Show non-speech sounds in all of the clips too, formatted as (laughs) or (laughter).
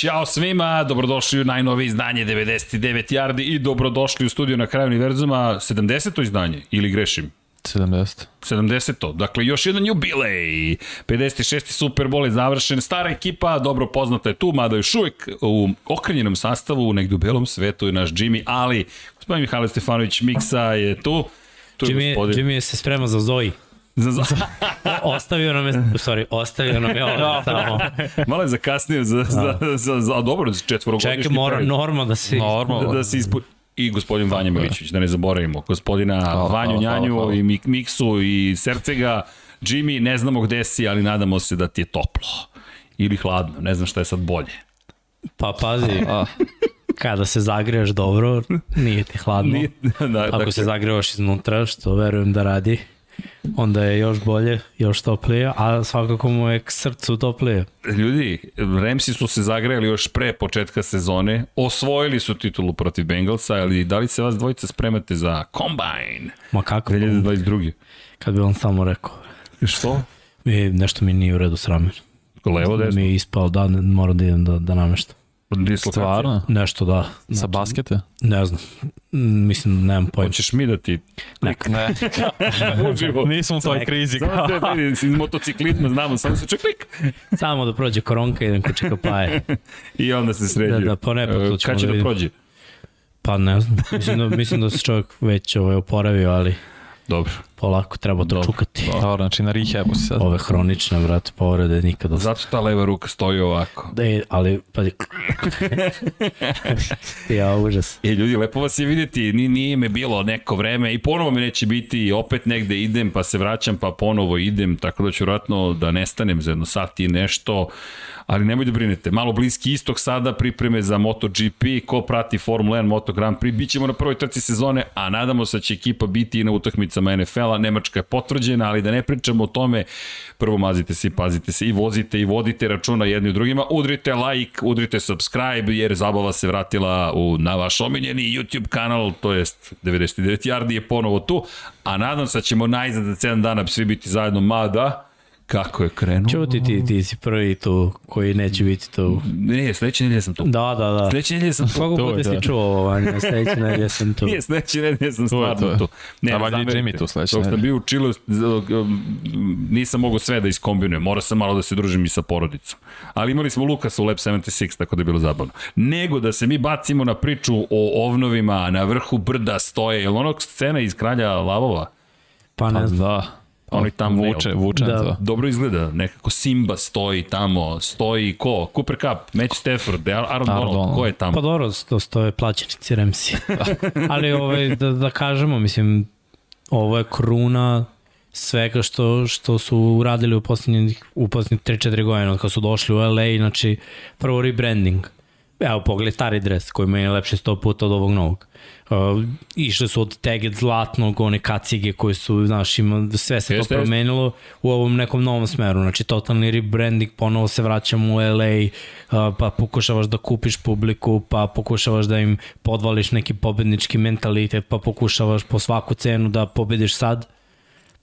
Ćao svima, dobrodošli u najnovije izdanje 99 Yardi i dobrodošli u studio na kraju univerzuma 70. izdanje, ili grešim? 70. 70. Dakle, još jedan jubilej. 56. Super Bowl je završen. Stara ekipa, dobro poznata je tu, mada još uvijek u okrenjenom sastavu, negdje u belom svetu je naš Jimmy, ali gospodin Mihajlo Stefanović Miksa je tu. tu je Jimmy, gospodin... Jimmy se sprema za Zoji. (laughs) Za, za... (laughs) ostavio nam je, stvari, ostavio nam je ovo tamo. Malo je zakasnio za, za, za, za, a dobro, četvorogodišnji Čekaj, mora norma da se... Norma, da, da se ispu i gospodin Vanja Milićević, da ne zaboravimo, gospodina hvala, Vanju hvala, Njanju hvala, hvala. i Mik Miksu i Sercega. Jimmy, ne znamo gde si, ali nadamo se da ti je toplo ili hladno, ne znam šta je sad bolje. Pa pazi, kada se zagreješ dobro, nije ti hladno. Nije, da, Ako dakle, se zagrevaš iznutra, što verujem da radi, onda je još bolje, još toplije, a svakako mu je k srcu toplije. Ljudi, Remsi su se zagrejali još pre početka sezone, osvojili su titulu protiv Bengalsa, ali da li se vas dvojica spremate za Combine? Ma kako? 2022. Kad bi on samo rekao. Što? Mi, nešto mi nije u redu s ramen. Levo, desno? Mi je ispao, da, moram da idem da, da nameštam. Stvarno? Nešto da. Znači, Sa baskete? Ne znam. Mislim, nemam pojma. Hoćeš mi da ti... Nek. Ne. (laughs) Nismo u toj krizi. Samo te vidi, iz motociklizma znamo, samo se ček klik. Samo da prođe koronka, idem kod čeka paje. I onda se sređuje. Da, da, po nepo, to Kad će da, da prođe? Pa ne znam. Mislim da, mislim da se čovjek već ovaj, oporavio, ali... Dobro. Polako treba to čukati. Dobro, znači na rehabu si sad. Ove hronične, brate, povrede nikada. Zato ta leva ruka stoji ovako. Da je, ali, pa (laughs) ja, užas. E, ljudi, lepo vas je vidjeti, Ni, nije me bilo neko vreme i ponovo me neće biti i opet negde idem, pa se vraćam, pa ponovo idem, tako da ću vratno da nestanem za jedno sat i nešto ali nemoj da brinete, malo bliski istok sada pripreme za MotoGP, ko prati Formula 1 Moto Grand Prix, bit ćemo na prvoj trci sezone, a nadamo se da će ekipa biti i na utakmicama NFL-a, Nemačka je potvrđena, ali da ne pričamo o tome, prvo mazite se i pazite se i vozite i vodite računa jedni u drugima, udrite like, udrite subscribe, jer zabava se vratila u, na vaš omiljeni YouTube kanal, to jest 99 Yardi je ponovo tu, a nadam se da ćemo najzad za 7 dana svi biti zajedno, mada Kako je krenuo? Čuti, ti, ti si prvi tu koji neće biti tu. Ne, sledeće nedelje sam tu. Da, da, da. Sledeće nedelje sam tu. Kogu puta si čuo ovo, Vanja, sledeće nedelje sam tu. (laughs) Nije, sledeće nedelje sam stvarno tu. Ne, A valjda i Jimmy tu sledeće nedelje. Dok sam bio u Čilu, nisam mogao sve da iskombinujem. Morao sam malo da se družim i sa porodicom. Ali imali smo Lukasa u Lab 76, tako da je bilo zabavno. Nego da se mi bacimo na priču o ovnovima, na vrhu brda stoje, je li onog scena iz Kralja Lavova? Pa ne Pa znam. da. Oni tamo vuče, vuče Da. to. dobro izgleda, nekako Simba stoji tamo, stoji ko? Cooper Cup, Matthew Stafford, Aaron, Aaron Donald, Donald. ko je tamo? Pa dobro, to stoje plaćenici Remsi. (laughs) Ali ovaj, da, da kažemo, mislim, ovo je kruna svega što, što su uradili u poslednjih, u poslednjih 3-4 godine, od kad su došli u LA, znači prvo rebranding. Evo, pogledaj stari dres koji meni je lepše 100 puta od ovog novog. Uh, išli su od teget zlatnog, one kacige koje su, znaš, ima, sve se Jeste, to jeste. promenilo u ovom nekom novom smeru. Znači, totalni rebranding, ponovo se vraćamo u LA, uh, pa pokušavaš da kupiš publiku, pa pokušavaš da im podvališ neki pobednički mentalitet, pa pokušavaš po svaku cenu da pobediš sad,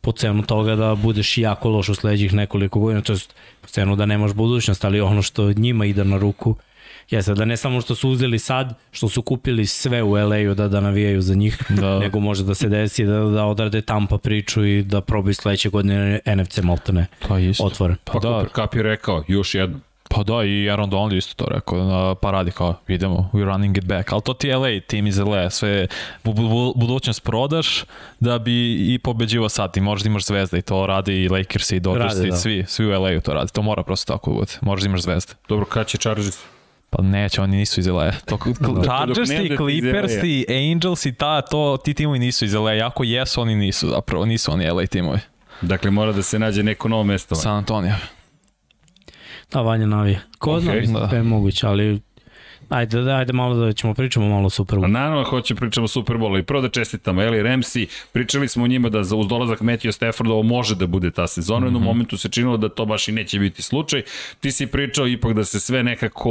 po cenu toga da budeš jako loš u sledećih nekoliko godina, to je po cenu da nemaš budućnost, ali ono što njima ide na ruku jeste da ne samo što su uzeli sad, što su kupili sve u LA-u da, da navijaju za njih, (laughs) Da. nego može da se desi da, da odrade Tampa priču i da probaju sledeće godine NFC maltene Pa isto. otvoren. Pa da. Cooper Cup je rekao, još jednom. Pa da, i Aaron Donald isto to rekao, na paradi kao, idemo, we running it back, ali to ti je LA, tim iz LA, sve, bu, bu, budućnost prodaš da bi i pobeđivo sad, ti možeš da imaš zvezda i to radi i Lakers i Dodgers i da. svi, svi u LA-u to radi, to mora prosto tako da bude, možeš da imaš zvezde. Dobro, kad će Chargers? Pa neće, oni nisu iz LA. To, (laughs) Chargers i Clippers i Angels i ta, to, ti timovi nisu iz LA, ako jesu, oni nisu zapravo, nisu oni LA timovi. Dakle, mora da se nađe neko novo mesto. San Antonio. Da, Vanja navije. Ko zna, mislim, da. da. je moguće, ali Ajde, ajde malo da ćemo pričamo malo o Super Pa naravno hoće pričamo o Super Bowlu i prvo da čestitamo Eli Ramsey, pričali smo o njima da za uz dolazak Matthew Stafford ovo može da bude ta sezona, u jednom momentu se činilo da to baš i neće biti slučaj. Ti si pričao ipak da se sve nekako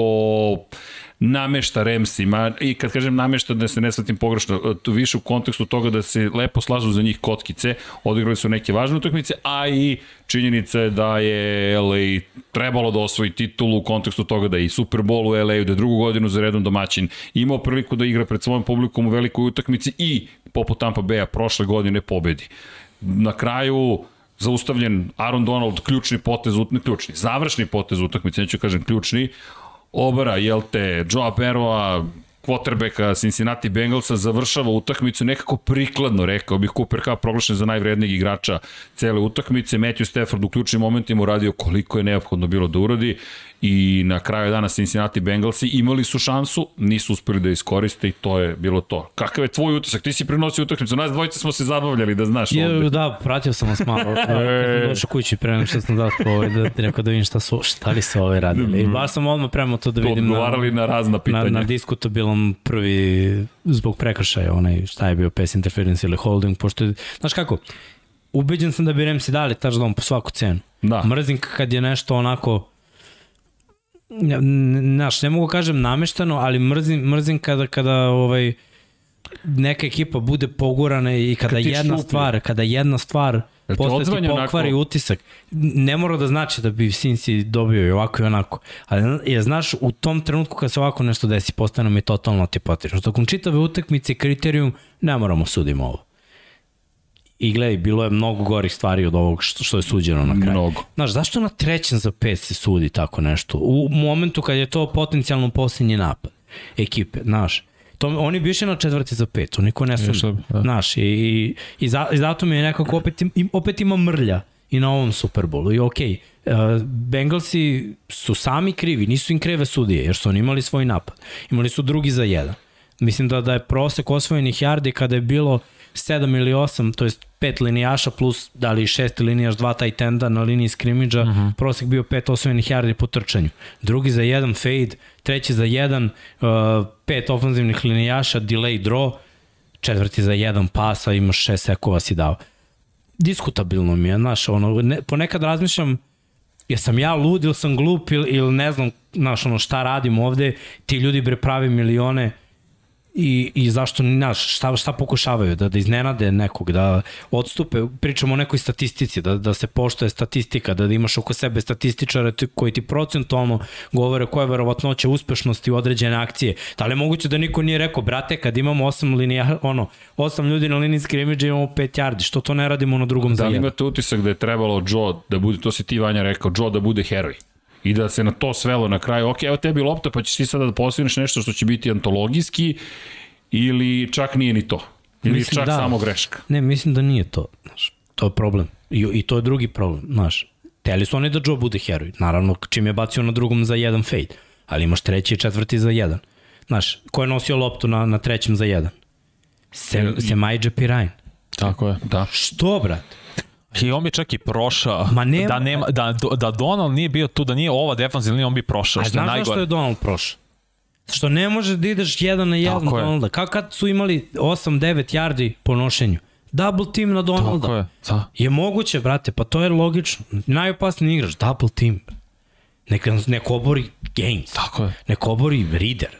namešta Remsima i kad kažem namešta da se ne shvatim pogrešno, tu više u kontekstu toga da se lepo slažu za njih kockice, odigrali su neke važne utakmice, a i činjenica je da je LA trebalo da osvoji titulu u kontekstu toga da je i Super Bowl u LA-u, da je drugu godinu za redom domaćin, imao priliku da igra pred svojim publikom u velikoj utakmici i poput Tampa Bay-a prošle godine pobedi. Na kraju zaustavljen Aaron Donald, ključni potez, ne ključni, završni potez utakmice, neću kažem ključni, obara, jel te, Joe Burrowa, quarterbacka Cincinnati Bengalsa završava utakmicu nekako prikladno, rekao bih Cooper Cup proglašen za najvrednijeg igrača cele utakmice, Matthew Stafford u ključnim momentima uradio koliko je neophodno bilo da uradi i na kraju dana Cincinnati Bengalsi imali su šansu, nisu uspeli da iskoriste i to je bilo to. Kakav je tvoj utisak? Ti si prenosio utakmicu, nas dvojice smo se zabavljali da znaš je, ovde. Da, pratio sam vas malo. (laughs) Kad sam došao kući pre nego što sam dao ovaj, da ti rekao da vidim šta, su, šta li su ove radili. I baš sam odmah prema to da vidim. Odgovarali na, na razna pitanja. Na, na diskutabilom prvi zbog prekršaja, onaj šta je bio pass interference ili holding, pošto je, znaš kako, ubeđen sam da bi Remsi dali touchdown po svaku cenu. Da. Mrzim kad je nešto onako znaš, ne mogu kažem nameštano, ali mrzim, mrzim kada, kada ovaj, neka ekipa bude pogurana i kada Kad jedna šupi. stvar, kada jedna stvar posle ti pokvari onako... utisak. Ne mora da znači da bi Sinsi dobio i ovako i onako. Ali je, znaš, u tom trenutku kad se ovako nešto desi, postane mi totalno antipatično. Tokom čitave utakmice kriterijum, ne moramo sudimo ovo. I gledaj, bilo je mnogo gorih stvari od ovog što, što je suđeno na kraju. Mnogo. Znaš, zašto na trećem za pet se sudi tako nešto? U momentu kad je to potencijalno posljednji napad ekipe, znaš. To, oni bi išli na četvrti za pet, to niko ne sluša. Da. Znaš, i, i, i, za, i zato mi je nekako opet, im, opet ima mrlja i na ovom Superbolu. I okej, okay, uh, Bengalsi su sami krivi, nisu im kreve sudije, jer su oni imali svoj napad. Imali su drugi za jedan. Mislim da, da je prosek osvojenih yardi kada je bilo 7 ili 8, to jest 5 linijaša plus da li 6 linijaš, dva taj tenda na liniji skrimidža, uh mhm. -huh. prosek bio 5 osvojenih yardi po trčanju. Drugi za jedan fade, treći za jedan, uh, pet ofenzivnih linijaša, delay draw, četvrti za jedan pasa, imaš šest sekova si dao. Diskutabilno mi je, znaš, ono, ne, ponekad razmišljam, jesam ja lud ili sam glup ili, ili ne znam, znaš, ono, šta radim ovde, ti ljudi bre pravi milione, i, i zašto, znaš, šta, šta pokušavaju, da, da iznenade nekog, da odstupe, pričamo o nekoj statistici, da, da se poštoje statistika, da, da imaš oko sebe statističare koji ti procentualno govore koja je verovatnoća uspešnosti u određene akcije. Da li je moguće da niko nije rekao, brate, kad imamo osam linija, ono, osam ljudi na liniji skrimidža imamo pet yardi, što to ne radimo na drugom da, za Da li imate utisak da je trebalo Joe da bude, to si ti Vanja rekao, Joe da bude heroj? I da se na to svelo na kraju, ok, evo tebi lopta pa ćeš ti sada da postigneš nešto što će biti antologijski ili čak nije ni to. Ili mislim, čak da. samo greška. Ne, mislim da nije to. Znaš, to je problem. I, I to je drugi problem. Znaš, teli su oni da Joe bude heroj. Naravno, čim je bacio na drugom za jedan fade. Ali imaš treći i četvrti za jedan. Znaš, ko je nosio loptu na, na trećem za jedan? Se, Semajđe Pirajn. Tako je. Da. Što, brate? I on bi čak i prošao. Ma nema, da, nema, da, da Donald nije bio tu, da nije ova defanzivna, on bi prošao. A znaš zašto je Donald prošao? Što ne može da ideš jedan na jedan Tako Donalda. Kako kad su imali 8-9 yardi po nošenju? Double team na Donalda. Tako je. Da. Je moguće, brate, pa to je logično. Najopasniji igrač, double team. Nek, nek obori Gaines. Tako je. Nek obori Reader.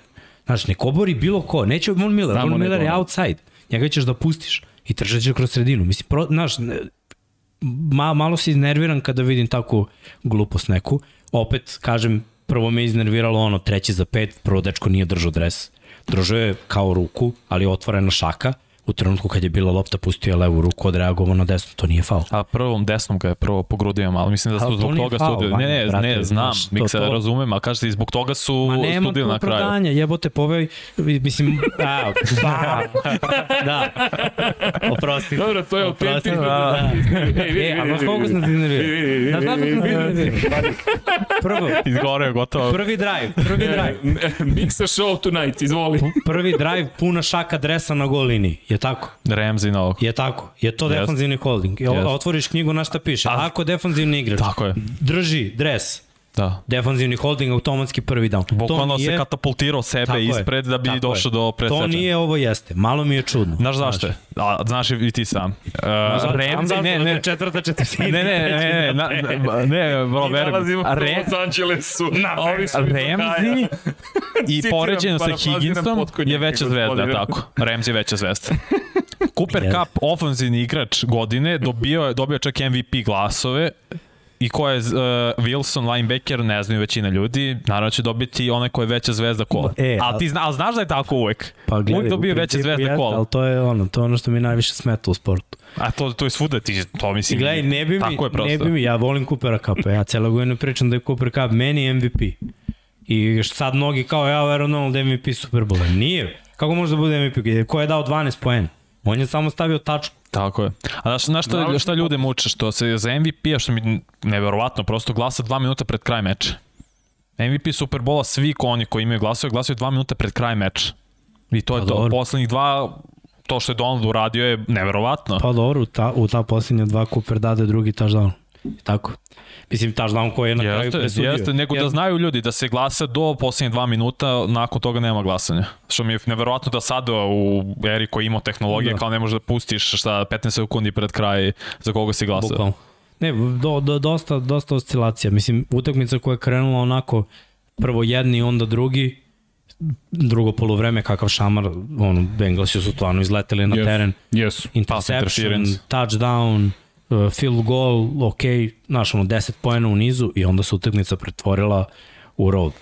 Znaš, nek obori bilo ko. Neće Von Miller. Von Miller je outside. Njega ćeš da pustiš i tržat ćeš kroz sredinu. Mislim, pro, znaš, ma, malo se iznerviram kada vidim takvu glupost neku. Opet, kažem, prvo me iznerviralo ono, treći za pet, prvo dečko nije držao dres. Držao je kao ruku, ali otvorena šaka u trenutku kad je bila lopta pustio levu ruku, odreagovao na desnu, to nije faul. A prvom desnom ga je prvo pogrudio malo, mislim da su to zbog toga studili. Ne, ne, brate, ne, znam, mi se to... razumem, a kažete i zbog toga su Ma nema studili na kraju. Ma nema jebote, povej, mislim, (laughs) a, ba, da, oprosti. Dobro, to je autentično. Da. E, a znaš koliko sam ti kako sam ti iznervirao? Prvo. Izgoreo, gotovo. Prvi drive, prvi drive. (laughs) Mixa show tonight, izvoli. Prvi drive, puna šaka dresa na gol liniji. Je tako? Ramsey na ovog. Je tako. Je to yes. defanzivni holding. Yes. Otvoriš knjigu na šta piše. Ako defanzivni igrač tako je. drži dres Da. Defanzivni holding, automatski prvi down. Bukvalno se katapultirao sebe Tako je. ispred da bi Tako došao je. do preseča. To nije ovo jeste. Malo mi je čudno. Znaš zašto je? A, znaš i ti sam. Uh, Remzi, ne, ne, Četvrta četvrtina. ne, ne, ne, ne, (laughs) na, ne, bro, verujem. Re, Los Angelesu, a ovi su Remzi i poređeno sa Higginsom je veća zvezda, tako. Remzi je veća zvezda. (laughs) Cooper. Cup, ofenzivni igrač godine, dobio je, dobio je čak MVP glasove i ko je uh, Wilson, linebacker, ne znaju većina ljudi, naravno će dobiti onaj ko je veća zvezda kola. E, ali ti zna, ali znaš da je tako uvek? Pa gledaj, uvek dobio zvezde jeste, kola. Ali to je ono, to je ono što mi najviše smeta u sportu. A to, to je svuda, ti, to I mislim, gledaj, ne bi mi, tako je prosto. ne bi mi, ja volim Coopera Cupa, ja celo godinu pričam da je Cooper Cup meni MVP. I sad mnogi kao, ja verujem Donald MVP Superbola. Nije. Kako može da bude MVP? Ko je dao 12 poena? On je samo stavio tačku. Tako je. A znaš, znaš šta, šta ljude muče? Što se za MVP-a, što mi neverovatno, prosto glasa dva minuta pred kraj meča. MVP Superbola, svi ko oni koji imaju glasove, glasaju dva minuta pred kraj meča. I to je Pa to. dobro. Poslednjih dva, to što je Donald uradio je neverovatno. Pa dobro, u ta, u ta posljednja dva Cooper dade drugi touchdown. Tako. Mislim, touchdown koji je na kraju Jeste, presudio. jeste, nego da Jer- znaju ljudi da se glasa do poslednje dva minuta, nakon toga nema glasanja. Što mi je neverovatno da sada u eri koji ima tehnologije, Da. kao ne možeš da pustiš šta 15 sekundi pred kraj za koga si glasao. Bukvalno. Ne, do, do, dosta, dosta oscilacija. Mislim, utakmica koja je krenula onako prvo jedni, onda drugi, drugo polovreme, kakav šamar, ono, Bengalsi su stvarno izleteli na Jesu. teren. Jesu. Interception, touchdown, uh, field goal, ok, znaš, ono, 10 pojena u nizu i onda se utakmica pretvorila u road.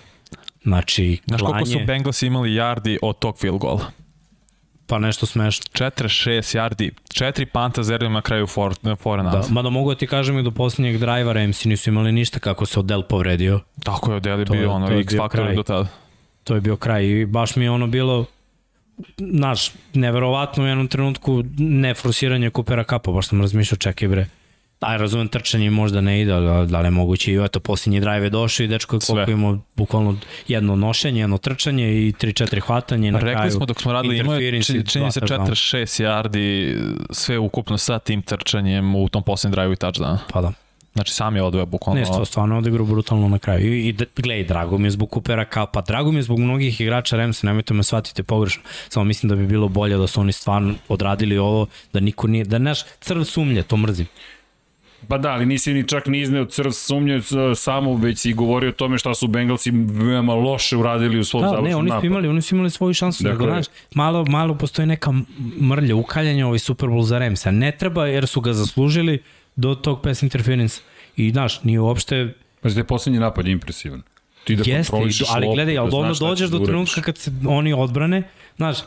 Znači, Znaš koliko su klanje, Bengals imali yardi od tog field goala? pa nešto smešno. 46 yardi, 4 panta zerili na kraju for, fora Da, mada mogu da ti kažem i do posljednjeg drajva Ramsey nisu imali ništa kako se Odell povredio. Tako je, Odeli To je- bio ono X faktor do tada. to je bio kraj i baš mi je ono bilo znaš, neverovatno u jednom trenutku ne forsiranje Coopera Cupa, baš sam razmišljao, čekaj bre, aj razumem trčanje možda ne ide, ali da li je moguće i eto, posljednji drive je došao i dečko je koliko imao bukvalno jedno nošenje, jedno trčanje i 3-4 hvatanje na Rekli kraju smo dok smo radili, imao je interference i čini, se touchdowna. 46 yardi sve ukupno sa tim trčanjem u tom posljednjem drive i touchdowna. Pa da. Znači sam je odveo bukvalno. Ne, stvo, stvarno je odigrao brutalno na kraju. I, i gledaj, drago mi je zbog Coopera Cupa, drago mi je zbog mnogih igrača Remsa, nemojte me shvatite pogrešno. Samo mislim da bi bilo bolje da su oni stvarno odradili ovo, da niko nije, da naš crv sumnje, to mrzim. Pa da, ali nisi ni čak ni izneo crv sumnje s- samo, već si govorio o tome šta su Bengalsi veoma loše uradili u svom Da, završnom ne, oni su napadu. imali, oni su imali svoju šansu, Dakle- nego, znaš, malo, malo postoji neka mrlja, ukaljanja ovaj Super Bowl za Remsa. Ne treba, jer su ga zaslužili do tog pass interference. I, znaš, nije uopšte Znači da je poslednji napad impresivan. Ti da Jeste, ali gledaj, ali da znaš šta dođeš do da trenutka kad se oni odbrane, znaš,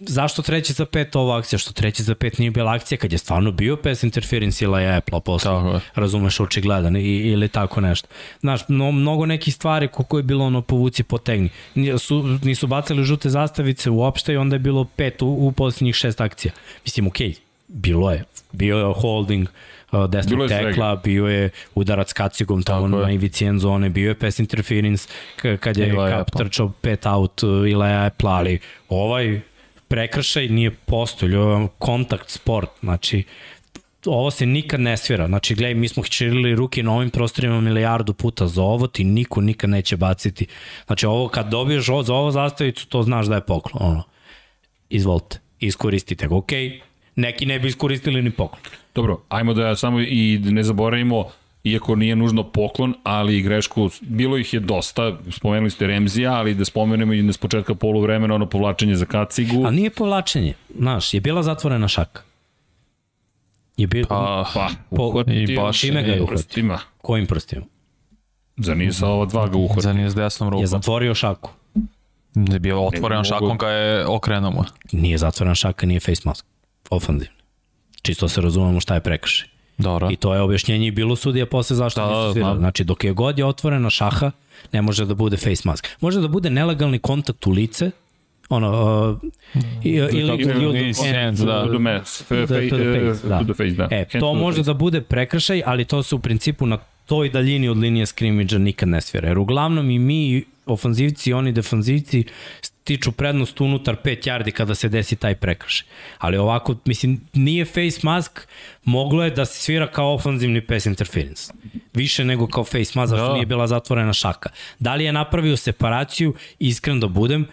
zašto treći za pet ova akcija, što treći za pet nije bila akcija kad je stvarno bio pass interference ili je Apple posle, Tako je. razumeš očigledan i, ili tako nešto. Znaš, no, mnogo nekih stvari kako je bilo ono povuci potegni. Nisu, nisu bacali žute zastavice uopšte i onda je bilo pet u, u posljednjih šest akcija. Mislim, okej, okay, bilo je. Bio je holding, uh, desnog je svega. tekla, bio je udarac kacigom tamo je. na ivici end zone, bio je pass interference kad je Eli Kap Apple. trčao pet out uh, ili Apple, ali ovaj prekršaj nije postolj, ovo je kontakt sport, znači ovo se nikad ne svira. Znači, gledaj, mi smo čirili ruke na ovim prostorima milijardu puta za ovo, ti niko nikad neće baciti. Znači, ovo kad dobiješ ovo, za ovo zastavicu, to znaš da je poklon. Ono. Izvolite, iskoristite ga. Ok, neki ne bi iskoristili ni poklon. Dobro, ajmo da samo i ne zaboravimo, iako nije nužno poklon, ali i grešku, bilo ih je dosta, spomenuli ste Remzija, ali da spomenemo i s početka poluvremena ono povlačenje za kacigu. A nije povlačenje, znaš, je bila zatvorena šaka. Je bil... Pa, Pa, Po- uhvatio i baš čime ga je je uhvatio? prstima. Kojim prstima? Za nije sa ova dva ga uhvatio. za nije s desnom Je rukom. zatvorio šaku. Da je bio otvoren šakom ga je okrenuo. Nije zatvorena šaka, nije face mask. Ofanzivni. Čisto se razumemo šta je prekršaj. Dobro. I to je objašnjenje i bilo sudija posle zašto Da, da, da, nisu svirali. Znači, dok je god je otvorena šaha, ne može da bude face mask. Može da bude nelegalni kontakt u lice, ono, uh, ili ili- da. Da. face, da. E, to to the može face. da bude prekršaj, ali to se u principu na toj daljini od linije skrimidža nikad ne svira. Jer uglavnom i mi ofanzivci i oni defanzivci stiču prednost unutar 5 yardi kada se desi taj prekršaj. Ali ovako, mislim, nije face mask, moglo je da se svira kao ofanzivni pass interference. Više nego kao face mask, zašto Da. nije bila zatvorena šaka. Da li je napravio separaciju, iskren da budem,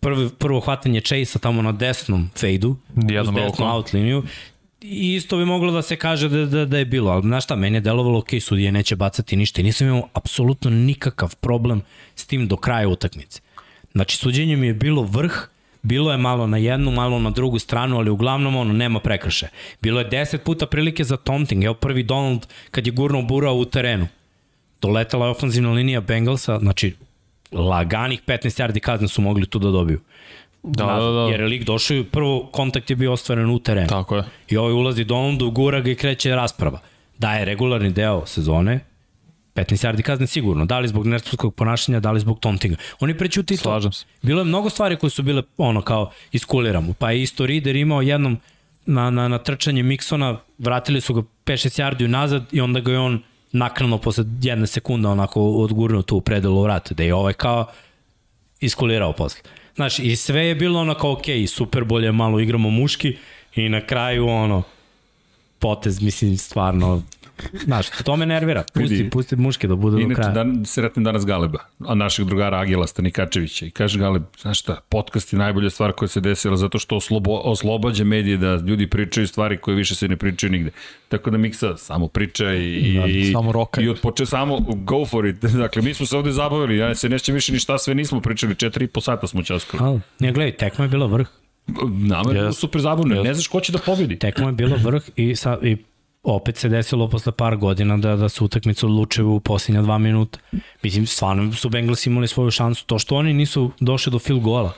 prvo, prvo hvatanje Chase-a tamo na desnom fejdu, uz desnu out liniju, I isto bi moglo da se kaže da, da, da je bilo, ali znaš šta, meni je delovalo, ok, sudije neće bacati ništa i nisam imao apsolutno nikakav problem s tim do kraja utakmice. Znači, suđenje mi je bilo vrh, bilo je malo na jednu, malo na drugu stranu, ali uglavnom ono, nema prekrše. Bilo je 10 puta prilike za taunting, evo prvi Donald kad je gurnuo Burao u terenu. Doletela je ofenzivna linija Bengalsa, znači laganih 15 yardi kazne su mogli tu da dobiju. Da, da, da. Jer je lik došao i prvo kontakt je bio ostvaren u terenu. Tako je. I ovaj ulazi Donaldu, gura ga i kreće rasprava. Da je regularni deo sezone, 15 yardi kazne sigurno. Da li zbog nesportskog ponašanja, da li zbog tauntinga. Oni prećuti to. Slažem se. Bilo je mnogo stvari koje su bile ono kao iskuliramo. Pa je isto Rider imao jednom na, na, na trčanje Miksona, vratili su ga 5-6 yardi nazad i onda ga je on naknano posle jedne sekunde onako odgurnuo tu u predelu vrata, da je ovaj kao iskulirao posle. Znaš, i sve je bilo ono kao ok, super bolje malo igramo muški i na kraju ono potez, mislim, stvarno Znaš, to me nervira. Pusti, Vidi. pusti muške da budu do Inače, kraja. dan, sretnem danas Galeba, a našeg drugara Agila Stanikačevića. I kaže Galeb, znaš šta, podcast je najbolja stvar koja se desila zato što oslobo, oslobađa medije da ljudi pričaju stvari koje više se ne pričaju nigde. Tako da Miksa samo priča i, Da, i, samo rokaj. i od poče samo go for it. (laughs) Dakle, mi smo se ovde zabavili, ja se neće više ni šta sve nismo pričali, četiri i po sata smo časkali. Ali, ne gledaj, tekma je bila vrh. Nama je Yes. super zabavno, Yes. ne znaš ko će da pobedi. Tekma je bila vrh i, sa, i opet se desilo posle par godina da, da su utakmice odlučuju u posljednja dva minuta. Mislim, stvarno su Bengals imali svoju šansu. To što oni nisu došli do field gola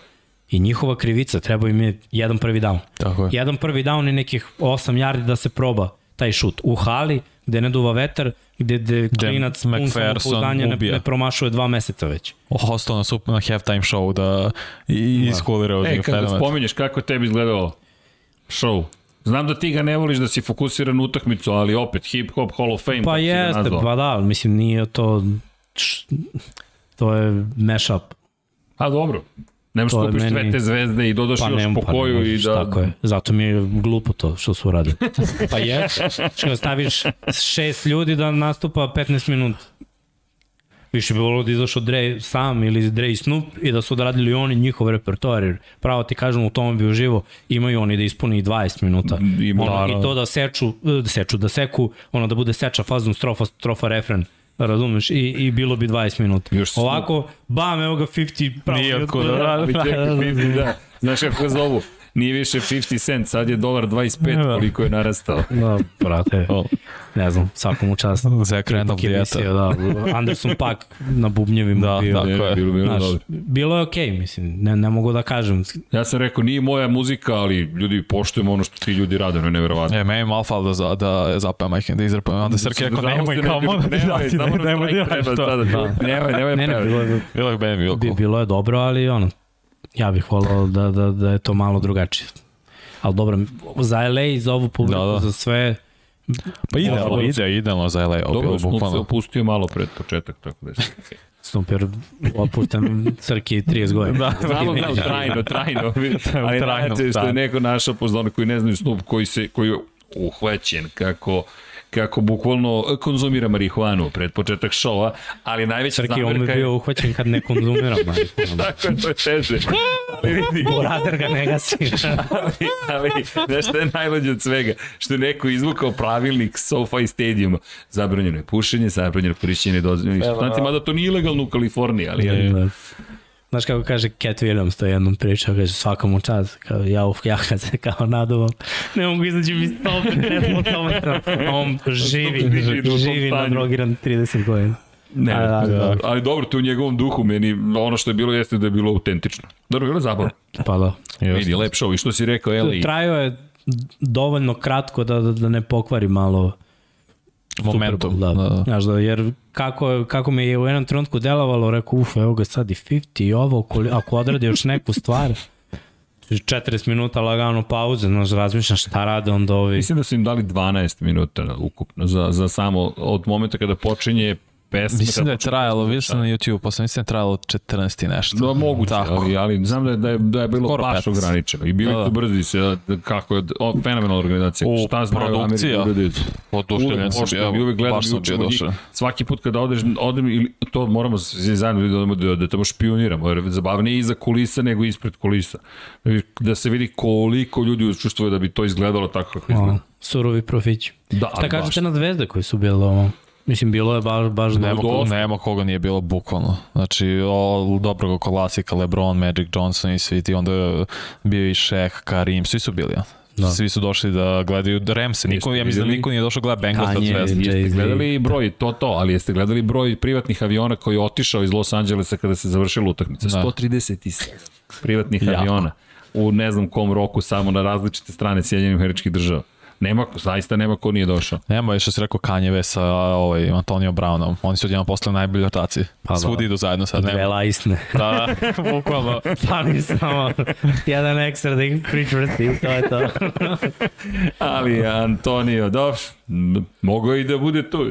i njihova krivica, treba im je jedan prvi down. Tako je. Jedan prvi down i nekih 8 yardi da se proba taj šut. U hali, gde ne duva vetar, gde, gde klinac pun McPherson samopouzdanja ne, ne promašuje dva meseca već. Ostao na, super, na halftime show da i iskulira od E, njih kada fenomen. spominješ kako je tebi izgledalo show, Znam da ti ga ne voliš da si fokusiran na utakmicu, ali opet hip hop Hall of Fame. Pa jeste, pa da, mislim nije to to je mashup. A dobro. Ne možeš To kupiš sve meni- te zvezde i dodaš Pa još ne, po pa ne koju i da... Tako je, zato mi je glupo to što su uradili. (laughs) Pa je, što staviš šest ljudi da nastupa 15 minuta. Više bi volio da izašao Dre sam ili Dre i Snoop i da su odradili oni njihov repertoar. Jer pravo ti kažem, u tome bi uživo, imaju oni da ispuni 20 minuta. Ima- ono, Naravno. I to da seču, da seču, da seku, ono da bude seča fazom strofa, strofa refren. Razumeš? I, I bilo bi 20 minuta. Još Ovako, bam, evo ga 50 pravo. Nije minuta. otkuda, da, Ali čekaj, 50, da. Znaš kako ga zovu? Nije više 50 cent, sad je dolar 25 Da. koliko je narastao. Da, brate, O, ne znam, svakom čast. Ipak je dijeta. mislio, da, Anderson Pak na bubnjevima Da, bio. da. Tako je. Bilo, bilo Znaš, dobro. bilo je okej, okay, mislim, ne, ne mogu da kažem. Ja sam rekao, nije moja muzika, ali ljudi poštujemo ono što ti ljudi rade, ono je neverovatno. E, meni je malo fal da, za, da zapevam I Can da izrapujem. Onda Srke rekao, nemoj, ne kao, bi- molim te, nemoj, da ne, na nemoj, nemoj. Nemoj, bilo je dobro, ali ono, ja bih volao da, da, da je to malo drugačije. Ali dobro, za LA i za ovu publiku, Da, da. za sve, Pa idealno, ide, idealno za LA. Dobro, Dobro, Snoop se bukvalno. opustio malo pred početak, tako da je. super, opušten Srki 30 godina. Da, Znamo ga trajno, trajno. (laughs) Ali Trajno, trajno, što je da. neko našao poznano koji ne znaju Snoop, koji, se, koji je uhvaćen kako kako bukvalno konzumira marihuanu pred početak šova, ali najveća Srki, on bi zamerka je... bio uhvaćen kad ne konzumira (laughs) marihuanu. Tako je, to je teže. Ali vidi, Borader ga ne gasi. (laughs) ali, ali nešto je najlođe od svega, što je neko izvukao pravilnik SoFi stadijuma. Zabranjeno je pušenje, zabranjeno je korišćenje dozvoljnih supstanci, mada to nije ilegalno u Kaliforniji, ali je, Da. Znaš kako kaže Cat Williams, to je jednom pričao, kaže svakom u čas, kao ja, ja kad se kao naduvam, ne mogu izaći mi stope, ne mogu kilometra, a on živi, Živi stanju. nadrogiran 30 godina. Ne, A, da, da. ali dobro, to u njegovom duhu, meni ono što je bilo jeste da je bilo autentično. Dobro, bilo je zabavno. Pa da. Vidi, lep show. I što si rekao, Eli, Trajao je dovoljno kratko da, da, da ne pokvari malo Momentum. Da. Da, da. Znaš da, jer kako, kako mi je u jednom trenutku delovalo, rekao, uf, evo ga sad i 50 i ovo, koli- ako odradi još neku stvar, 40 minuta lagano pauze, znaš, razmišljam šta rade onda ovi. mislim da su im dali 12 minuta ukupno za, za samo od momenta kada počinje pesme. Mislim da je počne trajalo, pesme vidio sam na YouTube, posle mislim da je trajalo 14 i nešto. Da, moguće, Tako. ali, ali znam da je, da je, da je bilo Skoro baš 15. ograničeno. I bili Da, tu da. brzi se, da, kako je, o, fenomenalna organizacija. U, Šta znaju produkcija. Oduševljen sam bio, mi uvek gledam baš sam bio došao. Svaki put kada odeš, odem ili to moramo svi zajedno da odemo da, da tamo špioniramo, jer zabavnije iza kulisa nego ispred kulisa. Da Da se vidi koliko ljudi učestvuje da bi to izgledalo tako kako izgleda. Surovi profići. Da, Šta kažete baš. na zvezde koji su bile ovo? Mislim, bilo je baš, baš Nema, dosta. nema koga nije bilo bukvalno. Znači, o, dobrog klasika, LeBron, Magic Johnson i svi ti, onda je bio i Shaq, Karim, svi su bili. Ja. Da. Svi su došli da gledaju Remse. Niko, ja mislim da niko nije došao gleda Bengals Kanye, zvezda. Jeste gledali broj, to to, ali jeste gledali broj privatnih aviona koji je otišao iz Los Angelesa kada se završila utakmica. Da. 137 privatnih aviona u ne znam kom roku samo na različite strane Sjedinjenih američkih država. Nema, zaista nema ko nije došao. Nema je što si rekao Kanye West sa ovaj, Antonio Brownom. Oni su odjedno postali najbolji rotacije. Pa Pa da. Svudi idu zajedno sad. Dve Nema. lajsne. Da, da, (laughs) bukvalno. Fali samo jedan ekstra da ih pričvrsti i to je to. (laughs) Ali Antonio, dobro, m- mogao je i da bude tu.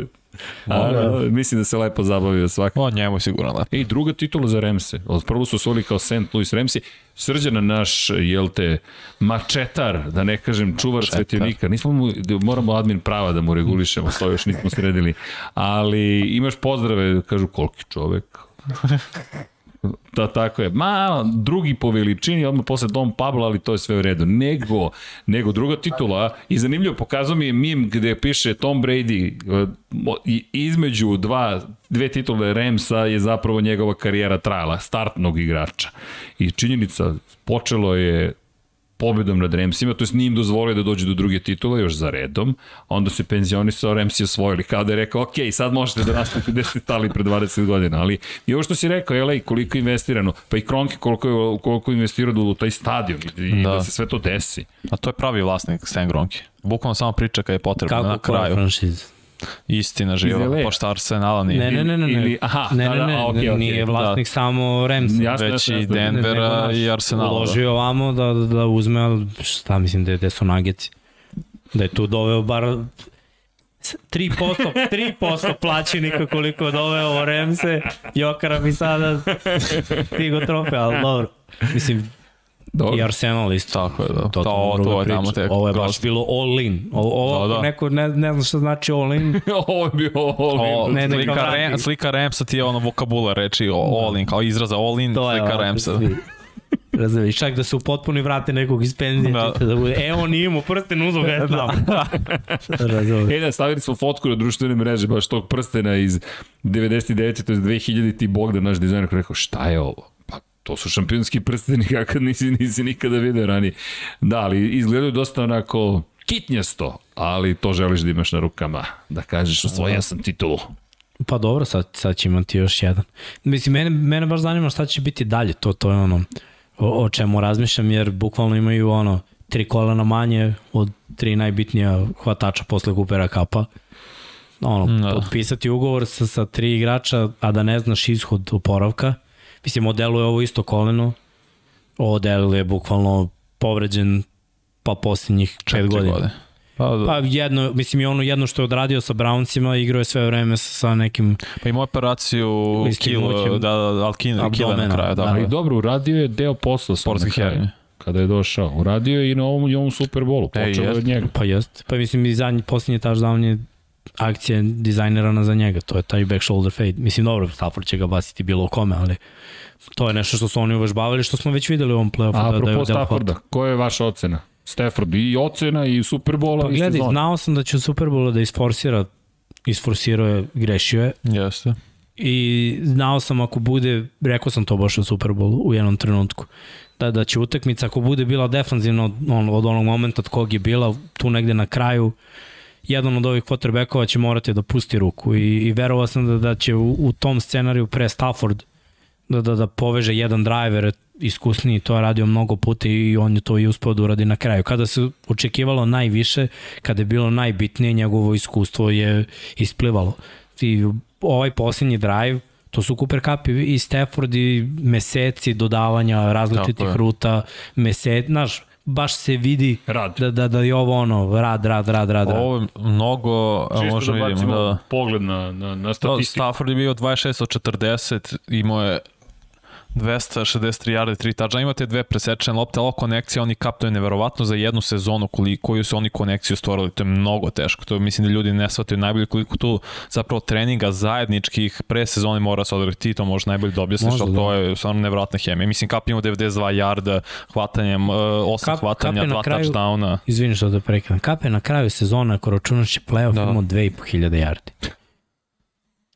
A, mislim da se lepo zabavio svaki. On njemu je sigurno lepo. I druga titula za Remse. Od prvo su osvojili kao St. Louis Remsi. Srđana naš, jel te, mačetar, da ne kažem čuvar svetionika. Nismo mu, moramo admin prava da mu regulišemo, to još nismo sredili. Ali imaš pozdrave, kažu koliki čovek. (laughs) Da, tako je. Ma, drugi po veličini, odmah posle Dom Pablo, ali to je sve u redu. Nego, nego druga titula, i zanimljivo, pokazao mi je mim gde piše Tom Brady, i između dva, dve titule Ramsa je zapravo njegova karijera trajala, startnog igrača. I činjenica, počelo je pobedom nad Ramsima, to je nije im dozvolio da dođe do druge titule još za redom, a onda se penzionisao, Ramsi osvojili, kao da je rekao, ok, sad možete da nastavite gde ste stali pre 20 godina, ali i ovo što si rekao, LA, koliko je investirano, pa i Kronke koliko je, koliko je investirao u taj stadion i, da. Da. se sve to desi. A to je pravi vlasnik Stan Gronki. Bukvalno samo priča kad je potrebno Kako na koja kraju. franšiza? Istina živa, pošto Arsenala nije. Ne, ne, ne, ne. ne. Ili- aha, ne, da, ne, da, ne, a, okej, okej. nije vlasnik samo Ramsey. Jasno, Već jasno, i. Denvera i Arsenala. Da. Uložio ovamo da, da uzme, ali šta mislim da je, da su nageci. Da je tu doveo bar 3%, 3% plaćenika koliko je doveo Remse, Jokara bi sada stigo trofej, ali dobro. Mislim, Dobro. i Arsenal isto. Tako je, da. To, To, to, to, to je tamo tek. Ovo je baš bilo all in. Ovo, ovo Da, da. neko ne, ne zna šta znači all in. (laughs) Ovo je bio ovo. O, Ne, slika, vrati. Rem, slika Remsa ti je ono vokabular reči o, all in, kao izraza all in, To je slika ovako Remsa. svi. Razumiješ, čak da se u potpuni vrate nekog iz penzije, Da. da. da bude, e, on nije imao prsten, uzo ga je (laughs) tamo. (laughs) Razumiješ. E da, stavili smo fotku na društvene mreže, baš tog prstena iz 99. to je 2000. ti Bogdan, naš dizajner, koji je rekao, šta je ovo? To su šampionski prsteni (laughs) kakav nisi, nisi nikada video ranije. Da, ali izgledaju dosta onako kitnjasto, ali to želiš da imaš na rukama, da kažeš osvojio sam titulu. Pa dobro, sad, sad će imati još jedan. Mislim, mene, mene baš zanima šta će biti dalje, to, to je ono o, o čemu razmišljam, jer bukvalno imaju ono tri kolena manje od tri najbitnija hvatača posle Kupera Kapa. Ono, Da. da. potpisati ugovor sa, sa tri igrača, a da ne znaš ishod oporavka. Mislim, Odelu je ovo isto koleno. Odelu je bukvalno povređen pa posljednjih pet godina. godine. Pa, da. Pa jedno, mislim i ono jedno što je odradio sa Browncima, igrao je sve vreme sa, sa nekim Pa ima operaciju moćem. da, da, da, alkine, kile na kraju, da. da. Ali da. dobro, uradio je deo posla na kraju. Kada je došao. Uradio je i na ovom, i ovom Superbolu. E, Počelo je jest. od njega. Pa jest. Pa mislim i zadnji, posljednji touchdown je akcija dizajnerana za njega. To je taj back shoulder fade. Mislim, dobro, Stafford će ga baciti bilo u kome, ali to je nešto što su oni uvežbavali, što smo već videli u ovom playoffu. A da, da je apropo Odell Stafforda, hot. koja je vaša ocena? Stafford i ocena i Superbola Pa i gledaj, sezona. znao sam da će u Super Bowlu da isforsira, isforsirao je, grešio je, Jeste. i znao sam ako bude, rekao sam to baš u Super Bowlu u jednom trenutku, da, da će utakmica ako bude bila defanzivno od, on, od onog momenta od kog je bila tu negde na kraju, jedan od ovih quarterbackova će morati da pusti ruku i, i verovao sam da, da će u, u tom scenariju pre Stafford da, da, da poveže jedan driver iskusniji, to je radio mnogo puta i on je to i uspeo da uradi na kraju. Kada se očekivalo najviše, kada je bilo najbitnije, njegovo iskustvo je isplivalo. I ovaj posljednji drive, to su Cooper Cup i Stafford i meseci dodavanja različitih ruta, meseci, znaš, baš se vidi Rad. da, da, da je ovo ono, rad, rad, rad, rad, rad. Ovo je mnogo, Čisto možemo da vidimo, da, pogled na, na, na da, statistiku. Stafford je bio 26 od 40, imao je 263 yarde, 3 touchdowna, imate dve presečene lopte, ali konekcija, oni kap, to je neverovatno za jednu sezonu koliko, koju su oni konekciju stvorili, to je mnogo teško, to mislim da ljudi ne shvataju najbolje koliko tu zapravo treninga zajedničkih pre sezone mora se odigrati, ti to možeš najbolje da objasniš, Možda, ali da. to je stvarno nevjerojatna hemija. Mislim, kap ima 92 yarda, hvatanjem, 8 Kap- hvatanja, Kap je na 2 kraju- touchdowna. Izvini što da prekidam. Kape na kraju sezona, ako računaš je playoff, Da. da. imamo 2500 yardi.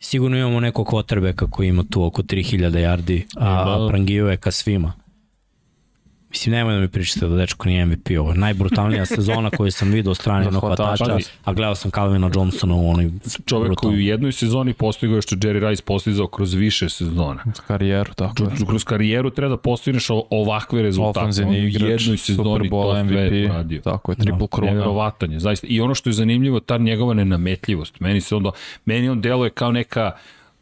Sigurno imamo nekog quarterbacka koji ima tu oko 3000 yardi, a, a Prangio je ka svima. Mislim, nemoj da mi pričate da dečko nije MVP. Ovo je najbrutalnija (laughs) sezona koju sam vidio od strane jednog hvatača. a gledao sam Calvina Johnsona u onoj Čovek koji u jednoj sezoni postigao je što Jerry Rice postizao kroz više sezona. Karijeru, tako je. Kroz karijeru treba da postigneš ovakve rezultate. Ofenzivni On u igrač, jednoj sezoni Super Bowl to MVP, uradio. tako je, triple kruna. Neverovatan je, zaista. I ono što je zanimljivo, ta njegova nenametljivost. Meni se onda, meni on deluje kao neka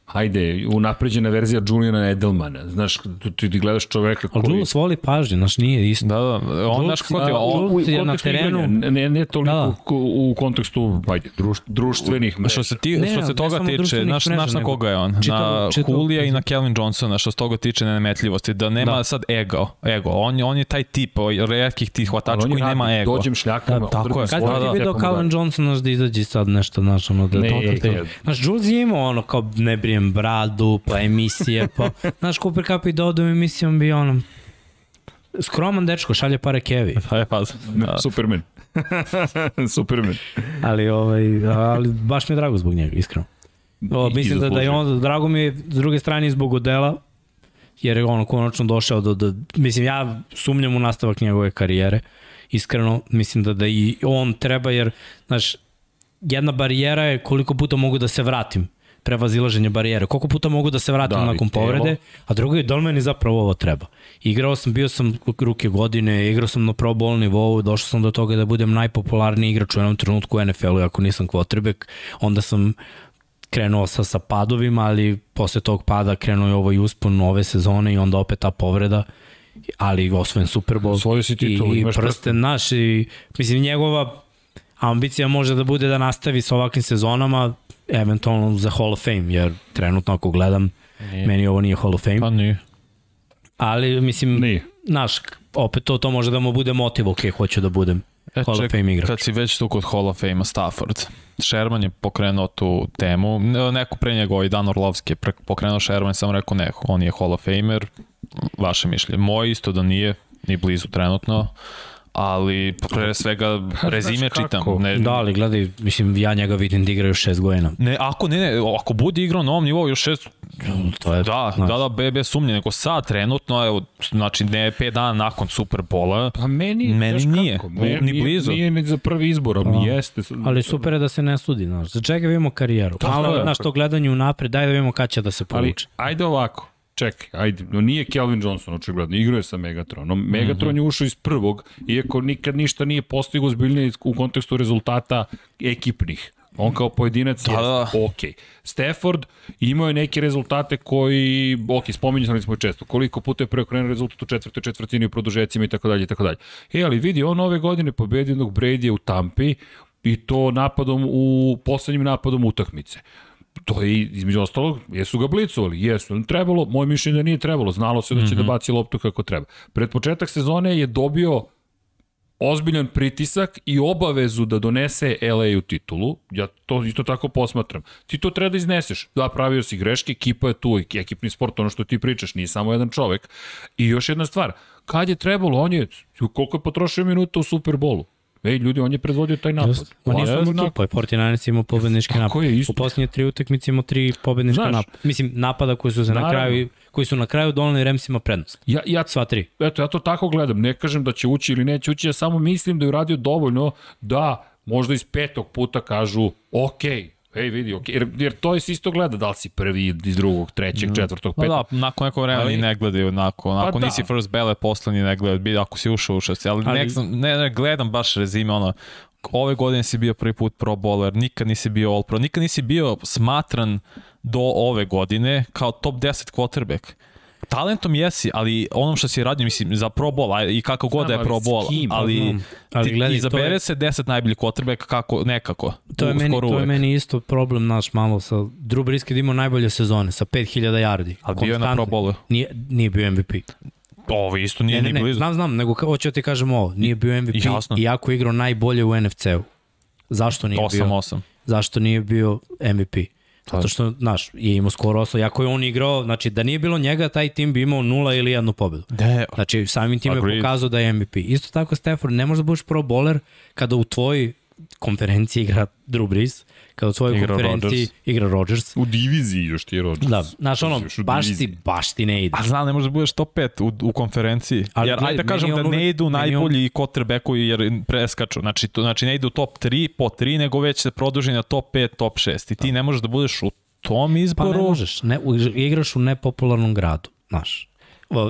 hajde, unapređena verzija Juliana Edelmana. Znaš, tu ti gledaš čoveka Ali koji... Jules voli pažnje, znaš, nije isto. Da, da, on naš ti, a, on, je na kontekstu terenu- Ne, ne toliko Da. u kontekstu ajde, druš, društvenih mreža. Što se, ti, Ne, što ne, se ne toga samo tiče, mreža, znaš na nego koga je on? čitavo- na čitavo- Kulija i na Kelvin Johnsona, što se toga tiče nenametljivosti, da nema Da. sad ego. ego. On, je, on je taj tip ovaj, redkih tih Ali hvatača on je koji nema ego. Dođem šljakama, Da, tako je. Kad svoje, si da, ti vidio cepam Calvin ga. Johnson, znaš da izađe sad nešto, znaš, ono, da Ne, to, da ne. Znaš, Jules je imao ono kao ne brijem bradu, pa emisije, pa... (laughs) Znaš, Cooper Cup i dodao emisijom bi ono... Skroman dečko, šalje pare kevi. Pa je faz. Da. Superman. (laughs) Superman. Ali, ovaj, ali baš mi je drago zbog njega, iskreno. O, mislim da, da je on, drago mi je s druge strane zbog Odela, jer je ono konačno došao do, do, mislim ja sumnjam u nastavak njegove karijere, iskreno, mislim da da i on treba, jer, znaš, jedna barijera je koliko puta mogu da se vratim prevazilaženje barijere. Koliko puta mogu da se vratim Da, nakon telo. povrede, a drugo je da li meni zapravo ovo treba. Igrao sam, bio sam ruke godine, igrao sam na pro bowl nivou, došao sam do toga da budem najpopularniji igrač u jednom trenutku u NFL-u, ako nisam quarterback, onda sam krenuo sa, sa padovima, ali posle tog pada krenuo je ovaj uspon ove sezone i onda opet ta povreda ali osvojen Super Bowl Osvojio si titulu, i, i prsten naš i mislim njegova ambicija može da bude da nastavi sa ovakvim sezonama eventualno za Hall of Fame jer trenutno ako gledam Nije. meni ovo nije Hall of Fame Pa nije. ali mislim Nije. naš opet to, to može da mu bude motiv ok, hoću da budem E, Hall of ček, Fame igrač. Kad si već tu kod Hall of Fame-a Stafford, Sherman je pokrenuo tu temu, Ne- neko pre njega, ovaj Dan Orlovski je pokrenuo Sherman, samo rekao ne, on je Hall of Famer, vaše mišljenje. Moje isto da nije, ni blizu trenutno, ali pre svega (laughs) rezime čitam. Ne, Da, ali gledaj, mislim, ja njega vidim da igra još šest godina. Ne, ako ne, ne, ako bude igrao na ovom nivou još šest, To je, da, znaš. da, da, be, bez sumnje, nego sad trenutno, evo, znači ne 5 dana nakon Superbola, Pa meni, Meni nije, kako, u- meni ni nije- blizu. Nije ni za prvi izbor, ali mi jeste. Ali super je da se ne sudi, znaš. Za čega vidimo karijeru? Malo, je. znaš, to gledanje unapred, daj da vidimo kada će da se Ali, povuče. ajde ovako, čekaj, ajde, no nije Kelvin Johnson očigledno, igrao je sa Megatronom. Megatron je ušao iz prvog, iako nikad ništa nije postigao zbiljnije u kontekstu rezultata ekipnih. On kao pojedinac Da, je da. ok. Stafford imao je neke rezultate koji, ok, spominjali smo često, koliko puta je preokrenuo rezultat u četvrtoj četvrtini u produžecima i tako dalje i tako dalje. E, ali vidi, on ove godine pobedio jednog Brady u Tampi i to napadom u, poslednjim napadom utakmice. To je između ostalog, jesu ga blicovali, jesu trebalo, moje mišljenje da nije trebalo, znalo se da će mm -hmm. da baci loptu kako treba. Pred početak sezone je dobio ozbiljan pritisak i obavezu da donese LA u titulu, ja to isto tako posmatram. Ti to treba da izneseš. Da, pravio si greške, ekipa je tu, ekipni sport, ono što ti pričaš, nije samo jedan čovek. I još jedna stvar, kad je trebalo, on je, koliko je potrošio minuta u Superbolu? Ej, ljudi, on je predvodio taj napad. Just, ma nije Lagano samo to, onako. pa je 49 imao pobednički Tako napad. je, isto. U posljednje tri utakmice imao tri pobednička Znaš. napada. Mislim, napada koji su se na kraju, koji su na kraju donali Remsima prednost. Ja, ja Sva tri. Eto, ja to tako gledam. Ne kažem da će ući ili neće ući, ja samo mislim da je uradio dovoljno da možda iz petog puta kažu ok, ej vidi, ok, jer, jer to je isto gleda, da li si prvi iz drugog, trećeg, četvrtog, Pa petog. da, nakon nekog vremena Ali- ni ne gledaju, onako, onako Pa da. nisi first ballot, posle ni ne gledaju, bi, ako si ušao u šest, ali, Ali- ali... Ne, ne, ne, gledam baš rezime, ono, ove godine si bio prvi put pro bowler, nikad nisi bio all pro, nikad nisi bio smatran do ove godine kao top 10 quarterback. Talentom jesi, ali onom što si radio, mislim, za Pro Bowl, a i kako god da je Pro Bowl, kim? Pa ali, znam. Ali gledaj, izabere je- se 10 najboljih quarterbacka kako, nekako. To je, u- meni, to je meni isto problem naš malo sa Drew Brees kad imao najbolje sezone sa 5000 yardi. Ali bio je na. Pro Bowlu. Nije, nije bio MVP. Ovo isto nije Ne, ne, ni ne, blizu. znam, znam, nego hoću da ti kažem ovo, nije bio MVP, Jasno. iako je igrao najbolje u NFC-u. Zašto nije bio? 8-8. Zašto nije bio MVP? Zato što, znaš, je imao skoro oslo, jako je on igrao, znači da nije bilo njega, taj tim bi imao nula ili jednu pobedu. De, Znači, samim tim je Agreed. pokazao da je MVP. Isto tako, Stafford, ne možeš da budeš pro bowler kada u tvojoj konferenciji igra Drew Brees, kada u tvojoj Igra konferenciji Rodgers. igra Rodgers. U diviziji još ti je Rodgers. Da, znaš ono, baš ti, baš ti ne ide. A znam, ne možeš da budeš top 5 u, u konferenciji. Ali jer gledaj, ajde da kažem da ne idu meni on- najbolji quarterbackovi jer preskaču. Znači, to, znači ne idu top 3 po 3, nego već se produži na top 5, top 6. I ti ne možeš da budeš u tom Pa izboru. ne možeš, ne, igraš u nepopularnom gradu, znaš.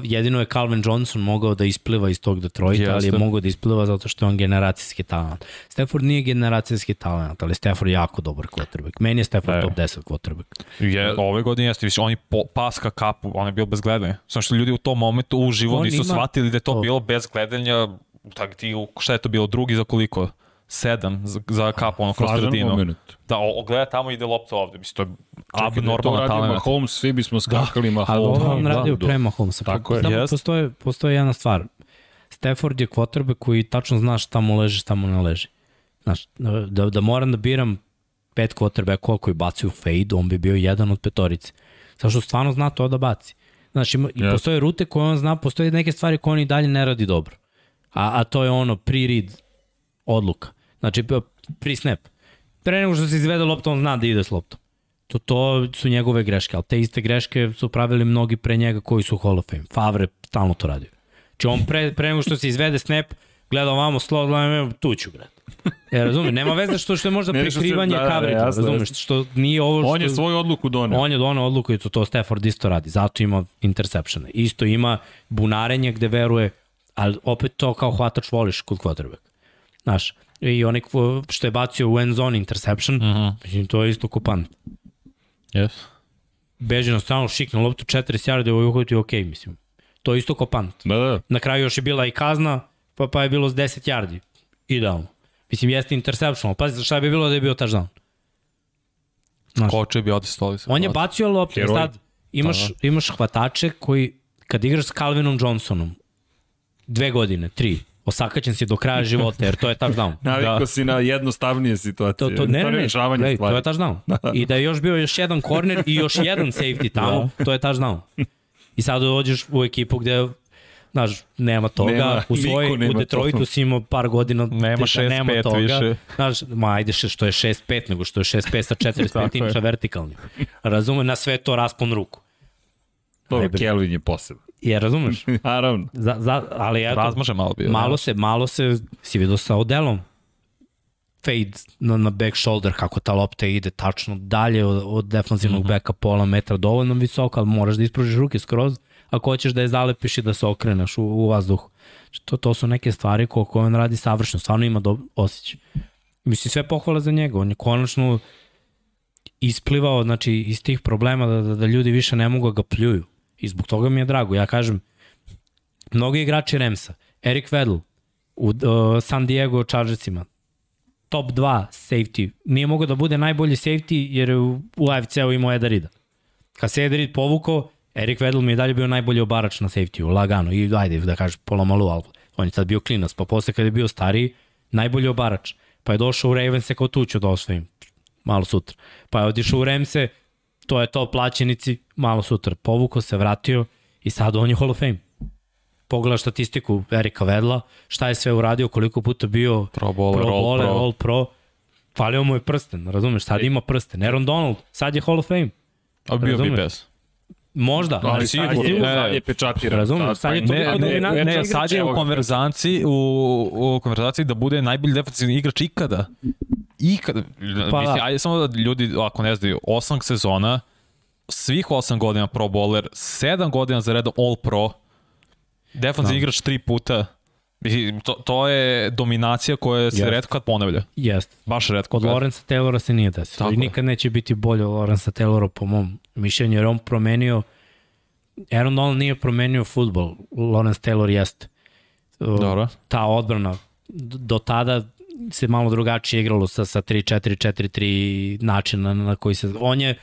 Jedino je Calvin Johnson mogao da ispliva iz tog Detroita, ali je Jeste. mogao da ispliva zato što je on generacijski talent. Stafford nije generacijski talent, ali Stafford je jako dobar quarterback. Meni je Stafford Da. top 10 quarterback. Je, ove godine jeste, više, on je po, paska kapu, on je bio bez gledanja. Samo što ljudi u tom momentu uživo On nisu ima- shvatili da je to, to. bilo bez gledanja, tak ti, u- šta je to bilo, drugi za koliko? Sedam za, za kapu, ono kroz sredinu. moment. Da, o, gleda tamo ide lopta ovde, mislim, to je Čekaj, da je to talent. Mahomes, svi bismo skakali Ali Mahomes. ovo on da, radio da. pre Mahomesa. Tako je. Samo Jest. postoje, postoje jedna stvar. Stafford je quarterback koji tačno zna šta mu leži, šta mu ne leži. Znaš, da, da moram da biram pet quarterbackova koji baci u fade, on bi bio jedan od petorice. Zato što stvarno zna to da baci. Znaš, ima, i Jest. postoje rute koje on zna, postoje neke stvari koje on i dalje ne radi dobro. A, a to je ono pre-read odluka. Znači, pre snap. Pre nego što se izvede lopta, on zna da ide s loptom. To, to su njegove greške, ali te iste greške su pravili mnogi pre njega koji su Hall of Fame. Favre stalno to radio. Znači on pre, pre nego što se izvede snap, gleda ovamo, slot, gleda, tu ću, brate. E, razumeš, nema veze što, što je možda (laughs) prikrivanje da, da, coverage, jasno, razumeš, što nije ovo što... On je svoju odluku doneo. On je donao odluku i to, to Stafford isto radi, zato ima interceptione. Isto ima bunarenje gde veruje, ali opet to kao hvatač voliš kod quarterback. Znaš, i onaj što je bacio u end zone interception, uh Mhm. -huh. mislim, to je isto kupant. Yes. Beži na stranu, šikne loptu 40 yardi, ovo je uhvati ok, mislim. To je isto kopant. Da, da. Na kraju još je bila i kazna, pa, pa je bilo s 10 yardi. Idealno. Mislim, jeste interception, ali pazi, šta bi bilo da je bio touchdown? Znaš, Koče bi ode stoli. On je bacio loptu, Heroj. sad imaš, imaš hvatače koji, kad igraš s Calvinom Johnsonom, dve godine, tri, osakaćen si do kraja života, jer to je touchdown. (laughs) Naviko Da. si na jednostavnije situacije. To, to, ne, ne, ne, rešavanje gledaj, stvari. to je touchdown. I da je još bio još jedan corner i još jedan safety tamo, to je touchdown. I sad dođeš u ekipu gde znaš, nema toga, Nema, u svoj, nema u Detroitu si imao par godina Nema da 6-5 nema toga. više. Znaš, ma ajde še- što je 6-5, nego što je 6-5 sa 45 (laughs) Tako je. inča vertikalni. Razume, na sve to raspon ruku. Dobro. Kelvin je poseban. Je, razumeš? (laughs) Naravno. Za, za, ali eto, Razmaže malo bio. malo se, malo se, si vidio sa Odelom, fade na, na back shoulder, kako ta lopta ide tačno dalje od, od defanzivnog mm -hmm. beka pola metra, dovoljno visoko, ali moraš da ispružiš ruke skroz, ako hoćeš da je zalepiš i da se okreneš u, u vazduhu. Znači, To, to su neke stvari koje, on radi savršeno, stvarno ima do, osjećaj. Mislim, sve pohvala za njega, on je konačno isplivao znači, iz tih problema da, da, da ljudi više ne mogu da ga pljuju. I zbog toga mi je drago. Ja kažem, mnogi igrači Remsa, Eric Weddle u uh, San Diego Chargersima, top 2 safety, nije mogao da bude najbolji safety jer je u, u AFC-u imao Eda Rida. Kad se Eda Rid povukao, Eric Weddle mi je dalje bio najbolji obarač na safety-u, lagano, i ajde da kažeš pola malu, ali on je tad bio klinac, pa posle kad je bio stariji, najbolji obarač. Pa je došao u Ravens kao tu ću da osvojim, malo sutra. Pa je otišao u Remse, to je to plaćenici, malo sutra. Povukao se, vratio i sad on je Hall of Fame. Pogledaj statistiku Erika Vedla, šta je sve uradio, koliko puta bio Pro bowler, pro, all bowler, pro. all pro. Falio mu je prsten, razumeš, sad ima prsten. Aaron Donald, sad je Hall of Fame. A bio bi razumeš? bez. Možda, Ali ali sad sigurno. je, Ne, sad je pečatiran. Razumeš, sad je to Ne, Toliko ne, dominantni ne, sad je u konverzaciji, u, u konverzaciji da bude najbolji defensivni igrač ikada. Ikada. Pa, Mislim, da. ajde samo da ljudi, ako ne znaju, osam sezona, svih osam godina pro bowler, sedam godina za redom all pro, defensivni Da. igrač tri puta. Mislim, to, to je dominacija koja se Jeste. redko kad ponavlja. Jeste. Baš redko Od kad. Lorenza Taylora se nije desilo. Tako I nikad neće biti bolje od Lorenza Taylora po mom mišljenju, jer on promenio Aaron Donald nije promenio futbol, Lawrence Taylor jeste. Dobro. Ta odbrana, do tada se malo drugačije igralo sa, sa 3-4-4-3 načina na koji se... On je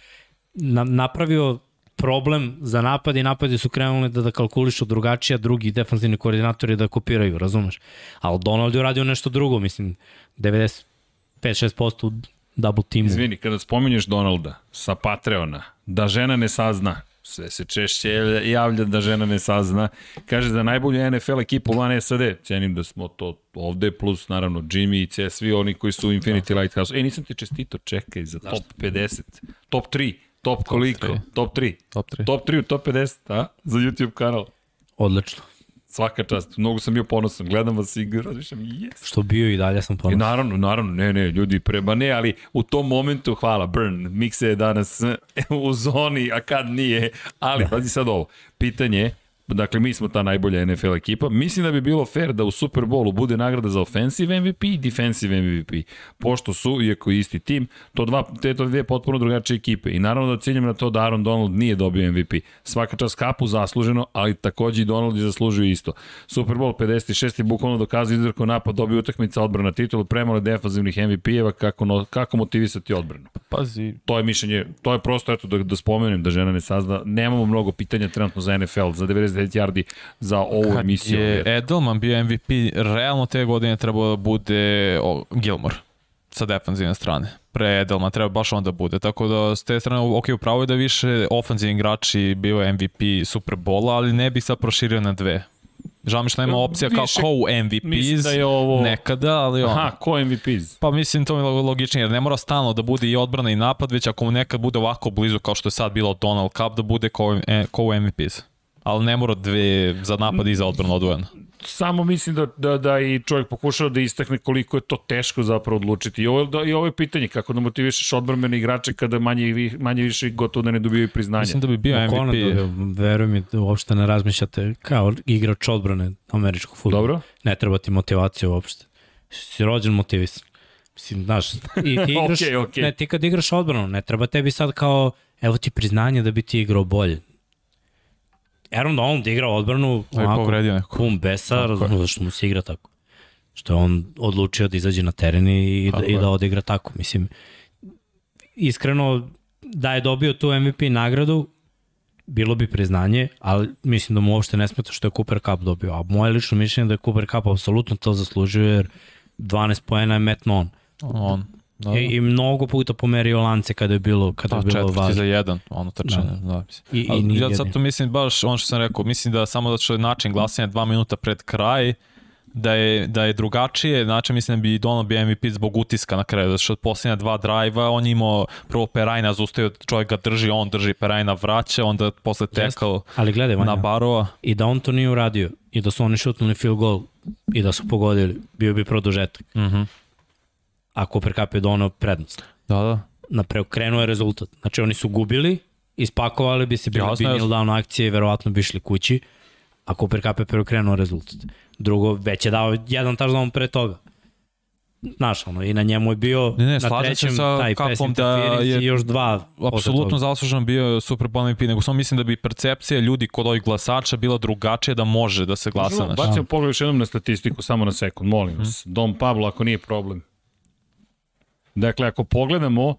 na, napravio problem za napad i napadi su krenuli da, da kalkulišu drugačije, drugi defanzivni koordinatori da kopiraju, razumeš? Ali Donald je uradio nešto drugo, mislim, 95-6% u double teamu. Izvini, kada spominješ Donalda sa Patreona, da žena ne sazna, sve se češće javlja da žena ne sazna. Kaže za najbolju NFL ekipu van SAD, cenim da smo to ovde, plus naravno Jimmy i C, svi oni koji su u Infinity Lighthouse. E, nisam ti čestito, čekaj, za top 50, top 3, top koliko? Top 3. Top 3. Top 3 u top 50, a? Za YouTube kanal. Odlično. Svaka čast, mnogo sam bio ponosan, gledam vas i razmišljam, yes. Što bio i dalje sam I ponosan. naravno, naravno, ne, ne, ljudi preba ne, ali u tom momentu, hvala, Burn, Mikse je danas u zoni, a kad nije, ali, pazi sad ovo, pitanje je, Dakle, mi smo ta najbolja NFL ekipa. Mislim da bi bilo fair da u Super Bowlu bude nagrada za offensive MVP i defensive MVP. Pošto su, iako isti tim, to dva, te to dvije potpuno drugačije ekipe. I naravno da ciljam na to da Aaron Donald nije dobio MVP. Svaka čast kapu zasluženo, ali takođe i Donald je zaslužio isto. Super Bowl 56 je bukvalno dokazao izrako napad, dobio utakmica odbrana titulu, premalo defanzivnih MVP-eva, kako, no, kako motivisati odbranu. Pazi, To je mišljenje, to je prosto, eto, da, da spomenem da žena ne sazna. Nemamo mnogo pitanja trenutno za NFL, za 99 yardi za ovu kad emisiju. je jer- Edelman bio MVP, realno te godine trebao da bude o, Gilmore sa defanzivne strane. Pre Edelman treba baš onda bude. Tako da s te strane, ok, upravo je da više ofanzivni igrači bio MVP Super Bola, ali ne bi sad proširio na dve. Žao mi što nema opcija kao Više- co-MVPs mislim da je ovo- nekada, ali ono. Aha, ko MVPs? Pa mislim to mi je logičnije, jer ne mora stalno da bude i odbrana i napad, već ako mu nekad bude ovako blizu kao što je sad bilo Donald Cup, da bude ko, e, ko MVPs. Ali ne mora dve za napad i za odbranu odvojeno. samo mislim da, da, da i čovjek pokušao da istakne koliko je to teško zapravo odlučiti. I ovo, da, i ovo je pitanje, kako da motivišeš odbrmene igrače kada manje, manje više gotovo da ne dobijaju priznanje. Mislim da bi bio Conan MVP. dobio, veruj mi, da uopšte ne razmišljate kao igrač odbrane američkog futbola. Dobro. Ne treba ti motivacija uopšte. Si rođen motivisan. Mislim, znaš, i ti (laughs) igraš, Okej, okej. ne, ti kad igraš odbranu, ne treba tebi sad kao, evo ti priznanje da bi ti igrao bolje. Aaron Donald igra odbranu, Da je povredio neko. pun besa, razumno zašto mu se igra tako. Što je on odlučio da izađe na teren i, da, i da odigra tako. Mislim, iskreno, da je dobio tu MVP nagradu, bilo bi priznanje, ali mislim da mu uopšte ne smeta što je Cooper Cup dobio. A moje lično mišljenje je da je Cooper Cup apsolutno to zaslužio, jer 12 poena je metno on. On. Da, I, I mnogo puta pomerio lance kada je bilo, kada da, je bilo četvrti važno. za jedan, ono trčanje. Da. Da, mislim. I, i Ali nije ja to mislim baš ono što sam rekao, mislim da samo da što je način glasanja dva minuta pred kraj, da je, da je drugačije, znači mislim da bi Donald bio MVP zbog utiska na kraju, zato što od posljednja dva drajva on je imao prvo Perajna zaustavio, čovjek ga drži, on drži Perajna, vraća, onda posle tekao Ali gledaj, Vanja, na Barova. i da on to nije uradio, i da su oni šutnuli field goal, i da su pogodili, bio bi produžetak. Mm -hmm. A Cooper Cup je donao prednost. Da, da. Na preokrenuo je rezultat. Znači oni su gubili, ispakovali bi se, bili Jasno, bi kneel down akcije i verovatno bi išli kući, a Cooper Cup je preokrenuo rezultat. Drugo, već je dao jedan touchdown pre toga. Znaš, ono, i na njemu je bio Ne, ne, na trećem sa taj Cupom da je i još dva. Apsolutno zaslužan bio Super Bowl MVP, nego samo mislim da bi percepcija ljudi kod ovih glasača bila drugačija da može da se glasa. Možemo bacimo pogled još jednom na statistiku, samo na sekund, molim vas. Dom Pablo, ako nije problem. Dakle, ako pogledamo,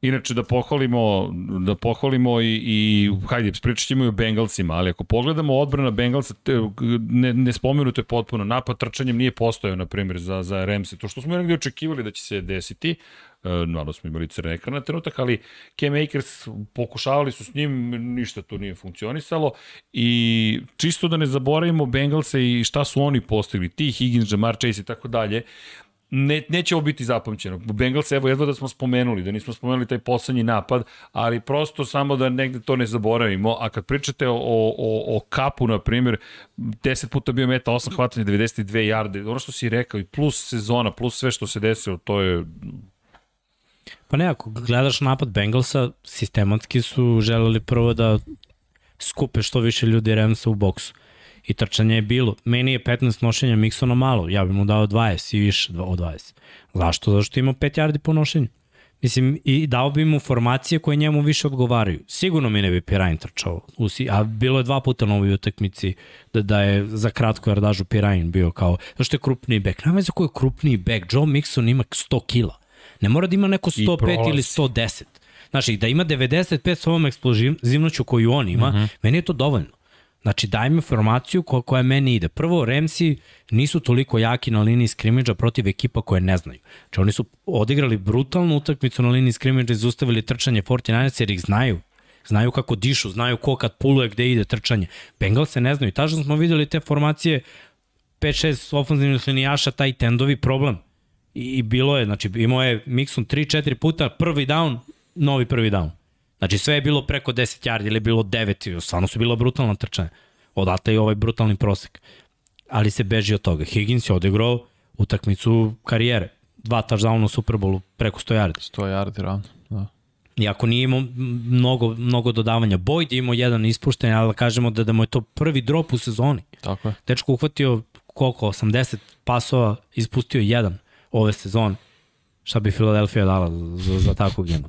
inače da pohvalimo, da pohvalimo i, i hajde, pričat ćemo i o Bengalsima, ali ako pogledamo odbrana Bengalsa, te, ne, ne spomenuto je potpuno, napad trčanjem nije postojao, na primjer, za, za Remse. To što smo negdje očekivali da će se desiti, e, naravno smo imali crne ekran na trenutak, ali Cam Akers pokušavali su s njim, ništa to nije funkcionisalo i čisto da ne zaboravimo Bengalse i šta su oni postigli, ti Higgins, Jamar Chase i tako dalje, ne, neće ovo biti zapamćeno. Bengals, evo, jedva da smo spomenuli, da nismo spomenuli taj poslednji napad, ali prosto samo da negde to ne zaboravimo, a kad pričate o, o, o kapu, na primjer, 10 puta bio meta, 8 hvatanja, 92 jarde, ono što si rekao, i plus sezona, plus sve što se desilo, to je Pa ne, ako gledaš napad Bengalsa, sistematski su želeli prvo da skupe što više ljudi Ramsa u boksu. I trčanje je bilo. Meni je 15 nošenja Miksona malo. Ja bih mu dao 20 i više od 20. Zašto? Zašto ima 5 yardi po nošenju. Mislim, i dao bi mu formacije koje njemu više odgovaraju. Sigurno mi ne bi Pirajn trčao. Usi, a bilo je dva puta na ovoj utakmici da, da je za kratko jardažu Pirajn bio kao, zašto je krupniji bek. Nema za koji je krupniji bek. Joe Mixon ima 100 kila. Ne mora da ima neko 105 ili 110. Znači, da ima 95 s ovom eksplozivnoću koju on ima, uh -huh. meni je to dovoljno. Znači, daj mi formaciju koja, koja meni ide. Prvo, Remsi nisu toliko jaki na liniji skrimidža protiv ekipa koje ne znaju. Znači, oni su odigrali brutalnu utakmicu na liniji skrimidža i zustavili trčanje 49 jer ih znaju. Znaju kako dišu, znaju ko kad puluje gde ide trčanje. Bengals se ne znaju. Tažno smo videli te formacije 5-6 ofenzivnih linijaša, taj tendovi problem. I, I bilo je, znači imao je Mixon 3-4 puta, prvi down, novi prvi down. Znači sve je bilo preko 10 yardi ili je bilo 9, stvarno su bila brutalna trčanja. Odatle je ovaj brutalni prosek. Ali se beži od toga. Higgins je odigrao utakmicu karijere. Dva touchdowna u Superbowlu preko 100 yardi. 100 yardi, ravno. Da. Iako nije imao mnogo, mnogo dodavanja. Boyd je imao jedan ispušten, ali da kažemo da, da mu je to prvi drop u sezoni. Tako je. Dečko uhvatio koliko, 80 pasova, ispustio jedan ove sezone. Šta bi Filadelfija dala za, za takvog ima?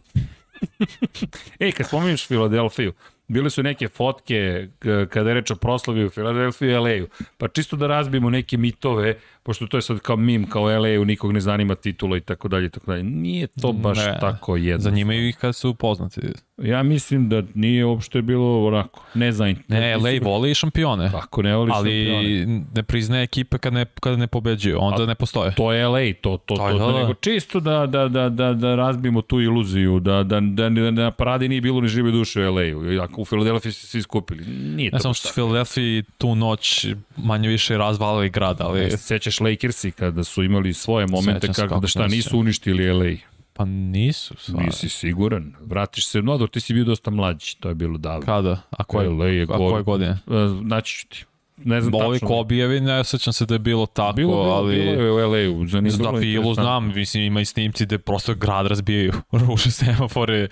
(laughs) Ej, kad spominješ Filadelfiju, bile su neke fotke kada je reč o proslavi u Filadelfiji i LA-u. Pa čisto da razbijemo neke mitove, pošto to je sad kao mim, kao LA-u, nikog ne zanima titula i tako dalje i tako dalje. Nije to baš ne, tako jedno. Zanimaju ih kad su poznati. Ja mislim da nije uopšte bilo onako, ne znam. Ne, LA voli šampione. Tako, ne voli ali šampione. Ali ne priznaje ekipe kad ne, kad ne pobeđuju, onda A, ne postoje. To je LA, to, to, to, to, da, da. nego čisto da, da, da, da, da razbijemo tu iluziju, da, da, da, da na paradi nije bilo ni žive duše u LA-u. Ako u Filadelfiji se svi skupili. Nije to ne samo što su Filadelfiji tu noć manje više razvalili grad, ali... Sećaš Lakersi kada su imali svoje momente kako da šta nisu uništili LA. Pa nisu. Stvar. Nisi siguran. Vratiš se, no, ti si bio dosta mlađi, to je bilo davno. Kada? A koje, LA je a koje godine? Naći ću ti. Ne znam Ovi tačno. Kobijevi, ne sećam se da je bilo tako, bilo, bilo, ali... Bilo je u LA-u. Za Filu znam, mislim, ima i snimci gde prosto grad razbijaju, (laughs) ruše semafore.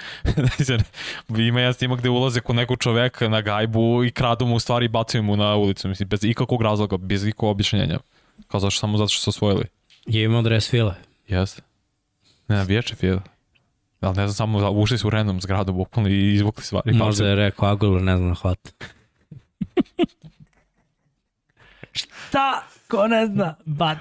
(laughs) ima jedan snimak gde ulaze kod nekog čoveka na gajbu i kradu mu u stvari i bacuju mu na ulicu, mislim, bez ikakvog razloga, bez ikakvog objašnjenja. Kao zašto, samo zato što su osvojili. Je imao dres Fila. Jeste. Ne, navijače Fila. Ali ne znam, samo ušli su u random zgradu bukvalno i izvukli stvari. Možda je rekao Aguilar, ne znam, hvat. (laughs) Šta? Ko ne zna? Bat.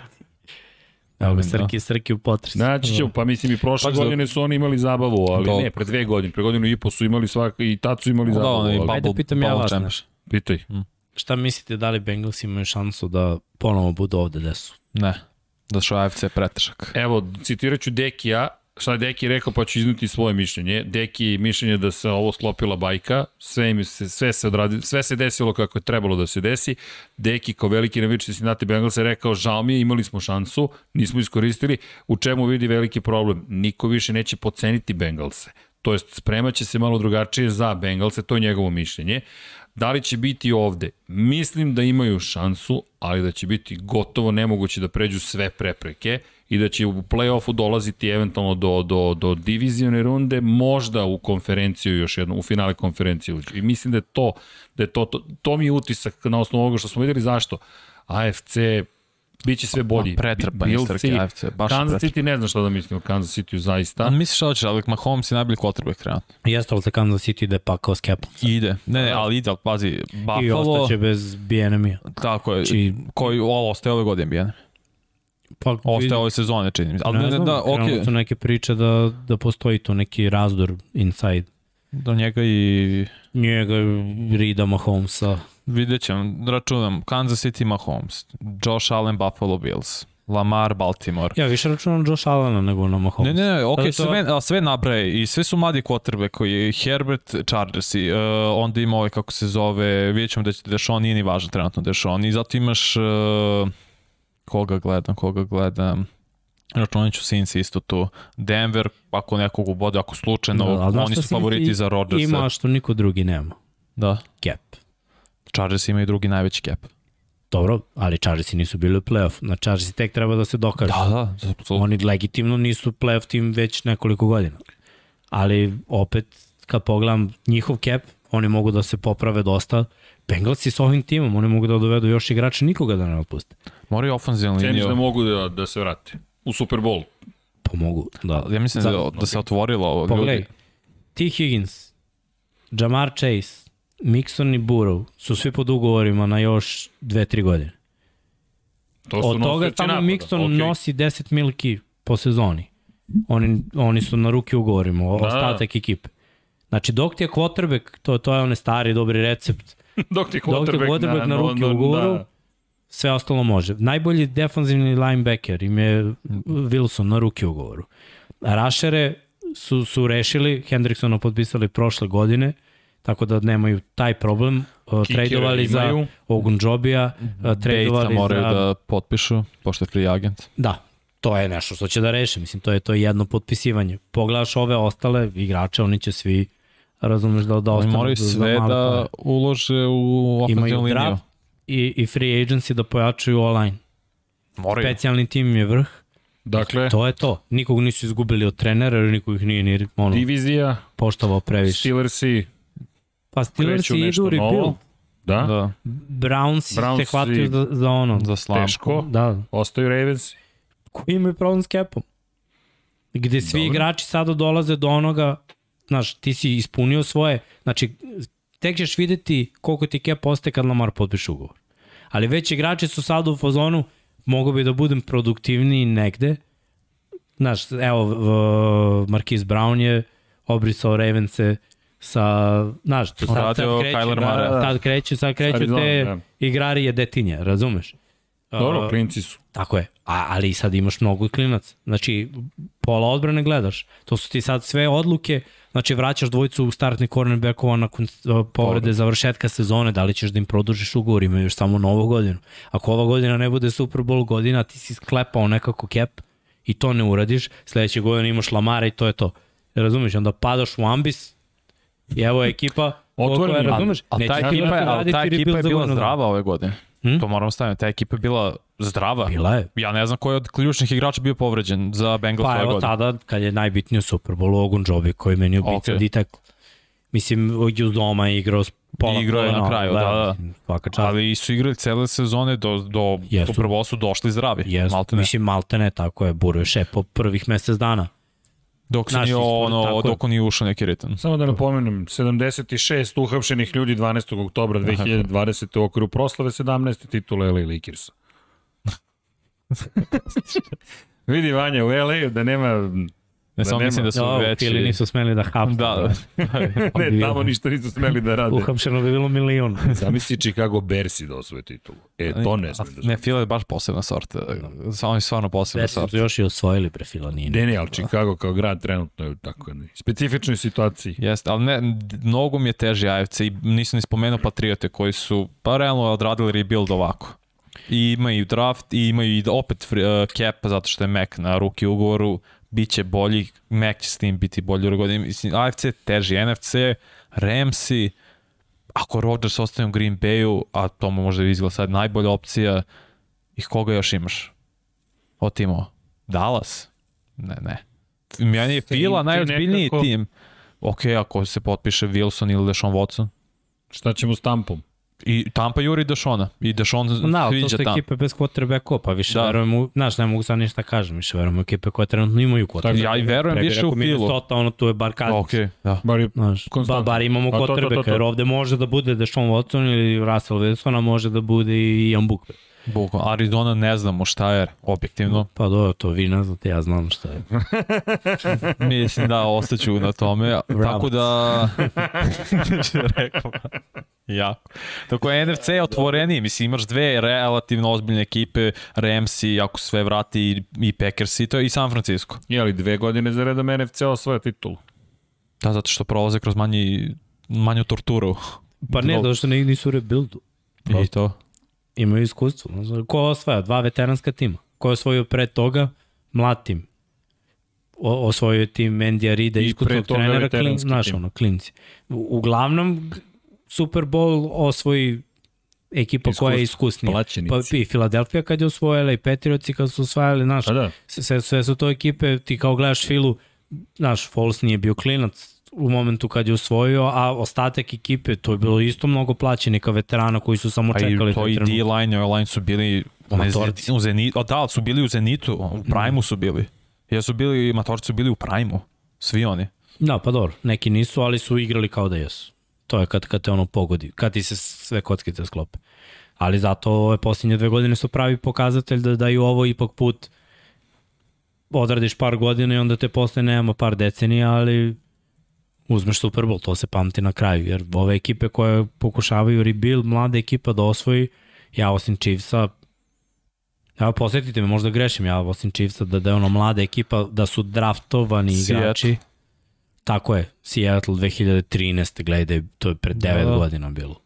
Evo ga, Srki, Srki u potresu. Znači ću, pa mislim i prošle pa, godine su oni imali zabavu, ali Dok. ne, pre dve godine, pre godinu i po su imali svak, i tad su imali da, zabavu. Da, ali... Ajde pitam ja vas nešto. Pitaj. Hmm. Šta mislite da li Bengals imaju šansu da ponovo budu ovde gde su? Ne, da su AFC pretešak. Evo, citirat ću Dekija, šta je Deki rekao, pa ću iznuti svoje mišljenje. Deki mišljenje da se ovo sklopila bajka, sve, im se, sve, se odradi, sve se desilo kako je trebalo da se desi. Deki kao veliki navijač Cincinnati Bengals je rekao, žao mi je, imali smo šansu, nismo iskoristili. U čemu vidi veliki problem? Niko više neće poceniti Bengalse. To jest, spremaće se malo drugačije za Bengalse, to je njegovo mišljenje. Da li će biti ovde? Mislim da imaju šansu, ali da će biti gotovo nemoguće da pređu sve prepreke i da će u play-offu dolaziti eventualno do, do, do divizione runde, možda u konferenciju još jedno, u finale konferencije. I mislim da je to, da je to, to, to mi je utisak na osnovu ovoga što smo videli zašto. AFC Biće sve bolji. Ma pretrpan istrke AFC. Baš Kansas City ne znam šta da mislim o Kansas City-u zaista. A misliš da će, ali Mahomes je najbolji quarterback trenutno. Jeste, ali za Kansas City ide pa kao skepom. Ide. Ne, ne, ali ide, ali pazi, Buffalo... I ostaće bez BNM-a. Tako je. Či... Znači- koji ovo ostaje ove godine BNM. Pa, ostaje ove sezone, čini mi. Ali ne, ne znam, da, okay. su neke priče da, da postoji tu neki razdor inside. Do njega i... Njega, Rida Mahomesa. Vidjet ćem, računam, Kansas City Mahomes, Josh Allen Buffalo Bills, Lamar Baltimore. Ja više računam Josh Allena nego na Mahomes. Ne, ne, ne, ok, to... sve, sve nabraje i sve su mladi quarterback koji Herbert Chargers i uh, onda ima ovaj kako se zove, vidjet ćemo da će Dešon nije ni važan trenutno Dešon i zato imaš uh, koga gledam, koga gledam računat ću Saints isto tu. Denver, ako nekog ubode, ako slučajno, da, oni su favoriti za Rodgersa. Ima što niko drugi nema. Da. Cap. Chargers imaju drugi najveći cap. Dobro, ali Chargersi nisu bili u playoff. Na Chargersi tek treba da se dokažu. Da, da, apsolutno. Oni legitimno nisu playoff tim već nekoliko godina. Ali opet, kad pogledam njihov cap, oni mogu da se poprave dosta. Bengalsi s ovim timom, oni mogu da dovedu još igrača, nikoga da ne otpuste. Moraju ofenzivno liniju. Ceniš da mogu da, da se vrate u Super Bowl pomogu. Da. Ja mislim Za- da, da se otvorilo ovo. Pogledaj, Ljudi, T. Higgins, Jamar Chase, Mixon i Burrow su svi pod ugovorima na još 2-3 godine. To su Od toga samo napada, Mixon okej. nosi 10 milki po sezoni. Oni, oni su na ruki ugovorima, o- Da. ostatak ekipe. Znači, dok ti je quarterback, to, to je onaj stari dobri recept, (laughs) Dok ti Dok ti je quarterback na ruki ugovoru, sve ostalo može. Najbolji defanzivni linebacker im je Wilson na ruki ugovoru. Rašere su, su rešili, Hendricksona potpisali prošle godine, tako da nemaju taj problem. Uh, Kikere tradovali za imaju. Ogunjobija, uh, Bejta tradovali moraju za... da potpišu, pošto je free agent. Da, to je nešto što će da reše. Mislim, to je to je jedno potpisivanje. Pogledaš ove ostale igrače, oni će svi razumeš da, da Oni ostanu moraju sve da pare. ulože u ofenzivnu Imaju liniju. draft i, i free agency da pojačaju online. Moraju. Specijalni tim im je vrh. Dakle, To je to. Nikog nisu izgubili od trenera, jer niko ih nije ni ono, divizija, poštovao previše. Steelersi Pa Steelers kreću idu nešto rebuild. novo. Da, Da, Browns, Brownsi- te hvataju za, za ono. za slamku. teško. Da, Ostaju Ravens. koji imaju problem s capom. Gde svi Dobro. igrači sada dolaze do onoga, znaš, ti si ispunio svoje, znači, tek ćeš videti koliko ti cap ostaje kad Lamar potpiše ugovor. Ali već igrači su sada u fazonu, mogu bi da budem produktivniji negde. Znaš, evo, v- Marquise Brown je obrisao Ravense sa, znaš, to sad, sad kreće, Kyler da, Murray. sad kreće, sad kreću Arizona, te da. igrari je detinje, razumeš? Dobro, Uh, klinci su. Tako je, A, ali sad imaš mnogo klinaca. Znači, pola odbrane gledaš. To su ti sad sve odluke, znači vraćaš dvojicu u startni cornerbackova nakon povrede završetka sezone, da li ćeš da im produžiš ugovor, imaju još samo novu godinu. Ako ova godina ne bude Super Bowl godina, ti si sklepao nekako cap i to ne uradiš, sledeće godine imaš Lamara i to je to. Razumeš, onda padaš u ambis i evo je ekipa Otvoreni. razumeš? A ta ekipa, je, ta ekipa je bila zdrava ove godine. Hm? To moram staviti. Ta ekipa je bila zdrava. Bila je. Ja ne znam ko je od ključnih igrača bio povređen za Bengals Pa ove evo godine. tada, kad je najbitniji u Super Bowlu, Ogun Jobi, koji meni ubica okay. ditak. Mislim, iz doma je igrao pola Igrao je na kraju, da, da. Svaka čast. Ali su igrali cele sezone do, do Jesu. Super Bowl su došli zdravi. Jesu, Maltene. mislim, maltene, tako je, Buro je šepo prvih mesec dana. Dok se nije, ono, tako dok on nije ušao neki ritam. Samo da napomenem, 76 uhapšenih ljudi 12. oktobra 2020. u okviru proslave 17. titule LA Lakersa. (laughs) Vidi Vanja u LA da nema... Ne samo nema. mislim da su Jo, veći... Ili nisu smeli da hapse. Da, (laughs) Ne, tamo ništa nisu smeli da rade. Uhapšeno bi bilo milion. Zamisli Chicago Bearsi da osvoje titulu. E, to ne sme da Ne, Fila je baš posebna sorta. Samo je stvarno posebna su sorta. još i osvojili pre Filanini. Ne, ne, ali Chicago kao grad trenutno je u takoj jednoj specifičnoj situaciji. Jeste, ali ne, mnogo mi je teži AFC i nisam ni spomenuo Patriote koji su pa realno odradili rebuild ovako. I imaju draft i imaju i opet free, uh, cap zato što je Mac na ruki ugovoru, bit će bolji, Mac će s tim biti bolji u godini. Mislim, AFC je teži, NFC, Ramsi, ako Rodgers ostane u Green Bayu, a to mu možda izgleda sad najbolja opcija, i koga još imaš? Od timova? Dallas? Ne, ne. Meni je Fila najozbiljniji nekako. tim. Ok, ako se potpiše Wilson ili Deshaun Watson. Šta ćemo s tampom? I Tampa juri Dešona. I Dešon Da, ali to sviđa su ekipe bez quarterbacka, pa više Da. da. verujem u, znaš, ne mogu sad ništa kažem, više verujem u ekipe koje trenutno imaju quarterbacka. Ja i verujem Pre bi više u Filu. Minnesota, ono tu je bar Cousins. Ok, da. Bar je Znaš, ba, bar imamo to, to, to, quarterbacka, to. jer ovde može da bude Deshaun Watson ili Russell Wilson, a može da bude i Ian Book. Bukvalno. Arizona ne znamo šta je, objektivno. Pa dobro, to vi ne znate, ja znam šta je. (laughs) Mislim da ostaću na tome. Tako da... (laughs) Rekao. jako. Tako je NFC je otvoreniji. Mislim, imaš dve relativno ozbiljne ekipe, Ramsi, ako sve vrati, i, i Packers i to i San Francisco. Je li dve godine za redom NFC osvoja titulu? Da, zato što prolaze kroz manji, manju torturu. Pa ne, zato što nisu u rebuildu. I to. Imaju iskustvo. Ko osvaja? Dva veteranska tima. Ko je osvojio pre toga? Mlad tim. O, osvojio je tim Mendija Rida, I pre iskusnog toga trenera, klin, znaš, tim. ono, klinci. U, uglavnom, Super Bowl osvoji ekipa koja je iskusnija. plaćenici. Pa i Filadelfija kad je osvojila i Patriotsi kad su osvajali, znaš, Pa da. sve, sve su to ekipe, ti kao gledaš Filu, znaš, Foles nije bio klinac u momentu kad je osvojio, a ostatak ekipe, to je bilo isto mnogo plaćenika veterana koji su samo čekali i to i. D-line i O-line su bili u, Matorci. u Zenitu, a da, su bili u Zenitu, u Prime-u su bili. Jesu bili, matorci su bili u prajmu, svi oni. Da, pa dobro, neki nisu, ali su igrali kao da jesu. To je kad, kad te ono pogodi, kad ti se sve kockice sklope. Ali zato ove posljednje dve godine su pravi pokazatelj da, da i ovo ipak put odradiš par godina i onda te posle nema par decenija, ali uzmeš Super Bowl, to se pamti na kraju, jer ove ekipe koje pokušavaju rebuild, mlada ekipa da osvoji, ja osim Chiefsa, Evo, posjetite me, možda grešim ja osim Chiefsa, da, da je ono mlada ekipa, da su draftovani Seattle. igrači. Tako je, Seattle 2013. gledaj, to je pred 9 Da, da, godina bilo.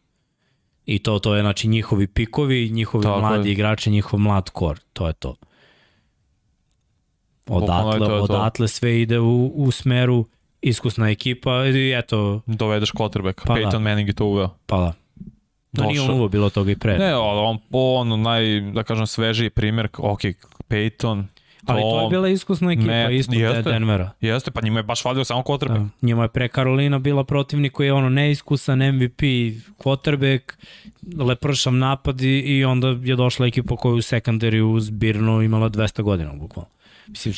I to, to je znači njihovi pikovi, njihovi Tako mladi je. igrači, njihov mlad kor, to je to. Je Odatle, to je to. odatle sve ide u, u smeru iskusna ekipa i eto, Dovedeš quarterback. Pa da. Peyton Manning je to uveo. pa da. No nije on uvo bilo toga i pre. Ne, on, on naj, da kažem, svežiji primjer, ok, Peyton, ali to je bila iskusna ekipa, Ne, isto jeste. De Denvera. Jeste, pa njima je baš falio samo quarterback. Da. Njima je pre Karolina bila protivnik koji je ono neiskusan MVP, quarterback, lepršav napad i, i onda je došla ekipa koja je u sekundariju zbirno imala 200 godina, bukvalno. Mislim,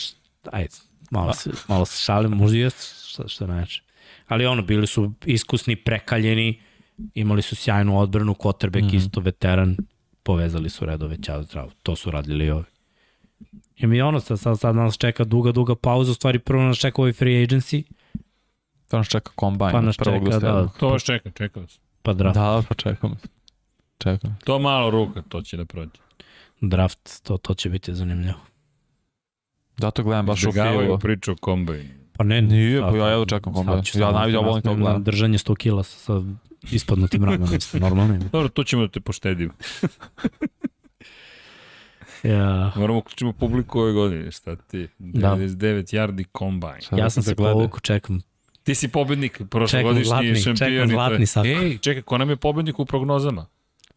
ajde, malo se, malo se šalim, možda jeste što, što neče. Ali ono, bili su iskusni, prekaljeni, imali su sjajnu odbranu, quarterback mm -hmm. isto veteran, povezali su redove, ćao zdravo. To su radili i ovi. I mi ono, sad, sad, sad nas čeka duga, duga pauza, u stvari prvo nas čeka ovaj free agency, To nas čeka kombajn. Pa nas prvog čeka, sedmog. da, To vas čeka, čeka vas. pa draft. Da, pa čekam. Čekam. To malo ruka, to će da prođe. draft, to, to će biti zanimljivo. Zato gledam baš u Izbjegavaju filu. priču o kombajnu. Pa ne, Nije, sad- pa ja jedva čekam ću Ja najviše da volim to gledam. Držanje 100 kila sa, sa ispadnutim ramenom, (laughs) isto normalno. Dobro, tu ćemo da te poštedimo. (laughs) Ja, Moramo uključimo publiku ove godine, šta ti? Da. 99 yardi kombajn. Ja da sam se gleda? povukao, čekam. Ti si pobednik, prošlogodišnji šampion. čekam to zlatni sako. Ej, čekaj, ko nam je pobednik u prognozama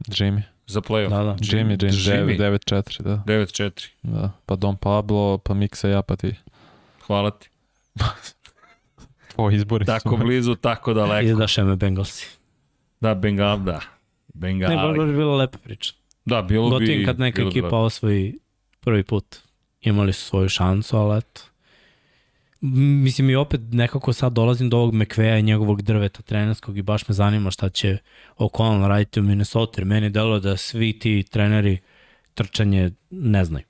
Jimmy. za playoff? Da, da. Jimmy, Jimmy, Jimmy. 9-4, da. 9-4. da. Pa Don Pablo, pa Miksa ja, pa ti. Hvala ti. (laughs) Tvoj izbori Tako su. blizu, tako daleko. Izdaše me Bengalsi. Da, Bengal, da. Ne, baš Bengali. baš bila lepa priča. Da, bilo bi... Gotivim kad neka bilo bi ekipa lepo. osvoji prvi put. Imali su svoju šansu, ali eto. Mislim i opet nekako sad dolazim do ovog McVeja i njegovog drveta trenerskog i baš me zanima šta će O'Connell raditi u Minnesota, jer meni delo da svi ti treneri trčanje ne znaju.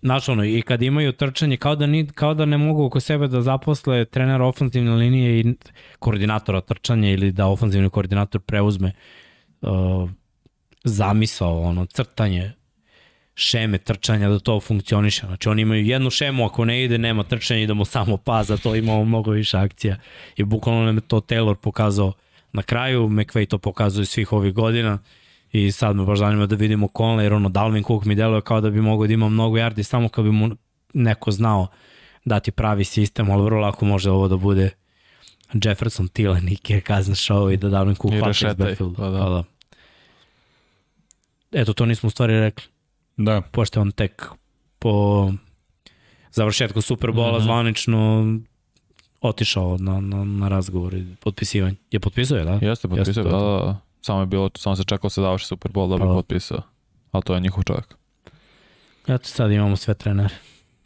Znaš ono, i kad imaju trčanje, kao da, ni, kao da ne mogu oko sebe da zaposle trenera ofenzivne linije i koordinatora trčanja ili da ofenzivni koordinator preuzme uh, zamisao, ono, crtanje šeme trčanja da to funkcioniše. Znači oni imaju jednu šemu, ako ne ide, nema trčanja, idemo samo pa, za to imamo mnogo više akcija. I bukvalno nam je to Taylor pokazao na kraju, McVay to pokazuje svih ovih godina i sad me baš zanima da vidimo Conley, jer ono Dalvin Cook mi deluje kao da bi mogao da ima mnogo yardi samo kad bi mu neko znao dati pravi sistem, ali vrlo lako može ovo da bude Jefferson, Thielen i Kirk Cousins show i da Dalvin Cook I hvata iz backfielda. pa da. Pa da. Eto, to nismo u stvari rekli Da. pošto je on tek po završetku Superbola mm. -hmm. zvanično otišao na, na, na razgovor i potpisivanje. Je potpisao je, da? Jeste potpisao, Jeste, da, to. da, da. Samo je bilo, samo se čekao se završi Super Bowl da bi Pa da. potpisao. Ali to je njihov čovjek. Eto sad imamo sve trenere.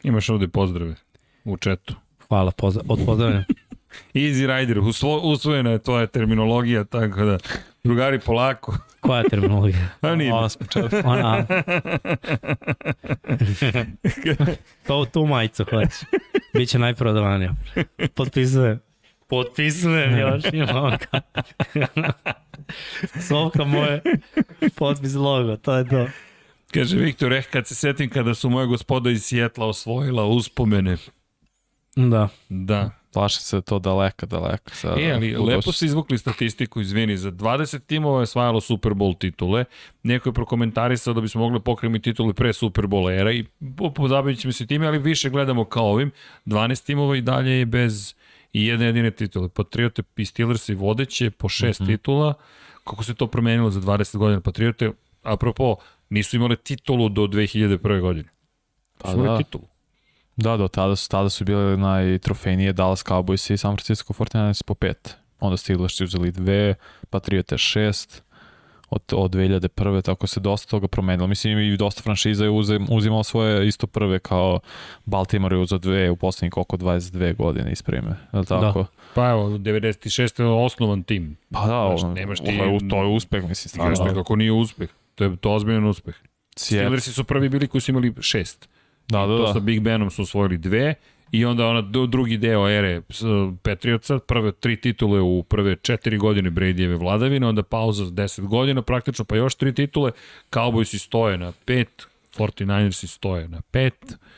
Imaš ovde pozdrave u četu. Hvala, pozdrav, od pozdravljanja. (laughs) Easy Rider, uslo, usvojena je tvoja terminologija, tako da, drugari polako. (laughs) Koja je terminologija? (laughs) A nije. Ona smo četiri. Ona... to tu majicu hoće. Biće najprodavanija. Potpisujem. Potpisujem još, (laughs) imam ga. Sovka moje, potpis logo, to je to. Kaže Viktor, eh, kad se setim kada su moja gospoda iz Sjetla osvojila uspomene. Da. Da. Plašim se to daleka, daleka. Sa, E, ali lepo ste izvukli statistiku, izvini, za 20 timova je osvajalo Super Bowl titule. Neko je prokomentarisao da bismo mogli pokremi titule pre Super Bowl era i po- pozabavit ćemo se time, ali više gledamo kao ovim. 12 timova i dalje je bez i jedne jedine titule. Patriote i Steelers i vodeće po šest mm -hmm. titula. Kako se to promenilo za 20 godina? Patriote, apropo, nisu imali titulu do 2001. godine. Pa Su da. titulu. Da, do tada su, tada su bile najtrofejnije Dallas Cowboys i San Francisco 49ers po pet. Onda Steelers su uzeli dve, Patriote šest, od, od 2001. tako se dosta toga promenilo. Mislim i dosta franšiza je uzim, uzimao svoje isto prve kao Baltimore je uzao dve u poslednjih oko 22 godine isprime. Je li tako? Da. Pa evo, 96. je osnovan tim. Pa da, Znaš, nemaš ti- to, je, to je uspeh, mislim, stvarno. Jeste, kako nije uspeh. To je to ozbiljan uspeh. Sjet, Steelersi su prvi bili koji su imali šest. da, da, To da. sa Big Benom su osvojili dve i onda ona do- drugi deo ere Patriotsa, prve tri titule u prve četiri godine Bradyjeve vladavine, onda pauza s 10 godina praktično, pa još tri titule, Cowboysi stoje na pet, 49ersi stoje na pet,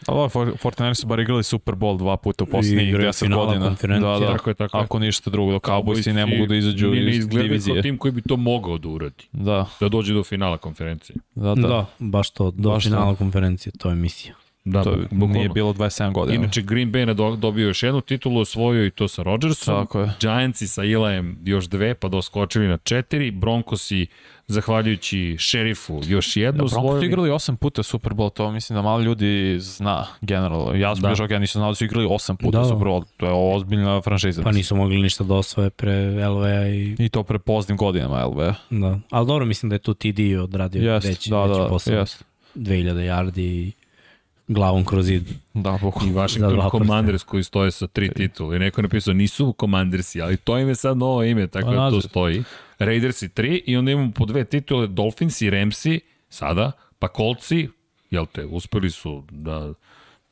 Ali ovo, 49 su bar igrali Super Bowl dva puta u poslednjih igraju 10 finala godina. Da, da. Tako je, tako je. Ako ništa drugo, dok Cowboysi ne Cowboysi mogu da izađu ni ne iz izgledaju kao divizije. tim koji bi to mogao da uradi, Da, da dođe do finala konferencije. da, Da, da. da baš to, do Baš to. finala konferencije, to je misija. Da, to buk- bukvalno. nije bilo 27 godina. Inače, Green Bay je do- dobio još jednu titulu, osvojio i to sa Rodgersom. Tako je. Giantsi sa Ilajem još dve, pa doskočili na četiri. Broncosi, zahvaljujući šerifu, još jednu Da, osvojili. igrali 8 puta Super Bowl, to mislim da malo ljudi zna generalno. Ja sam Da. da. bio ja nisam znao da su igrali 8 puta Da. da. Super Bowl. To je ozbiljna franšiza. Pa nisu mogli ništa da osvoje pre LV-a i... I to pre poznim godinama LV. Da. Ali dobro, mislim da je tu TD odradio Jest, veći, da, veći da, posao. jest. 2000 yardi i glavom kroz zid. Da, I bukvalno. Za Washington Commanders koji stoje sa tri titule. I neko je napisao, nisu Commandersi, ali to im je sad novo ime, tako Pa, da to stoji. Raidersi tri i onda imamo po dve titule, Dolphinsi, Ramsi, sada, pa Coltsi, jel te, uspeli su da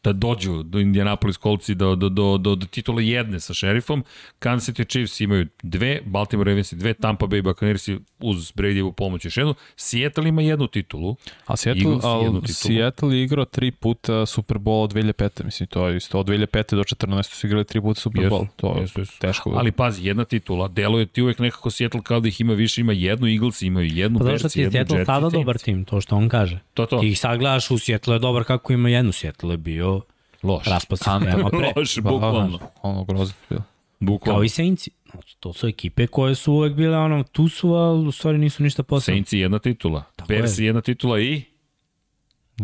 da dođu do Indianapolis Coltsi do, do, do, do, do titule jedne sa šerifom. Kansas City Chiefs imaju dve, Baltimore Ravens dve, Tampa Bay Buccaneersi uz Bradyjevu pomoć još jednu. Seattle ima jednu titulu. A Seattle, Eagles jednu al, titulu. Seattle je igrao tri puta Super Bowl od 2005. Mislim, to je isto. Od 2005. do 14. su igrali tri puta Super Jesu, Bowl. To je jesu, jesu. teško. Ali pazi, jedna titula, deluje ti uvek nekako Seattle kao da ih ima više, ima jednu, Eagles imaju jednu, Pa zato Bears što ti je jednu, Seattle tada dobar tim, to što on kaže. To je to. Ti ih sad gledaš u Seattle je dobar kako ima jednu Seattle je bio Loš. raspad sistema pre. Loš, bukvalno. Ono grozno bilo. Bukvalno. Kao i Saintsi. Znači, to su ekipe koje su uvek bile ono, tu su, ali u stvari nisu ništa posebno. Saints i jedna titula. Tako Bears je. jedna titula i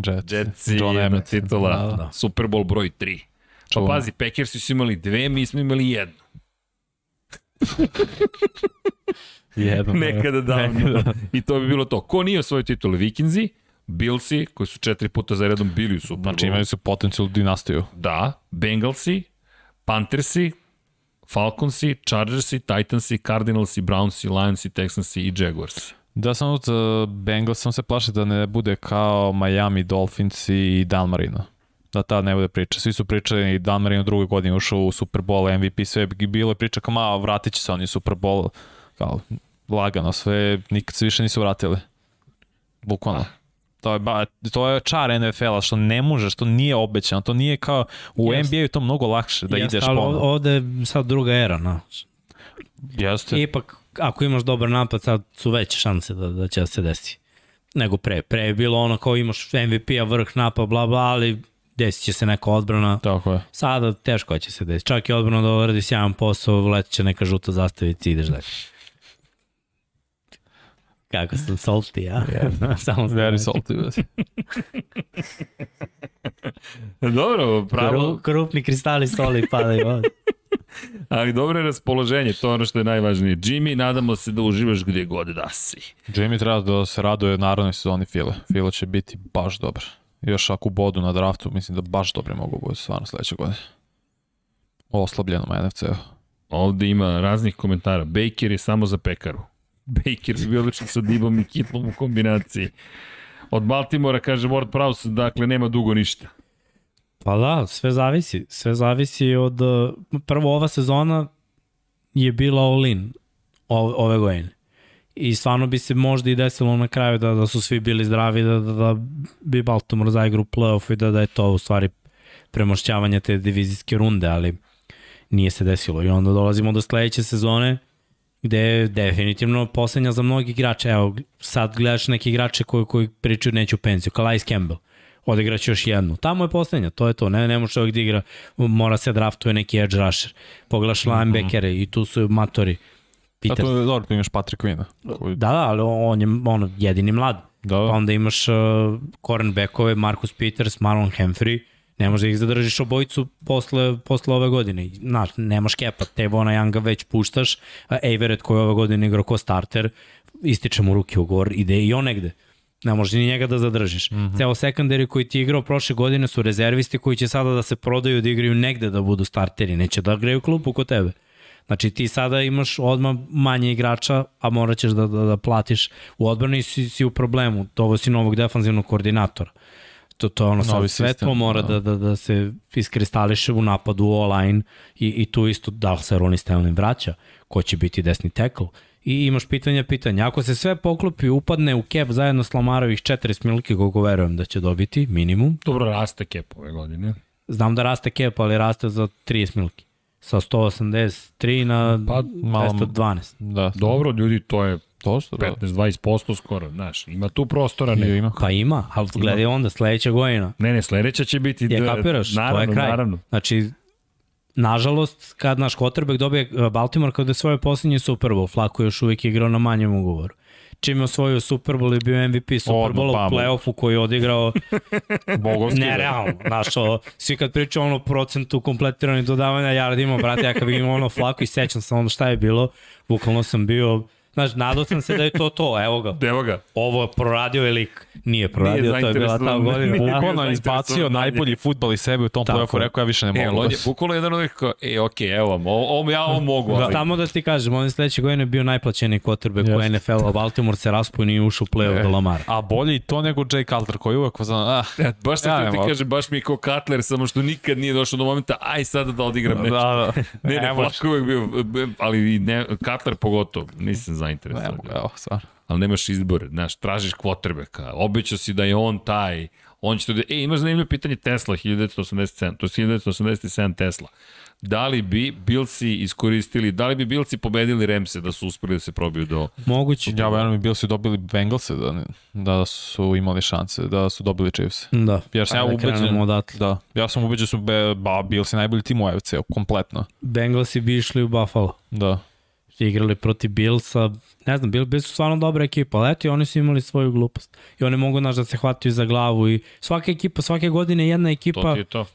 Jets. Jets i John jedna Emmett. titula. Da, da. Super Bowl broj 3. Pa Čuveno. pazi, Packersi su imali dve, mi smo imali jednu. (laughs) Jedno. Nekada davno. I to bi bilo to. Ko nije osvojio titule? Vikingsi, Billsi, koji su četiri puta za redom bili u Super Znači Bowlu. imaju su potencijalnu dinastiju. Da, Bengalsi, Panthersi, Falconsi, Chargersi, Titansi, Cardinalsi, Brownsi, Lionsi, Texansi i Jaguarsi. Da samo za Bengals sam se plaši da ne bude kao Miami Dolphins i Dan Marino. Da ta ne bude priča. Svi su pričali i Dan Marino drugoj godini ušao u Super Bowl, MVP, sve bilo je priča kao ma vratit će se oni u Super Bowl. Kao lagano, sve nikad se više nisu vratili. Bukvalno. To je, ba, to je čar NFL-a, što ne može, što nije obećano. To nije kao, u Jest. NBA je to mnogo lakše da Jeste, ideš ali ponovno. Ovde je sad druga era, na. Jeste. Ipak, ako imaš dobar napad, sad su veće šanse da, da će da se desi. Nego pre. Pre je bilo ono kao imaš MVP-a, vrh napad, bla bla, ali desit će se neka odbrana. Tako je. Sada teško će se desiti. Čak i odbrana da uradi sjajan posao, letit će neka žuta zastavica i ideš dalje. Kako sam salty, ja? (laughs) Samo sam Very salty. (laughs) Dobro, pravo, Kru, krupni kristali soli padaju (laughs) ali dobro je raspoloženje, to je ono što je najvažnije. Jimmy, nadamo se da uživaš gdje god da si. Jimmy treba da se raduje narodnoj sezoni File. File će biti baš dobar. Još ako bodu na draftu, mislim da baš dobri mogu bude stvarno sledeće godine. Oslabljenom NFC-u. Ovde ima raznih komentara. Baker je samo za pekaru. Baker bi bio odličan sa Dibom i Kitlom u kombinaciji. Od Baltimora, kaže Ward Prowse, dakle nema dugo ništa. Pa da, sve zavisi. Sve zavisi od... uh, Prvo, ova sezona je bila all-in ove, godine. I stvarno bi se možda i desilo na kraju da, da su svi bili zdravi, da, da, da bi Baltimore zaigrao u playoff i da, da je to u stvari premošćavanje te divizijske runde, ali nije se desilo. I onda dolazimo do sledeće sezone gde je definitivno poslednja za mnogi igrače. Evo, sad gledaš neki igrače koji, koji pričaju neću penziju, Calais Campbell odigraće još jednu. Tamo je poslednja, to je to. Ne, ne može čovjek da igra, mora se draftuje neki edge rusher. Pogledaš linebackere i tu su matori. A Peter. to je dobro, tu imaš Patrick Quinn. Koji, Da, da, ali on je ono, jedini mlad. da, Pa da. onda imaš uh, cornerbackove, Marcus Peters, Marlon Humphrey, ne možeš da ih zadržiš obojicu posle, posle ove godine. Znaš, nemaš kepa, Tevona Younga već puštaš, a Everett koji je ove godine igrao ko starter, ističe mu ruke ugovor, ide i on negde. Ne može ni njega da zadržiš. Mm -hmm. Ceo sekundari koji ti igrao prošle godine su rezervisti koji će sada da se prodaju da igraju negde da budu starteri, neće da igraju klupu kod tebe. Znači ti sada imaš odmah manje igrača, a morat ćeš da, da, da platiš u odbrani si, si u problemu. Ovo si novog defanzivnog koordinatora. To, to je ono sad sve to mora da. da, da, da se iskristališe u napadu u all-line i, i tu isto da li se Ronnie Stanley vraća, ko će biti desni tackle i imaš pitanja, pitanja. Ako se sve poklopi, upadne u kep zajedno s Lamarovih 40 milike, koliko verujem da će dobiti, minimum. Dobro, raste kep ove godine. Znam da raste kep, ali raste za 30 milike. Sa 183 na pa, 212. Da, Dobro, ljudi, to je Dosta, 15-20% da. skoro, znaš, ima tu prostora. Ne? Ima. Pa ima, ali gledaj onda, sledeća godina. Ne, ne, sledeća će biti... Je, kapiraš, naravno, to je kraj. Naravno. Znači, nažalost, kad naš quarterback dobije e, Baltimore kada je svoje posljednje Super Bowl, Flako je još uvijek igrao na manjem ugovoru. Čim je osvojio Super Bowl i bio MVP Super Bowl u play-offu koji je odigrao (laughs) nerealno. Znaš, o, svi kad pričaju ono procentu kompletiranih dodavanja yardima, brate, ja kad imao ono Flako i sećam se ono šta je bilo, bukvalno sam bio Znaš, nadao sam se da je to to, evo ga. Evo ga. Ovo proradio je lik. Nije proradio, Nije to je bila ta godina. Bukvalno je izbacio najbolji futbol iz sebe u tom play-offu, rekao ja više ne e, mogu. E, bukvalno jedan od ovih kao, e, okej, okay, evo vam, ovo, ja ovo mogu. Da. Ali... Samo da ti kažem, on je sledeće godine bio najplaćeniji quarterback yes. u NFL-u, a Baltimore se raspoju i nije ušao u play-off e. do Lamara. A bolje i to nego Jay Cutler, koji uvek znam, ah, (laughs) ja, baš ja, ti kažem, baš mi kao Cutler, samo što nikad nije došao do momenta, aj sada da odigram nešto. Da, da. ne, ne, Flako uvek bio, ali ne, Cutler pogotovo, nisam zainteresovan evo, stvarno. Ali nemaš izbor, znaš, tražiš kvotrbeka, obećao si da je on taj, on će to da... E, imaš zanimljivo pitanje Tesla 1987, to je 1987 Tesla. Da li bi Bilsi iskoristili, da li bi Bilsi pobedili Remse da su uspeli da se probiju do... Moguće. Ja verujem bi Bilsi dobili Bengalse da, da su imali šanse, da su dobili Chiefs. Da. Jer sam ja da ubeđen, da, ja sam ubeđen da su be, ba, Bilsi najbolji tim u AFC, kompletno. Bengalsi bi išli u Buffalo. Da igrali protiv Billsa, ne znam, Bill, Bill su stvarno dobra ekipa, ali eto i oni su imali svoju glupost. I oni mogu, znaš, da se hvataju za glavu i svaka ekipa, svake godine jedna ekipa to je, to.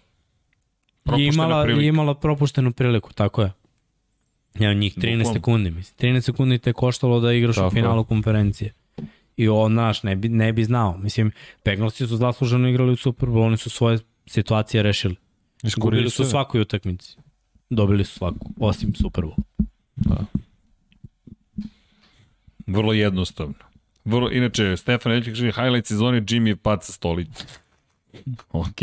je imala, je imala propuštenu priliku, tako je. Ja, njih 13 Bukom. sekundi, mislim. 13 sekundi te koštalo da igraš tako u finalu je. konferencije. I on, znaš, ne bi, ne bi znao. Mislim, Pegnalsi su zasluženo igrali u Super Bowl, oni su svoje situacije rešili. Gubili su svakoj utakmici. Dobili su svaku, osim Super Bowl. Da. Vrlo jednostavno. Vrlo, inače, Stefan Eljić kaže, highlight sezone Jimmy je pad sa stolice. (laughs) ok.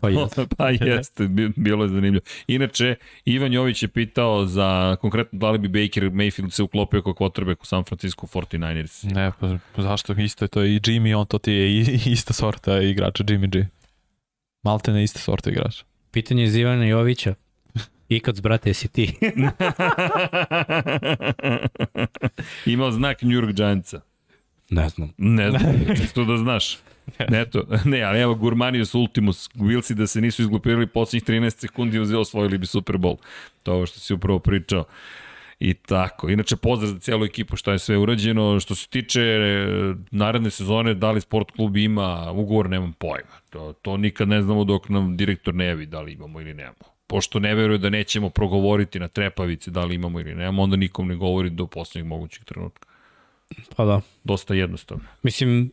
Pa jeste. (laughs) pa jeste, bilo je zanimljivo. Inače, Ivan Jović je pitao za konkretno da li bi Baker Mayfield se uklopio kao quarterback u San Francisco 49ers. Ne, pa, pa zašto? Isto je to i Jimmy, on to ti je (laughs) ista sorta igrača, Jimmy G. Malte ne ista sorta igrača. Pitanje iz Ivana Jovića. Ikac, brate, jesi ti. (laughs) Imao znak New York Giantsa. Ne znam. Ne znam, čisto da znaš. Eto, (laughs) ne, ali evo Gurmanius Ultimus, Wilsi da se nisu izglupirali poslednjih 13 sekundi uzeo osvojili bi Super Bowl. To je ovo što si upravo pričao. I tako. Inače, pozdrav za cijelu ekipu šta je sve urađeno. Što se tiče e, naredne sezone, da li sport klub ima ugovor, nemam pojma. To, to nikad ne znamo dok nam direktor ne javi da li imamo ili nemamo pošto ne veruje da nećemo progovoriti na trepavici da li imamo ili nemamo, onda nikom ne govori do poslednjeg mogućeg trenutka. Pa da. Dosta jednostavno. Mislim,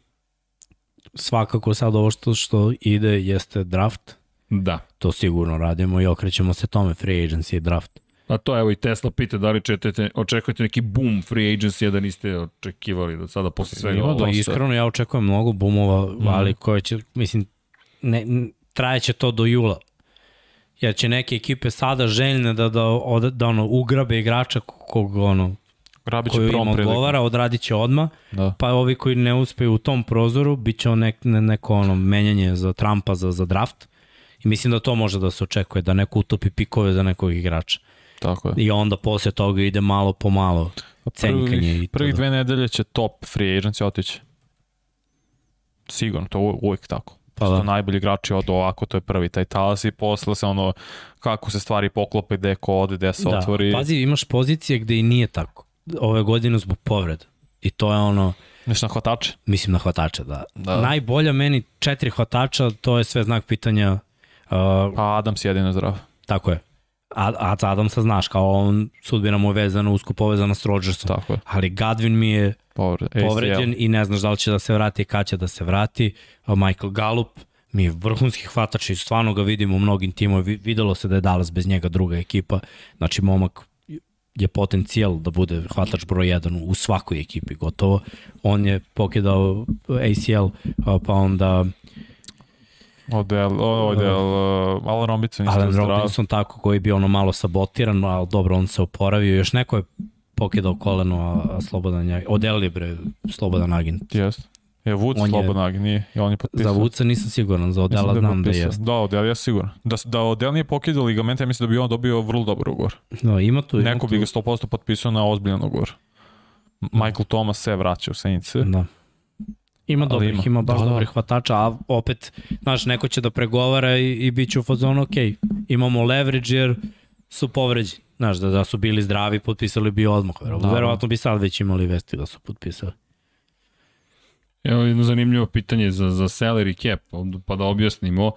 svakako sad ovo što, što ide jeste draft. Da. To sigurno radimo i okrećemo se tome free agency i draft. A to evo i Tesla pita da li četete, očekujete neki boom free agency da niste očekivali do sada posle svega Ima da, iskreno ja očekujem mnogo boomova, mm. ali koje će, mislim, ne, trajeće to do jula jer će neke ekipe sada željne da, da, da, da ono, ugrabe igrača kog ono, Grabit koju im odgovara, odradit će odmah, da. pa ovi koji ne uspeju u tom prozoru, bit će nek, ne, neko ono, menjanje za Trumpa za, za draft. I mislim da to može da se očekuje, da neko utopi pikove za nekog igrača. Tako je. I onda posle toga ide malo po malo pa cenkanje. Prvih, i prvih dve nedelje će top free agency otići. Sigurno, to uvijek tako. Pa da. najbolji igrači od ovako, to je prvi taj talas i posle se ono kako se stvari poklope, gde ko ode, gde se da. otvori. Pazi, imaš pozicije gde i nije tako. Ove godine zbog povreda. I to je ono... Mislim na hvatače? Mislim na hvatače, da. da. Najbolja meni četiri hvatača, to je sve znak pitanja. Uh, pa Adams je jedino zdrav. Tako je. A, a sa Adamsa znaš, kao on, sudbina mu je vezana, usko povezana s Rodgersom. Tako je. Ali Gadvin mi je ACL. povređen i ne znaš da li će da se vrati i kad će da se vrati. Michael Gallup mi je vrhunski hvatač i stvarno ga vidimo u mnogim timovima. Videlo se da je Dallas bez njega druga ekipa. Znači, momak je potencijal da bude hvatač broj 1 u svakoj ekipi gotovo. On je pokidao ACL, pa onda Odel, Odel, uh, Alan Robinson isto Alan zdrav. Robinson tako koji je bio ono malo sabotiran, ali dobro on se oporavio. Još neko je pokidao koleno, a, a slobodan je, Odell je bre, slobodan agent. Jeste. Je Woods On je- slobodan agent, nije. I on je Za potpisao. Vuca nisam siguran, za Odela je znam da jeste. Da, Odel je siguran. Da, da Odel nije pokidao ligamente, ja mislim da bi on dobio vrlo dobar ugovor. No, ima tu, ima Neko tu. bi ga 100% potpisao na ozbiljan ugovor. Michael Thomas se vraća u Saints. Da. Ima dobrih, ima. ima, baš Da, da. dobrih hvatača, a opet, znaš, neko će da pregovara i, i bit će u fazonu, ok, imamo leverage jer su povređeni. Znaš, da, da su bili zdravi, potpisali bi odmah. Vero, Da. Verovatno bi sad već imali vesti da su potpisali. Evo jedno zanimljivo pitanje za, za salary cap, pa da objasnimo.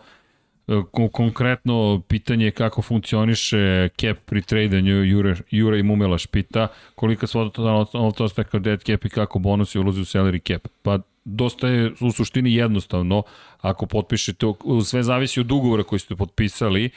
E, Ko, konkretno pitanje je kako funkcioniše cap pri tradanju, Jure, Jure i Mumelaš pita kolika su autosta kao dead cap i kako bonusi ulazi u salary cap. Pa dosta je u suštini jednostavno, ako potpišete, sve zavisi od ugovora koji ste potpisali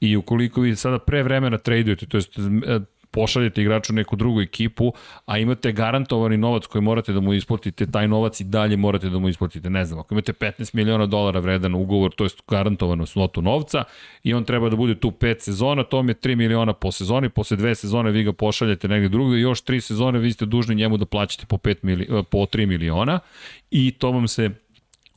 i ukoliko vi sada pre vremena tradujete, to jest e, pošaljete igraču neku drugu ekipu, a imate garantovani novac koji morate da mu isplatite, taj novac i dalje morate da mu isplatite. Ne znam, ako imate 15 miliona dolara vredan ugovor, to je garantovano svotu novca i on treba da bude tu 5 sezona, to vam je 3 miliona po sezoni, posle dve sezone vi ga pošaljete negde drugo i još 3 sezone vi ste dužni njemu da plaćate po, 5 mili, po 3 miliona i to vam se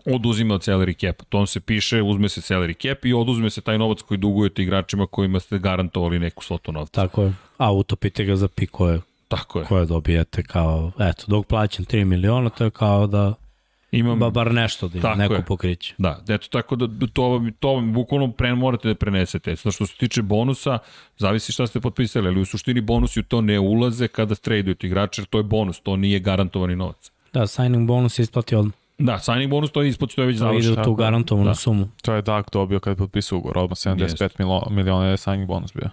oduzima od salary cap. To vam se piše, uzme se salary cap i oduzme se taj novac koji dugujete igračima kojima ste garantovali neku svotu novca. Tako je. A utopite ga za pi koje, Tako je. koje dobijete kao, eto, dok plaćam 3 miliona, to je kao da Imam, ba, bar nešto da ima, Tako neko je. pokriće. Da, eto tako da to vam, to vam bukvalno pre, morate da prenesete. Znači što se tiče bonusa, zavisi šta ste potpisali, ali u suštini bonusi u to ne ulaze kada tradujete igrača, jer to je bonus, to nije garantovani novac. Da, signing bonus je isplati odmah. Da, signing bonus to je ispod, to je već To ide završeno. u tu je. garantovanu Da. sumu. To je Doug dobio kad je potpisao ugovor, odmah 75 milo, miliona je signing bonus bio.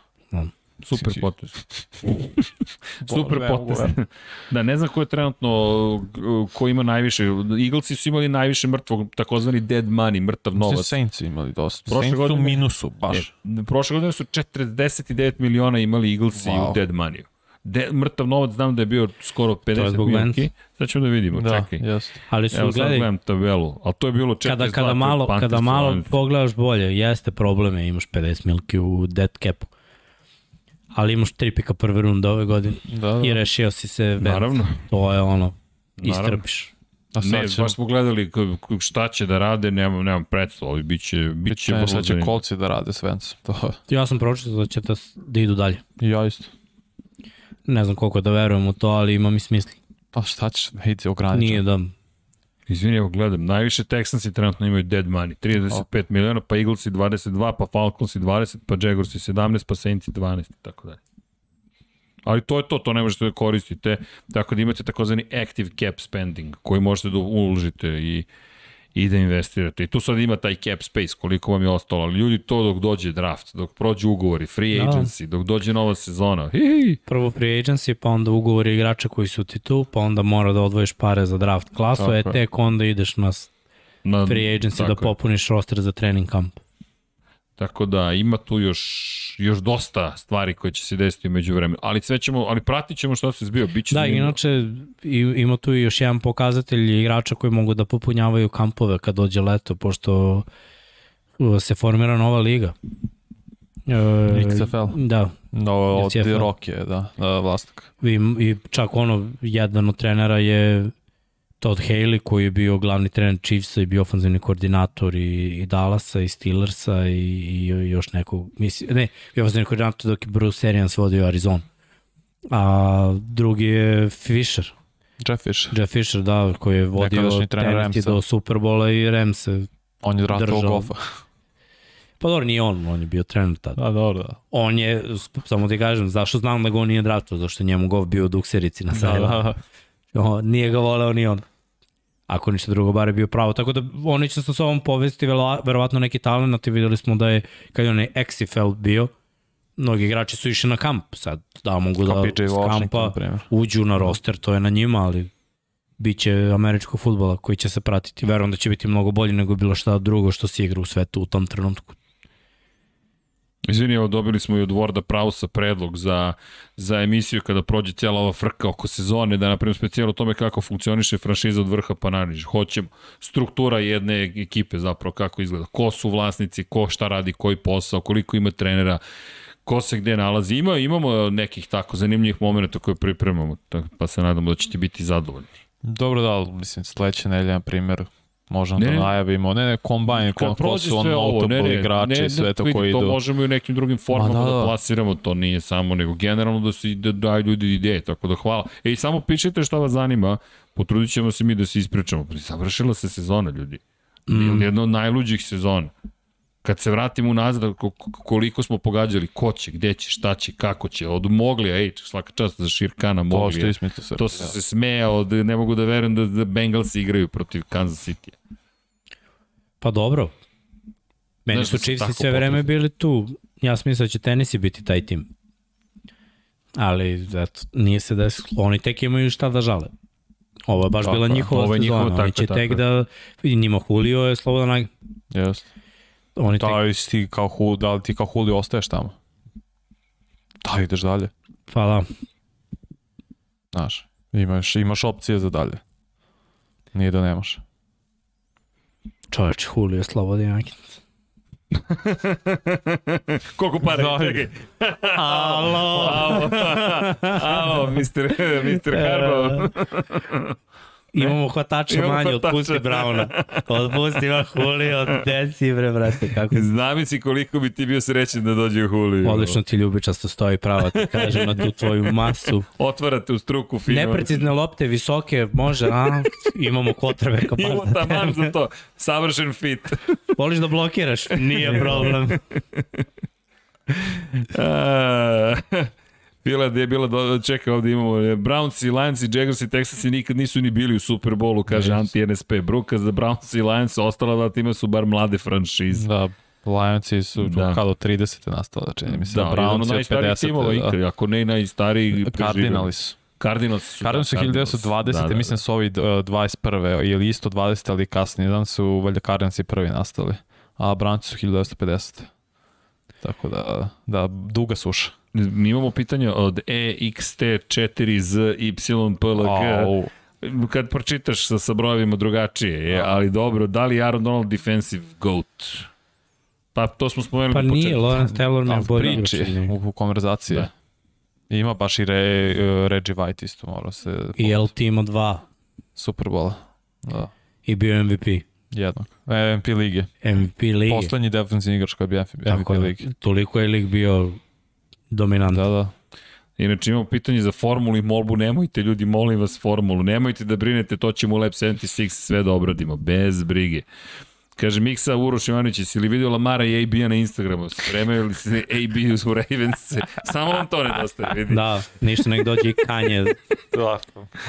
Super Znači- potez. (laughs) Super potez. (laughs) da, ne znam ko je trenutno, ko ima najviše. Eaglesi su imali najviše mrtvog, takozvani dead money, mrtav Mislim, novac. Saints imali dosta. Prošle Saints su u godine- minusu, baš. E, prošle godine su 49 miliona imali Eaglesi Wow. u dead money. De, mrtav novac znam da je bio skoro 50 zbog milionki. Vance. Sad ćemo da vidimo, Da, čekaj. jeste. Ali su, Evo sad gledaj, gledam tabelu, ali to je bilo 42. kada, kada je malo, kada malo Lions. pogledaš bolje, jeste probleme, imaš 50 milki u dead capu. Ali imaš tri pika prve runde ove godine Da, da. i rešio si se Vance. Naravno. To je ono, istrpiš. A sad Ne, će, baš smo gledali šta će da rade, nemam, nemam predstav, ali bit će, bit će ne, sad će kolci da rade s Vencem. To, Ja sam pročitao da će da, da idu dalje. Ja isto. Ne znam koliko da verujem u to, ali ima mi smisla. Pa šta ćeš, ide ograničen. Nije da... Izvini, evo gledam, najviše Texansi trenutno imaju dead money, 35 miliona, pa Eaglesi 22, pa Falconsi 20, pa Jaguarsi 17, pa Saintsi 12 i tako dalje. Ali to je to, to ne možete da koristite, tako da imate takozvani active cap spending, koji možete da uložite i, i da investirate. I tu sad ima taj cap space, koliko vam je ostalo, ali ljudi to dok dođe draft, dok prođu ugovori, free Da. agency, dok dođe nova sezona, hi, hi, Prvo free agency, pa onda ugovori igrača koji su ti tu, pa onda mora da odvojiš pare za draft klasu, Tako e tek onda ideš na na, free agency da tako je. popuniš roster za trening kamp. Tako da ima tu još još dosta stvari koje će se desiti umeđu vremenu. Ali sve ćemo, ali pratit ćemo šta se zbio. Biće Da, zanimljivo. inače ima tu i još jedan pokazatelj igrača koji mogu da popunjavaju kampove kad dođe leto, pošto uh, se formira nova liga. E, XFL. Da, No, od je, da, da vlasnik. i, i čak ono, jedan od trenera je Todd Haley koji je bio glavni trener Chiefsa i bio ofenzivni koordinator i, i Dallasa i Steelersa i, i još nekog, misli, ne, bio ofenzivni koordinator dok je Bruce Arians vodio Arizona. A drugi je Fisher, Jeff Fisher. Jeff Fisher, da, koji je vodio Tennessee Ramsa. do Superbola i Ramse. On je Držao. Goffa. Pa dobro, nije on, on je bio trener tada. Da, dobro, da. On je, samo ti kažem, zašto znam da ga on nije draftovao, zašto je njemu Goff bio u dukserici na Da, sajlu. da, da. O, nije ga voleo ni on. Ako ništa drugo, bare bio pravo. Tako da oni će sa sobom povesti velo- verovatno neki talent i videli smo da je, kad je onaj XFL bio, mnogi igrači su išli na kamp, sad da mogu da s kampa uđu na roster, to je na njima, ali bit će američkog futbola koji će se pratiti. Verujem da će biti mnogo bolji nego bilo šta drugo što se igra u svetu u tom trenutku. Izvini, evo dobili smo i od Vorda Prausa predlog za, za emisiju kada prođe cijela ova frka oko sezone, da napravimo specijal o tome kako funkcioniše franšiza od vrha pa naniže. Hoćemo struktura jedne ekipe zapravo kako izgleda. Ko su vlasnici, ko šta radi, koji posao, koliko ima trenera, ko se gde nalazi. Ima, imamo nekih tako zanimljivih momenta koje pripremamo, pa se nadamo da ćete biti zadovoljni. Dobro da, mislim, sledeće nedelje, na primjer, možemo Ne, da ne. najavimo, ne, ne, kombajn, ko, ko su on ovo, notable igrači, ne, sve to koji To idu. možemo i u nekim drugim formama Ma da, da, da, da. plasiramo, to nije samo, nego generalno da se da daju ljudi ideje, tako da hvala. E, i samo pišite šta vas zanima, potrudit ćemo se mi da se ispričamo. Završila se sezona, ljudi. Mm. Jedna od najluđih sezona. Kad se vratimo unazad, ko- ko- koliko smo pogađali, ko će, gde će, šta će, kako će, od Moglija, ej, svaka čast za Širkana To Moglija. ismito se. To se se smejao, da ne mogu da verujem da, da Bengals igraju protiv Kansas City. Pa dobro. Meni Znaš da su su Chiefs tako sve vreme bili tu. Ja sam mislio da će Tennessee biti taj tim. Ali, eto, nije se desilo. Oni tek imaju šta da žale. Ovo je baš Tako bila njihova Ovo je sezona. njihova, Oni tako će tako tek je. da... Vidi, njima Julio je slobodan. Jeste. Oni. Da li ti kao Hul, da li ti kao Huli ostaješ tamo? Da li ideš dalje? Pa da. Znaš, imaš, imaš opcije za dalje. Nije da nemaš. Čovječ, Julio je slobodan. (laughs) Koliko para? Da. Čekaj. (laughs) Alo! Alo, (laughs) alo, Mr. Mr. Harbaugh. Imamo hvatača Imamo manje, hvatača. otpusti Brauna. Otpusti ima Julio, deci bre, brate, kako Znam si koliko bi ti bio srećen da dođe u Juliju. Odlično ti ljubičasto stoji prava, ti kažem, na tu tvoju masu. Otvarate u struku fino. Neprecizne lopte, visoke, može, a? Imamo kotrbe kao Imamo taman za to. Savršen fit. Voliš da blokiraš? Nije problem. (laughs) Bila da je bila do... čekaj ovde imamo e, Browns i Lions i Jaguars i Texas i nikad nisu ni bili u Super Bowlu kaže Nisu. anti NSP Bruka za Browns i Lions ostala dva tima su bar mlade franšize Da, Lionsi su Da. da. do 30. nastala, da čini mi se. da, Da, jedan od Brownsi od najstarijih 50. timova da. ako ne i najstariji. Cardinali su. Cardinals su Cardinals su da, 1920. Da, da, mislim da su ovi uh, 21. ili isto 20. ali kasnije. Znam su valjda Cardinals i prvi nastali. A Browns su 1950. Tako da, da, duga suša. Mi imamo pitanje od E EXT4ZYPLG. Au. Kad pročitaš sa, sa brojevima drugačije, je, ali dobro, da li Aaron Donald defensive GOAT? Pa to smo spomenuli Pa na nije, početku. Lawrence Taylor ne od njega. u, u konverzaciji. Da. Ima baš i Re, uh, Reggie White isto, mora se... I LT ima dva. Superbola. Da, I bio MVP. jednog. E, MVP lige. MVP lige. Poslednji defensivni igrač koji je bio MVP Tako lige. Toliko je lig bio dominantan. Da, da. Inače imamo pitanje za formulu i molbu, nemojte ljudi, molim vas formulu, nemojte da brinete, to ćemo u Lab 76 sve da obradimo, bez brige. Kaže Miksa Uroš Ivanović, jesi li vidio Lamara i AB-a na Instagramu? Spremaju li se (laughs) AB u Ravens? Samo vam to nedostaje, vidi. Da, ništa nek dođe i Kanje. Da.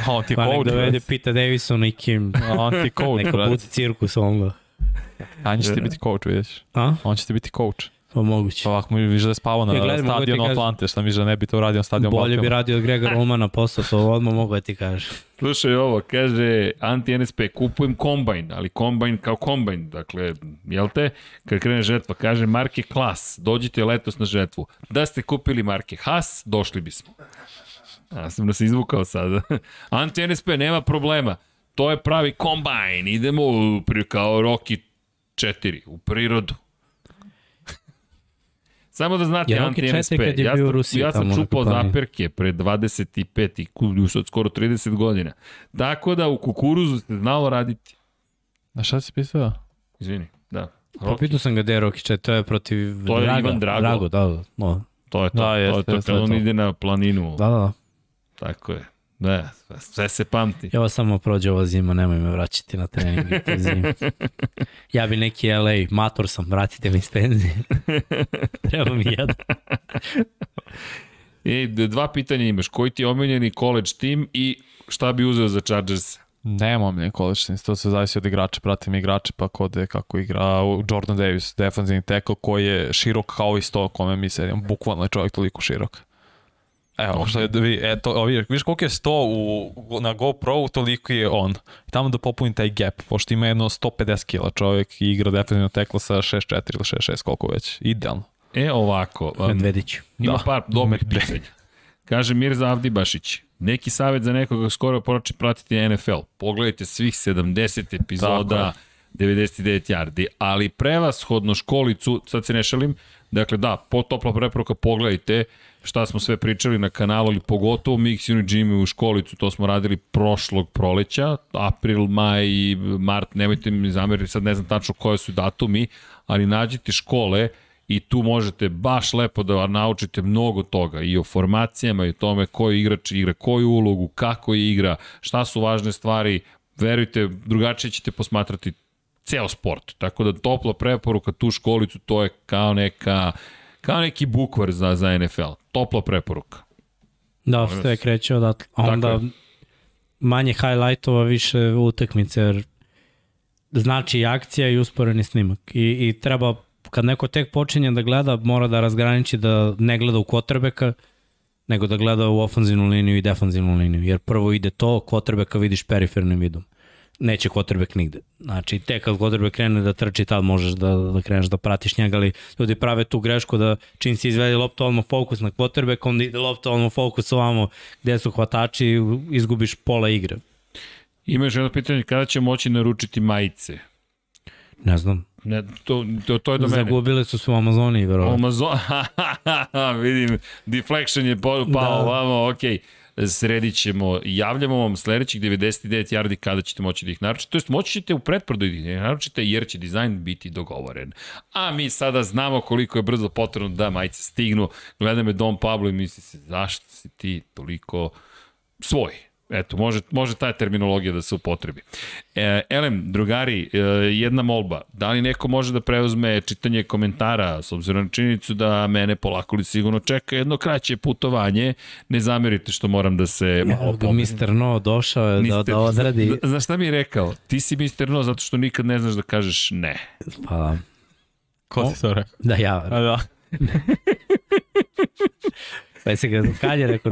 On ti Pa nek coach, dovede brate. Pita Davisona i Kim. On ti coach, Neka brate. puti cirkus onda. Anja će ti biti coach, vidiš. A? On će ti biti coach. Pa moguće. Ovako mi više da je spavao na Ja, gledaj, mogu ti stadionu Atlante, šta mi že ne bi to uradio na stadionu Bolje bi radio od Grega Romana posao, to odmah mogu da ti kažem. Slušaj ovo, kaže anti-NSP, kupujem kombajn, ali kombajn kao kombajn, dakle, jel te? Kad krene žetva, kaže marke Klas, dođite letos na žetvu. Da ste kupili marke Haas, došli bismo. Ja sam nas izvukao sada. (laughs) Anti-NSP, nema problema. To je pravi kombajn, idemo u, kao Rocky 4, u prirodu. Samo da znate, Je Rocky anti-NSP, 4 kad je ja, bio Rusiji ja sam čupao zaperke pre 25 i ku- sad skoro 30 godina. Tako da u kukuruzu se znalo raditi. Na šta si pisao? Izvini, da. Pa Rocky, pitao sam ga gde je Rocky 4, to je protiv To je Draga. Ivan Drago. Drago, da, da. No, to je to. Da, to je jeste, to jeste, on to. ide na planinu. da, da. Tako je. Da, sve- se pamti. Evo samo prođe ova zima, nemoj me vraćati na trening i (laughs) te zime. Ja bi neki LA, mator sam, vratite me iz penzije. (laughs) Treba mi jedan. I d- dva pitanja imaš. Koji ti je omiljeni college tim i šta bi uzeo za Chargers? Nemam ni količnici, to se zavisi od igrača, pratim igrače, pa kod je kako igra Jordan Davis, defensivni tackle koji je širok kao i sto kome mi sedimo, bukvalno je čovjek toliko širok. Evo, što je, vi, eto, ovi, viš koliko je 100 u, na GoPro, toliko je on. I tamo da popuni taj gap, pošto ima jedno 150 kila čovjek i igra defensivno tekla sa 6-4 ili 6-6, koliko već. Idealno. E, ovako. um, Medvedić. Ima Da. par dobrih pitanja. Kaže Mirza Avdibašić, neki savjet za nekoga skoro porači pratiti NFL. Pogledajte svih 70 epizoda, 99 yardi, ali prevashodno školicu, sad se ne šalim, dakle da, po topla preporuka pogledajte šta smo sve pričali na kanalu, ali pogotovo Mix Uni Jimmy u školicu, to smo radili prošlog proleća, april, maj i mart, nemojte mi zameriti, sad ne znam tačno koje su datumi, ali nađite škole i tu možete baš lepo da naučite mnogo toga i o formacijama i o tome koji igrač igra koju ulogu, kako igra, šta su važne stvari, verujte, drugačije ćete posmatrati ceo sport. Tako da topla preporuka tu školicu, to je kao neka kao neki bukvar za, za NFL. Topla preporuka. Da, sve kreće odatle. Onda je. manje highlightova, više utakmice, jer znači i akcija i usporeni snimak. I, I treba, kad neko tek počinje da gleda, mora da razgraniči da ne gleda u kvotrbeka, nego da gleda u ofanzivnu liniju i defanzivnu liniju. Jer prvo ide to, kvotrbeka vidiš perifernim vidom. Neće kvotrbek nigde. Znači, tek kad kvotrbek krene da trči, tad možeš da, da kreneš da pratiš njega, ali ljudi prave tu grešku da čim se izvede lopta odmah fokus na kvotrbek, onda ide lopta odmah fokus ovamo gde su hvatači i izgubiš pola igre. Ima još jedno pitanje, kada će moći naručiti majice? Ne znam. Ne, to, to, to je do mene. Zagubile su se u Amazoniji, verovatno. Amazon, (laughs) vidim, deflection je pao Da. ovamo, ok, sredit ćemo, javljamo vam sledećih 99 yardi kada ćete moći da ih naručite, to jest moći ćete u pretprodaju da ih naručite jer će dizajn biti dogovoren. A mi sada znamo koliko je brzo potrebno da majice stignu, gleda me Dom Pablo i misli se zašto si ti toliko svoj. Eto, može, može ta terminologija da se upotrebi. E, Elem, drugari, e, jedna molba. Da li neko može da preuzme čitanje komentara, s obzirom na činjenicu da mene polako li sigurno čeka jedno kraće putovanje. Ne zamerite što moram da se malo popnem. Mr. No došao je da, da odradi. Zna- Znaš šta mi je rekao? Ti si Mr. No zato što nikad ne znaš da kažeš ne. Pa, Ko si to rekao? da ja. A da. (laughs) Pa se ga, kad je rekao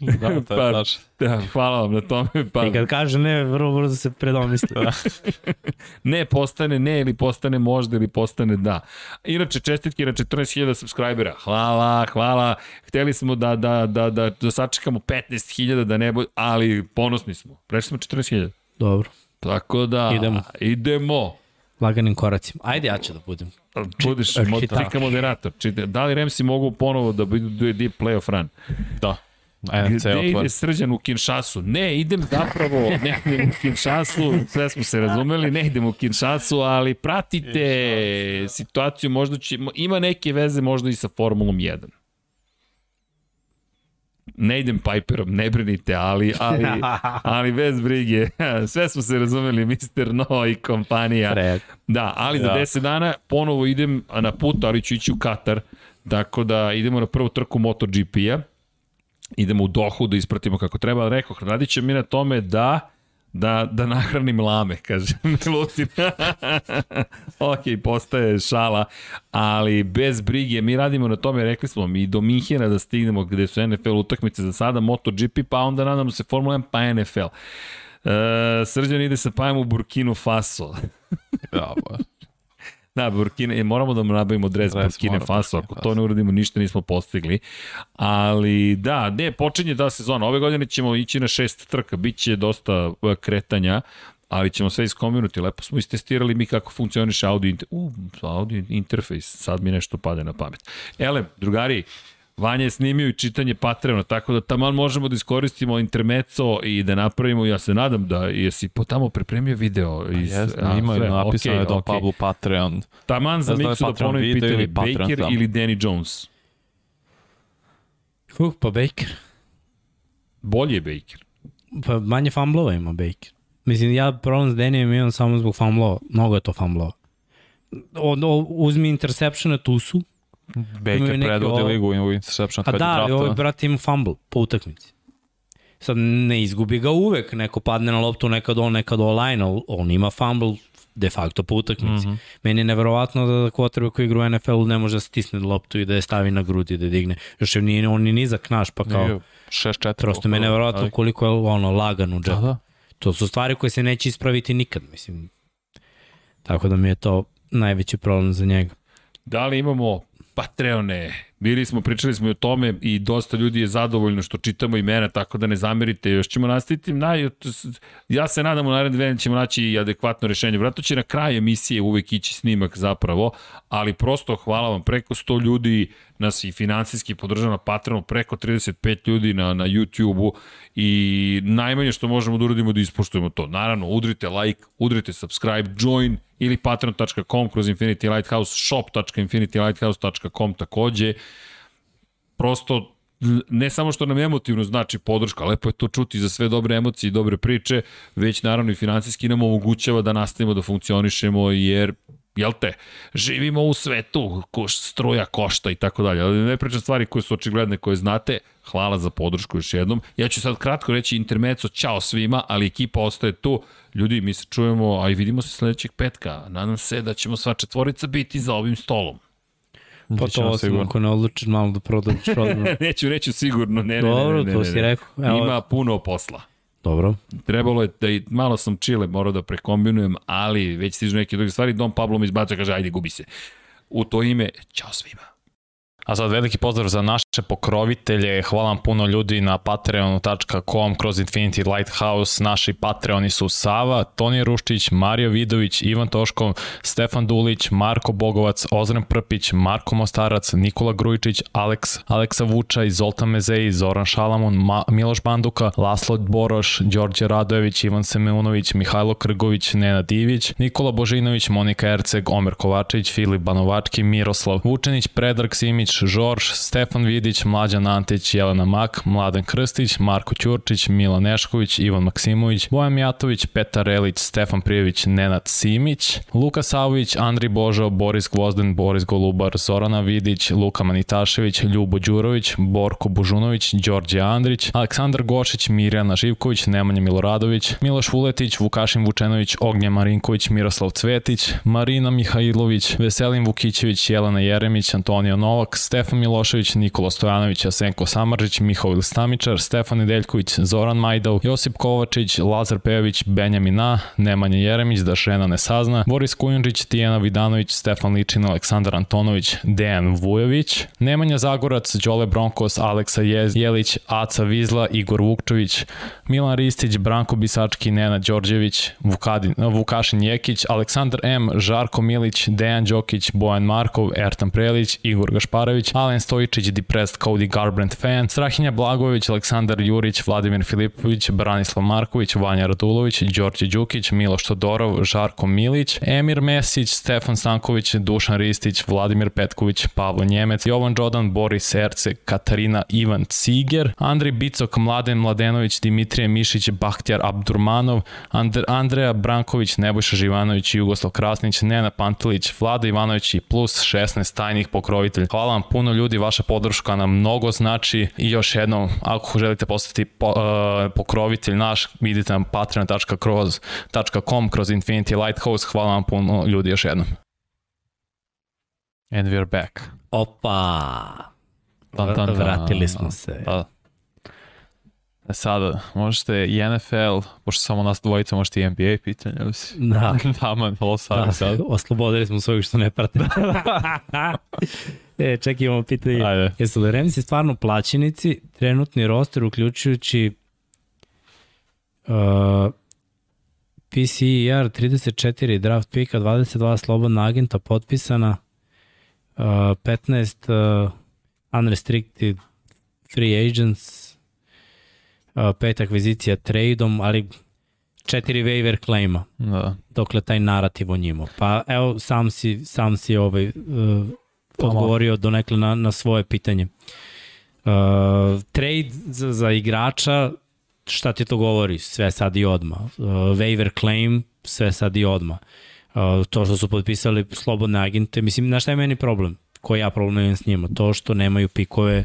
(laughs) Da, to je Pa-. Da, hvala vam na tome. Pa, I kad kaže ne, vrlo brzo se predomisli. ne postane ne ili postane možda ili postane da. Inače, čestitke na 14.000 subscribera. Hvala, hvala. Hteli smo da, da, da, da, da sačekamo 15.000 da ne bude, ali ponosni smo. Prešli smo 14.000. Dobro, Tako da, Idemo. idemo. laganim koracima. Ajde, ja ću da budem. Budiš čitaš. mod, moderator. Čita, da li Remsi mogu ponovo da budu deep playoff run? Da. NFC Gde ide srđan u Kinshasu? Ne, idem zapravo, (laughs) ne idem u Kinshasu, sve smo se razumeli, ne idem u Kinshasu, ali pratite situaciju, možda će, ima neke veze možda i sa Formulom 1. Ne idem Piperom, ne brinite, ali, ali, (laughs) ali bez brige. (laughs) Sve smo se razumeli, Mr. No i kompanija. Pre, Da, ali za Da. 10 dana ponovo idem na put, ali ću ići u Katar. Tako da idemo na prvu trku MotoGP-a. Idemo u Dohu da ispratimo kako treba. Rekao, radit će mi na tome da da, da nahranim lame, kaže (laughs) Milutin. (laughs) ok, postaje šala, ali bez brige, mi radimo na tome, rekli smo mi do Minhena da stignemo gde su NFL utakmice za sada, MotoGP, pa onda nadamo se Formula 1, pa NFL. E, Srđan ide sa pajem u Burkinu Faso. Da. Da, Burkina, e, moramo da mu nabavimo dres Dres Burkine Faso, ako to ne uradimo ništa nismo postigli. Ali da, ne, počinje ta sezona. Ove godine ćemo ići na šest trka, bit će dosta e, kretanja, ali ćemo sve iskominuti. Lepo smo istestirali mi kako funkcioniše audio, inter... uh, audio interfejs, sad mi nešto pade na pamet. Ele, drugari, Vanja je snimio i čitanje Patreona, tako da taman možemo da iskoristimo intermeco i da napravimo, ja se nadam da jesi po tamo pripremio video. Iz, Jesmo, a, imaju sve, napisano okej, je Don okej. Pablo Patreon. Taman za da Miksu da Patreon ponovim pitanje, ili Patreon Baker samo. ili Danny Jones? uh, pa Baker. Bolje je Baker. Pa manje famblova ima Baker. Mislim, ja problem s Danijem imam samo zbog famblova. Mnogo je to o, uzmi interceptione, tu su. Baker predvodi ovo- ligu u interception A kad da, je ali ovaj draftovan. brat ima fumble po utakmici. sad ne izgubi ga uvek, neko padne na loptu, nekad on, nekad online, on ima fumble de facto po utakmici. Mm -hmm. Meni je neverovatno da quarterback koji igra u NFL-u ne može da stisne loptu i da je stavi na grudi da digne. Još je nije, on ni nizak naš, pa kao... 6-4. Prosto me neverovatno ali... koliko je ono lagan u džep. Da, da. To su stvari koje se neće ispraviti nikad, mislim. Tako da mi je to najveći problem za njega. Da li imamo Patreone. Bili smo, pričali smo i o tome i dosta ljudi je zadovoljno što čitamo imena, tako da ne zamerite. Još ćemo nastaviti, naj, ja se nadam u naredne dve ćemo naći i adekvatno rešenje. Vratno će na kraju emisije uvek ići snimak zapravo, ali prosto hvala vam, preko 100 ljudi nas i finansijski podržava na Patreonu, preko 35 ljudi na, na YouTube-u i najmanje što možemo da uradimo da ispoštujemo to. Naravno, udrite like, udrite subscribe, join, ili patreon.com kroz Infinity Lighthouse, shop.infinitylighthouse.com takođe. Prosto ne samo što nam emotivno znači podrška, lepo je to čuti za sve dobre emocije i dobre priče, već naravno i financijski nam omogućava da nastavimo da funkcionišemo, jer jel te, živimo u svetu, ko struja košta i tako dalje, ali ne pričam stvari koje su očigledne, koje znate, hvala za podršku još jednom. Ja ću sad kratko reći intermeco, čao svima, ali ekipa ostaje tu. Ljudi, mi se čujemo, a i vidimo se sledećeg petka. Nadam se da ćemo sva četvorica biti za ovim stolom. Pa to osim ako ne odlučiš malo da prodaš odmah. (laughs) neću reći sigurno, ne, Dobro, ne, ne, ne, ne, to si rekao. Evo. Ima puno posla. Dobro. Trebalo je da i malo sam čile morao da prekombinujem, ali već stižu neke druge stvari. Dom Pablo mi izbacio kaže ajde gubi se. U to ime, čao svima. A sad veliki pozdrav za naše pokrovitelje, hvala vam puno ljudi na patreon.com kroz Infinity Lighthouse, naši patreoni su Sava, Toni Ruštić, Mario Vidović, Ivan Toškov, Stefan Dulić, Marko Bogovac, Ozren Prpić, Marko Mostarac, Nikola Grujičić, Aleks, Aleksa Vučaj, Zoltan Mezej, Zoran Šalamun, Ma, Miloš Banduka, Laslo Boroš, Đorđe Radojević, Ivan Semeunović, Mihajlo Krgović, Nena Divić, Nikola Božinović, Monika Erceg, Omer Kovačević, Filip Banovački, Miroslav Vučenić, Predrag Simić, Žorž, Stefan Vidić, Mlađan Antić, Jelena Mak, Mladen Krstić, Marko Ćurčić, Milan Nešković, Ivan Maksimović, Bojan Mijatović, Petar Relić, Stefan Prijević, Nenad Simić, Luka Savović, Andri Božo, Boris Gvozden, Boris Golubar, Zorana Vidić, Luka Manitašević, Ljubo Đurović, Borko Bužunović, Đorđe Andrić, Aleksandar Gošić, Mirjana Živković, Nemanja Miloradović, Miloš Vuletić, Vukašin Vučenović, Ognja Marinković, Miroslav Cvetić, Marina Mihajlović, Veselin Vukićević, Jelena Jeremić, Antonio Novak, Stefan Milošević, Nikola Stojanović, Asenko Samarđić, Mihovil Stamičar, Stefan Nedeljković, Zoran Majdov, Josip Kovačić, Lazar Pejović, Benjamin Na, Nemanja Jeremić, da žena ne sazna, Boris Kujundžić, Tijena Vidanović, Stefan Ličin, Aleksandar Antonović, Dejan Vujović, Nemanja Zagorac, Đole Bronkos, Aleksa Jelić, Aca Vizla, Igor Vukčović, Milan Ristić, Branko Bisački, Nena Đorđević, Vukadin, Vukašin Jekić, Aleksandar M, Žarko Milić, Dejan Đokić, Bojan Markov, Ertan Prelić, Igor Gašparević, Ivanović, Alen Stojičić, Depressed Cody Garbrandt fan, Strahinja Blagović, Aleksandar Jurić, Vladimir Filipović, Branislav Marković, Vanja Radulović, Đorđe Đukić, Miloš Todorov, Žarko Milić, Emir Mesić, Stefan Stanković, Dušan Ristić, Vladimir Petković, Pavlo Njemec, Jovan Đodan, Boris Erce, Katarina Ivan Ciger, Andri Bicok, Mladen Mladenović, Dimitrije Mišić, Bahtjar Abdurmanov, Andr Andreja Branković, Nebojša Živanović, Jugoslav Krasnić, Nena Pantelić, Vlada Ivanović i plus 16 tajnih pokrovitelj. Hvala vam puno ljudi, vaša podrška nam mnogo znači i još jednom, ako želite postati po, uh, pokrovitelj naš, vidite na patreon.com kroz Infinity Lighthouse. Hvala vam puno ljudi još jednom. And we're back. Opa! Tan, tan, tan. Vratili smo se. Da. E sada, možete i NFL, pošto samo nas dvojica, možete i NBA pitanja. Da. (laughs) da, man, ovo sad. Da. Oslobodili smo svojeg što ne prate. (laughs) (laughs) e, čekaj, imamo pitanje. Ajde. Jesu li Remsi stvarno plaćenici, trenutni roster uključujući uh, PCER 34 draft pika, 22 slobodna agenta potpisana, uh, 15 uh, unrestricted free agents, uh, pet akvizicija tradeom, ali četiri waiver claima. Da. Dokle taj narativ o njima. Pa evo, sam si, sam si ovaj, uh, odgovorio donekle na, na svoje pitanje. Uh, trade za, za igrača, šta ti to govori? Sve sad i odma. Uh, waiver claim, sve sad i odma. Uh, to što su potpisali slobodne agente, mislim, na šta je meni problem? Koji ja problem imam s njima? To što nemaju pikove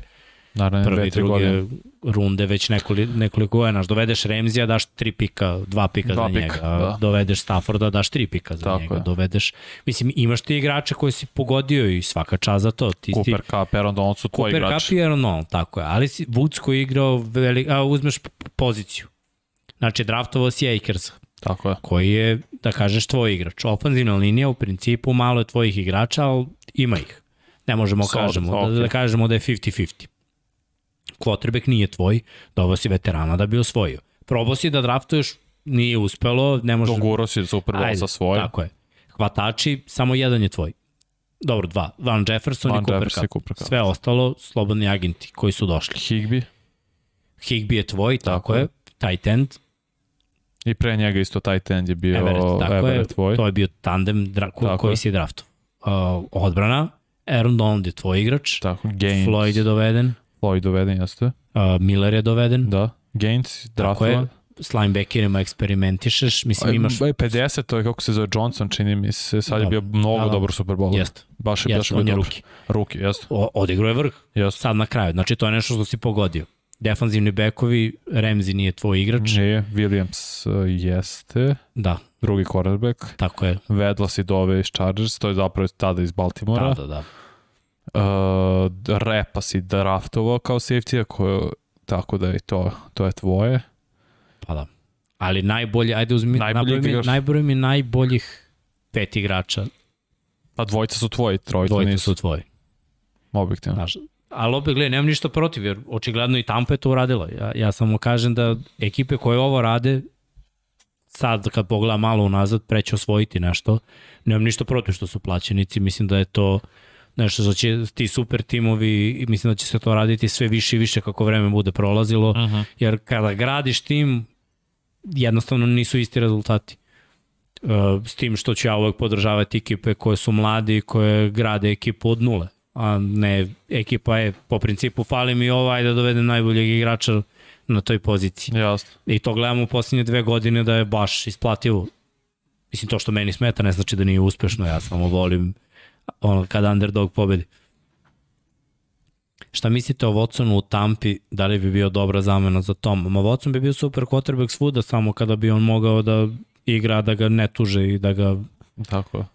Naravno, prve i druge godine. runde već nekoliko, nekoliko godina. Dovedeš Remzija, daš tri pika, dva pika Dva za pika, njega. da. Dovedeš Stafforda, daš tri pika za Tako njega. je. Dovedeš, mislim, imaš ti igrača koji si pogodio i svaka čast za to. Ti, Cooper ti, Cup, Aaron Donald su tvoji Cooper igrači. Cup i Aaron Donald, tako je. Ali si Woods koji je igrao, veli, a, uzmeš poziciju. Znači, draftovao si Akers, Tako je. koji je, da kažeš, tvoj igrač. Ofanzivna linija u principu malo je tvojih igrača, ali ima ih. Ne možemo Solid, kažemo, da, okej. da kažemo da je 50-50. Quarterback nije tvoj, dobro si veterana da bi osvojio. Probao si da draftuješ, nije uspelo, ne možeš... Doguro si Super Bowl sa svoje. Tako je. Hvatači, samo jedan je tvoj. Dobro, dva. Van Jefferson Van i Cooper Jefferson Cup. Cooper Cup. Sve ostalo, slobodni agenti koji su došli. Higby Higby je tvoj, tako, Tako je. Tight end, i pre njega isto tight end je bio Everett, tako Everett je. tvoj. To je bio tandem dra, ko, Tako koji je. si draftov. Uh, odbrana, Aaron Donald je tvoj igrač, Tako, Gaines. Floyd je doveden, Floyd doveden, jeste. uh, Miller je doveden, Da. Gaines, tako je, draftovan. s linebackerima eksperimentišeš, mislim imaš... aj, 50, to je kako se zove Johnson, čini mi se, sad je Da. bio mnogo Da, da. dobar Super Bowlu. Jeste, Baš je, baš jeste, je bio dobar. ruki. Ruki, jeste. Odigrao je vrh, Jeste. sad na kraju. Znači to je nešto što si pogodio. Defanzivni bekovi, Ramsey nije tvoj igrač. Nije, Williams uh, jeste, Da, drugi quarterback. tako je. Vedla si dove iz Chargers, to je zapravo tada iz Baltimora. Da, da, da. Uh, repa si draftovao kao safety, ko, tako da i to, to je tvoje. Pa da. Ali najbolje, ajde uzmi, Najbolji mi, najbolji mi najboljih pet igrača, Pa dvojica su tvoji, trojica dvojica nisu. su tvoji. Objektivno. Znaš, ali opet gledaj, nemam ništa protiv, jer očigledno i Tampa je to uradila. Ja, ja samo kažem da ekipe koje ovo rade, sad kad pogledam malo unazad, preće osvojiti nešto. Nemam ništa protiv što su plaćenici, mislim da je to nešto što će ti super timovi, mislim da će se to raditi sve više i više kako vreme bude prolazilo, uh -huh. jer kada gradiš tim, jednostavno nisu isti rezultati. Uh, s tim što ću ja uvek podržavati ekipe koje su mladi i koje grade ekipu od nule a ne ekipa je po principu fali mi ovaj da dovedem najboljeg igrača na toj poziciji. Jasno. I to gledamo u posljednje dve godine da je baš isplativo. Mislim, to što meni smeta ne znači da nije uspešno, ja samo volim ono, kada underdog pobedi. Šta mislite o Watsonu u Tampi, da li bi bio dobra zamena za Tom? Ma Watson bi bio super quarterback svuda, samo kada bi on mogao da igra, da ga ne tuže i da ga Tako je.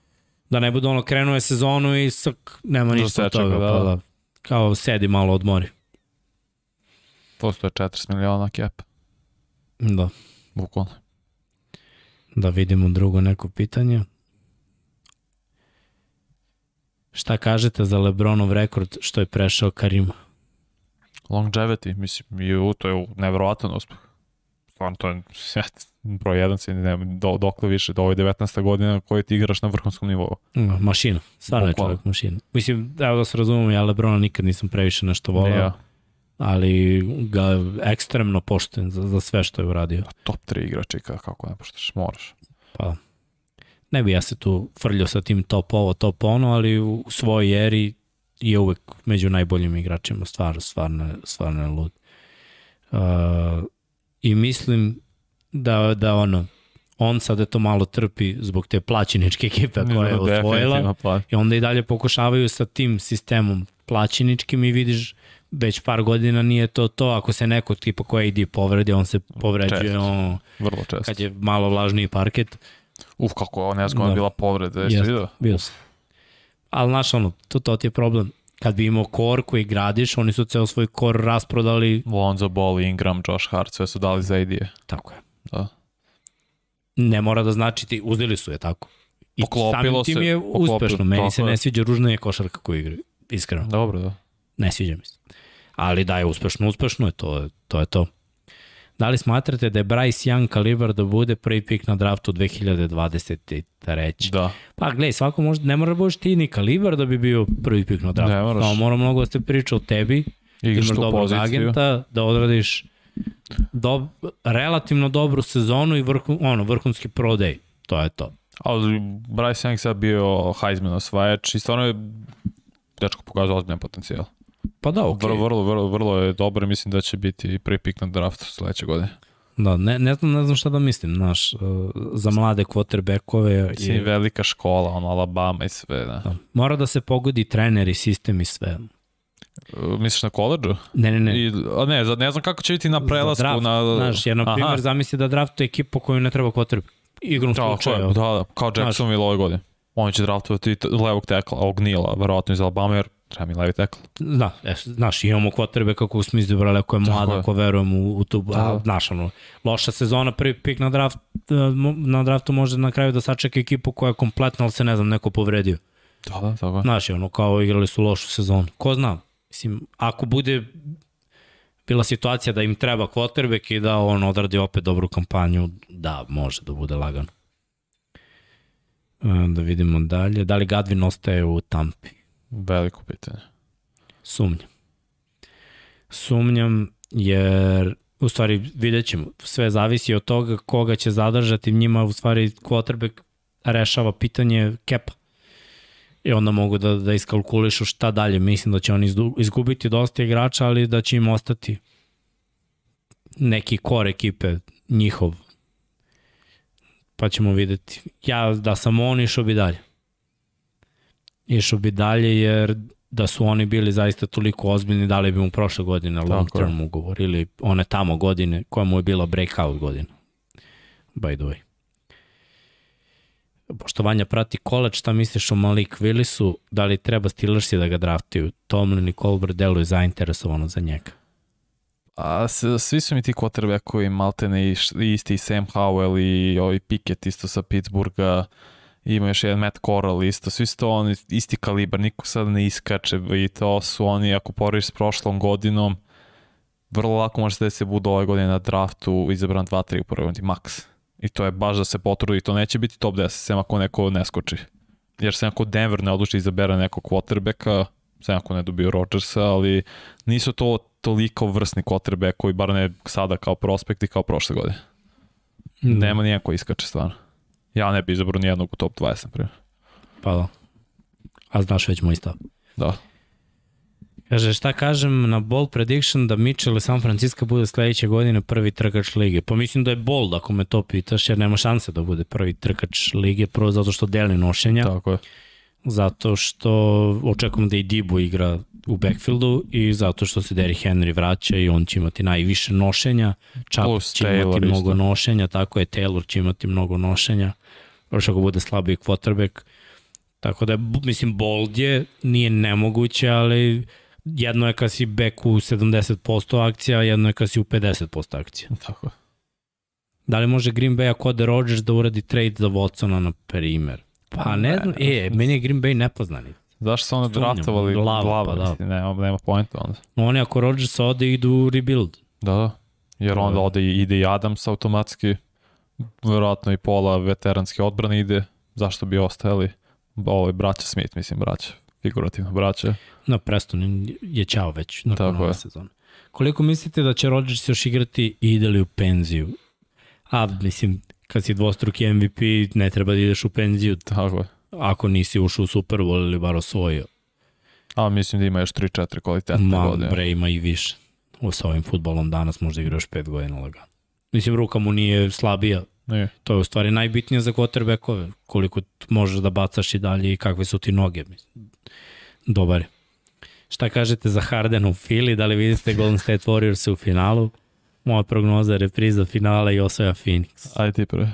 da ne bude ono krenuo je sezonu i srk, nema ništa od toga. ga, da. Pa, da. Kao sedi malo odmori. Postoje 40 miliona cap. Da. Bukvalno. Da vidimo drugo neko pitanje. Šta kažete za Lebronov rekord što je prešao Karima? Longevity, mislim, i u, to je nevjerovatan uspeh. Stvarno, to je broj jedan, si, ne, do, dokle više, do ovo je 19. godina koji ti igraš na vrhunskom nivou. Mm, Mašina. Stvarno je čovjek mašina. Mislim, evo da se razumem, ja Lebrona nikad nisam previše nešto volao, Ja. ali ga ekstremno pošten za, za sve što je uradio. Top 3 igrača i ka- kako ne pošteš, moraš. Pa, ne bi ja se tu frljao sa tim top ovo, top ono, ali u svojoj eri je uvek među najboljim igračima, stvarno, stvarno, stvarno je lud. Uh, I mislim da, da ono, on sad to malo trpi zbog te plaćeničke ekipe koja je (laughs) osvojila i onda i dalje pokušavaju sa tim sistemom plaćeničkim i vidiš već par godina nije to to, ako se neko tipa koja ide povredi, on se povređuje Često. on, Vrlo često. kad je malo vlažniji parket. Uf, kako ovo nezgodno Da. je bila povreda, jesi vidio? bio sam. Ali znaš ono, to, to ti je problem. Kad bi imao kor koji gradiš, oni su ceo svoj kor rasprodali. Lonzo Ball, Ingram, Josh Hart, sve su dali za AD. Tako je. Da. Ne mora da znači ti, uzeli su je tako. I Poklopilo samim tim se, je poklopilo, uspešno. Meni tako se je. ne sviđa ružna je košarka koju igraju. Iskreno. Dobro, da. Ne sviđa mi se. Ali da je uspešno, uspešno je, to, je- to je to. Da li smatrate da je Bryce Young kalibar da bude prvi pik na draftu 2023? Da. Pa gledaj, svako može, ne mora da budeš ti ni kalibar da bi bio prvi pik na draftu. Ne moraš. Samo mora mnogo da se priča o tebi, Igraš imaš dobrog poziciju. agenta, da odradiš do, relativno dobru sezonu i vrhu, ono, vrhunski prodej. To je to. Ali Bryce Young sad bio Heisman osvajač i stvarno je dečko pokazao ozbiljan potencijal. Pa da, Okay. okej. Vrlo, vrlo, vrlo, vrlo je dobar i mislim da će biti prvi pik na draftu sledeće godine. Da, ne, ne, znam, ne znam šta da mislim, znaš, uh, za mlade quarterbackove je, velika škola, ono, Alabama i sve, da. da, mora da se pogodi trener i sistem i sve. Misliš na koleđu? Ne, ne, ne. I, a ne, ne znam kako će biti na prelasku. Za draft, na, Znaš, jer na Aha. primjer zamisli da draftuje ekipu koju ne treba quarterback. Igrom Tako je, slučaja. da, da, kao Jacksonville ove godine. Oni će draftovati levog tekla, ovog Nila, verovatno iz Alabama, jer treba mi levi tekl. Da, e, znaš, imamo quarterback kako smo izabrali, ako je mlada, ako verujemo u, u tu, a, Da. znaš, ono, loša sezona, prvi pik na, draft, e, na draftu može na kraju da sačeka ekipu koja je kompletna, ali se ne znam, neko povredio. Da, da, tako je. Znaš, ono, kao igrali su lošu sezonu. Ko zna? Mislim, ako bude bila situacija da im treba quarterback i da on odradi opet dobru kampanju, da, može da bude lagano. E, Da vidimo dalje. Da li Gadvin ostaje u Tampi? Veliko pitanje. Sumnjam. Sumnjam jer u stvari vidjet ćemo, sve zavisi od toga koga će zadržati, njima u stvari quarterback rešava pitanje kepa. I onda mogu da, da iskalkulišu šta dalje. Mislim da će oni izgubiti dosta igrača, ali da će im ostati neki kor ekipe njihov. Pa ćemo videti. Ja da sam on išao bi dalje. Išao bi dalje jer da su oni bili zaista toliko ozbiljni, dali bi mu prošle godine long Tako term ugovor ili one tamo godine koja mu je bila breakout godina. By the way. Poštovanja prati koleč, šta misliš o Malik Willisu? Da li treba Steelersi da ga draftuju? Tomlin i Colbert deluju zainteresovano za njega. A svi su mi ti quarterbackovi maltene i isti i Sam Howell i ovaj Pickett isto sa Pittsburgha. Ima još jedan Matt Corral isto, su to oni isti kalibar, niko sad ne iskače i to su oni, ako porediš s prošlom godinom, vrlo lako može se da se budu ove godine na draftu izabran 2-3 u prvoj rundi, maks. I to je baš da se potrudi i to neće biti top 10, sem ako neko ne skoči. Jer sem ako Denver ne odluči izabera nekog quarterbacka, sem ako ne dobiju Rodgersa, ali nisu to toliko vrsni quarterback koji bar ne sada kao prospekti kao prošle godine. Mm. Nema nijedan koji iskače stvarno. Ja ne bi izabrao nijednog u top 20, na primjer. Pa da. A znaš već moj stav. Da. Kaže, šta kažem na bold prediction da Mitchell i San Francisco bude sledeće godine prvi trkač lige? Pa mislim da je bold ako me to pitaš, jer nema šanse da bude prvi trkač lige, prvo zato što deli nošenja, Tako je. zato što očekujem da i Dibu igra u backfieldu i zato što se Derrick Henry vraća i on će imati najviše nošenja, Plus će imati Taylor mnogo isto. nošenja, tako je Taylor će imati mnogo nošenja, još ako bude slabiji quarterback. Tako da, mislim, bold je, nije nemoguće, ali jedno je kad si back u 70% akcija, jedno je kad si u 50% akcija. Tako je. Da li može Green Bay ako ode Rodgers da uradi trade za Watsona na primer? Pa ne znam, e, meni je Green Bay nepoznani. Zašto su onda Sumnjam, draftovali glava, glava? pa da. nema, nema pojenta onda. Oni ako Rodgers ode idu u rebuild. Da, da. Jer Da. onda ode, ide i Adams automatski, verovatno i pola veteranske odbrane ide, zašto bi ostajali ovaj braća Smith, mislim braća, figurativno braća. No, Preston je ćao već nakon Tako ove sezone. Koliko mislite da će Rodgers još igrati i ide li u penziju? A, mislim, kad si dvostruki MVP, ne treba da ideš u penziju Tako je. ako nisi ušao u Super Bowl ili bar osvojio. A mislim da ima još 3-4 kvalitetne Ma, godine. bre, ima i više. O, sa ovim futbolom danas možda igra još pet godina lagano. Mislim, ruka mu nije slabija. Nije. To je u stvari najbitnije za quarterbackove. Koliko možeš da bacaš i dalje i kakve su ti noge. Dobar je. Šta kažete za Hardena u Fili? Da li vidite Golden State Warriors u finalu? Moja prognoza je repriza finala i osvaja Phoenix. Ajde ti pre.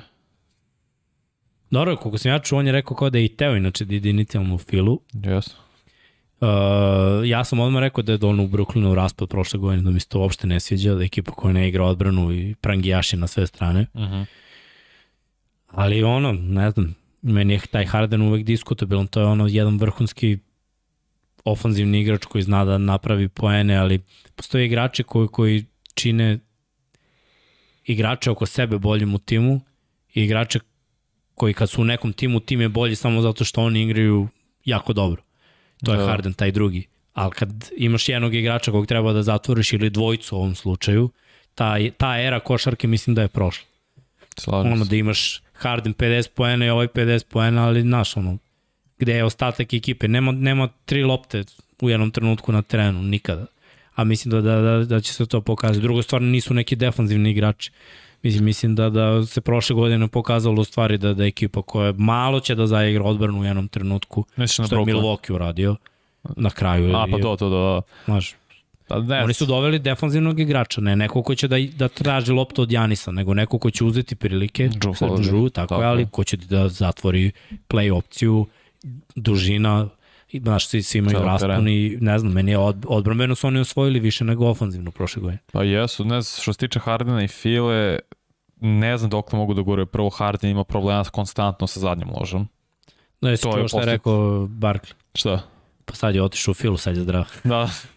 Dobro, koliko sam ja čuo, on je rekao kao da je i teo inače da ide inicijalno u Filu. Yes. Uh, ja sam odmah rekao da je on u Brooklynu raspad prošle godine, da mi se to uopšte ne sviđa, da je ekipa koja ne igra odbranu i prangijaši na sve strane. Uh -huh. Ali ono, ne znam, meni je taj Harden uvek diskutabilan, to je ono jedan vrhunski ofanzivni igrač koji zna da napravi poene, ali postoje igrači koji, koji čine igrače oko sebe boljim u timu i igrače koji kad su u nekom timu, tim je bolji samo zato što oni igraju jako dobro. To je Da. Harden, taj drugi. Ali kad imaš jednog igrača kog treba da zatvoriš ili dvojicu u ovom slučaju, ta, ta era košarke mislim da je prošla Slažem ono da imaš Harden 50 poena i ovaj 50 poena, ali znaš ono, gde je ostatak ekipe, nema, nema tri lopte u jednom trenutku na terenu, nikada. A mislim da, da, da, da će se to pokazati. Druga stvar, nisu neki defanzivni igrači. Mislim, mislim da, da se prošle godine pokazalo u stvari da, da ekipa koja malo će da zaigra odbranu u jednom trenutku, Misliš na što je? Milwaukee uradio. na kraju. A, pa to, to, to. Znaš, Da, ne, Oni su doveli defanzivnog igrača, ne neko ko će da, da traži loptu od Janisa, nego neko ko će uzeti prilike, Drew. Drew, tako, Tako je, ali ko će da zatvori play opciju, dužina, znaš, svi, svi imaju raspon teren. i ne znam, meni je od, odbrambeno su oni osvojili više nego ofanzivno prošle godine. Pa jesu, ne znam, što se tiče Hardena i File, ne znam dok mogu da gore. Prvo, Harden ima problema konstantno sa zadnjom ložom. Da, jesi čuo šta je posle- rekao Barkley? Šta? Pa sad je otišao u filu, sad je zdrav. Da. (laughs)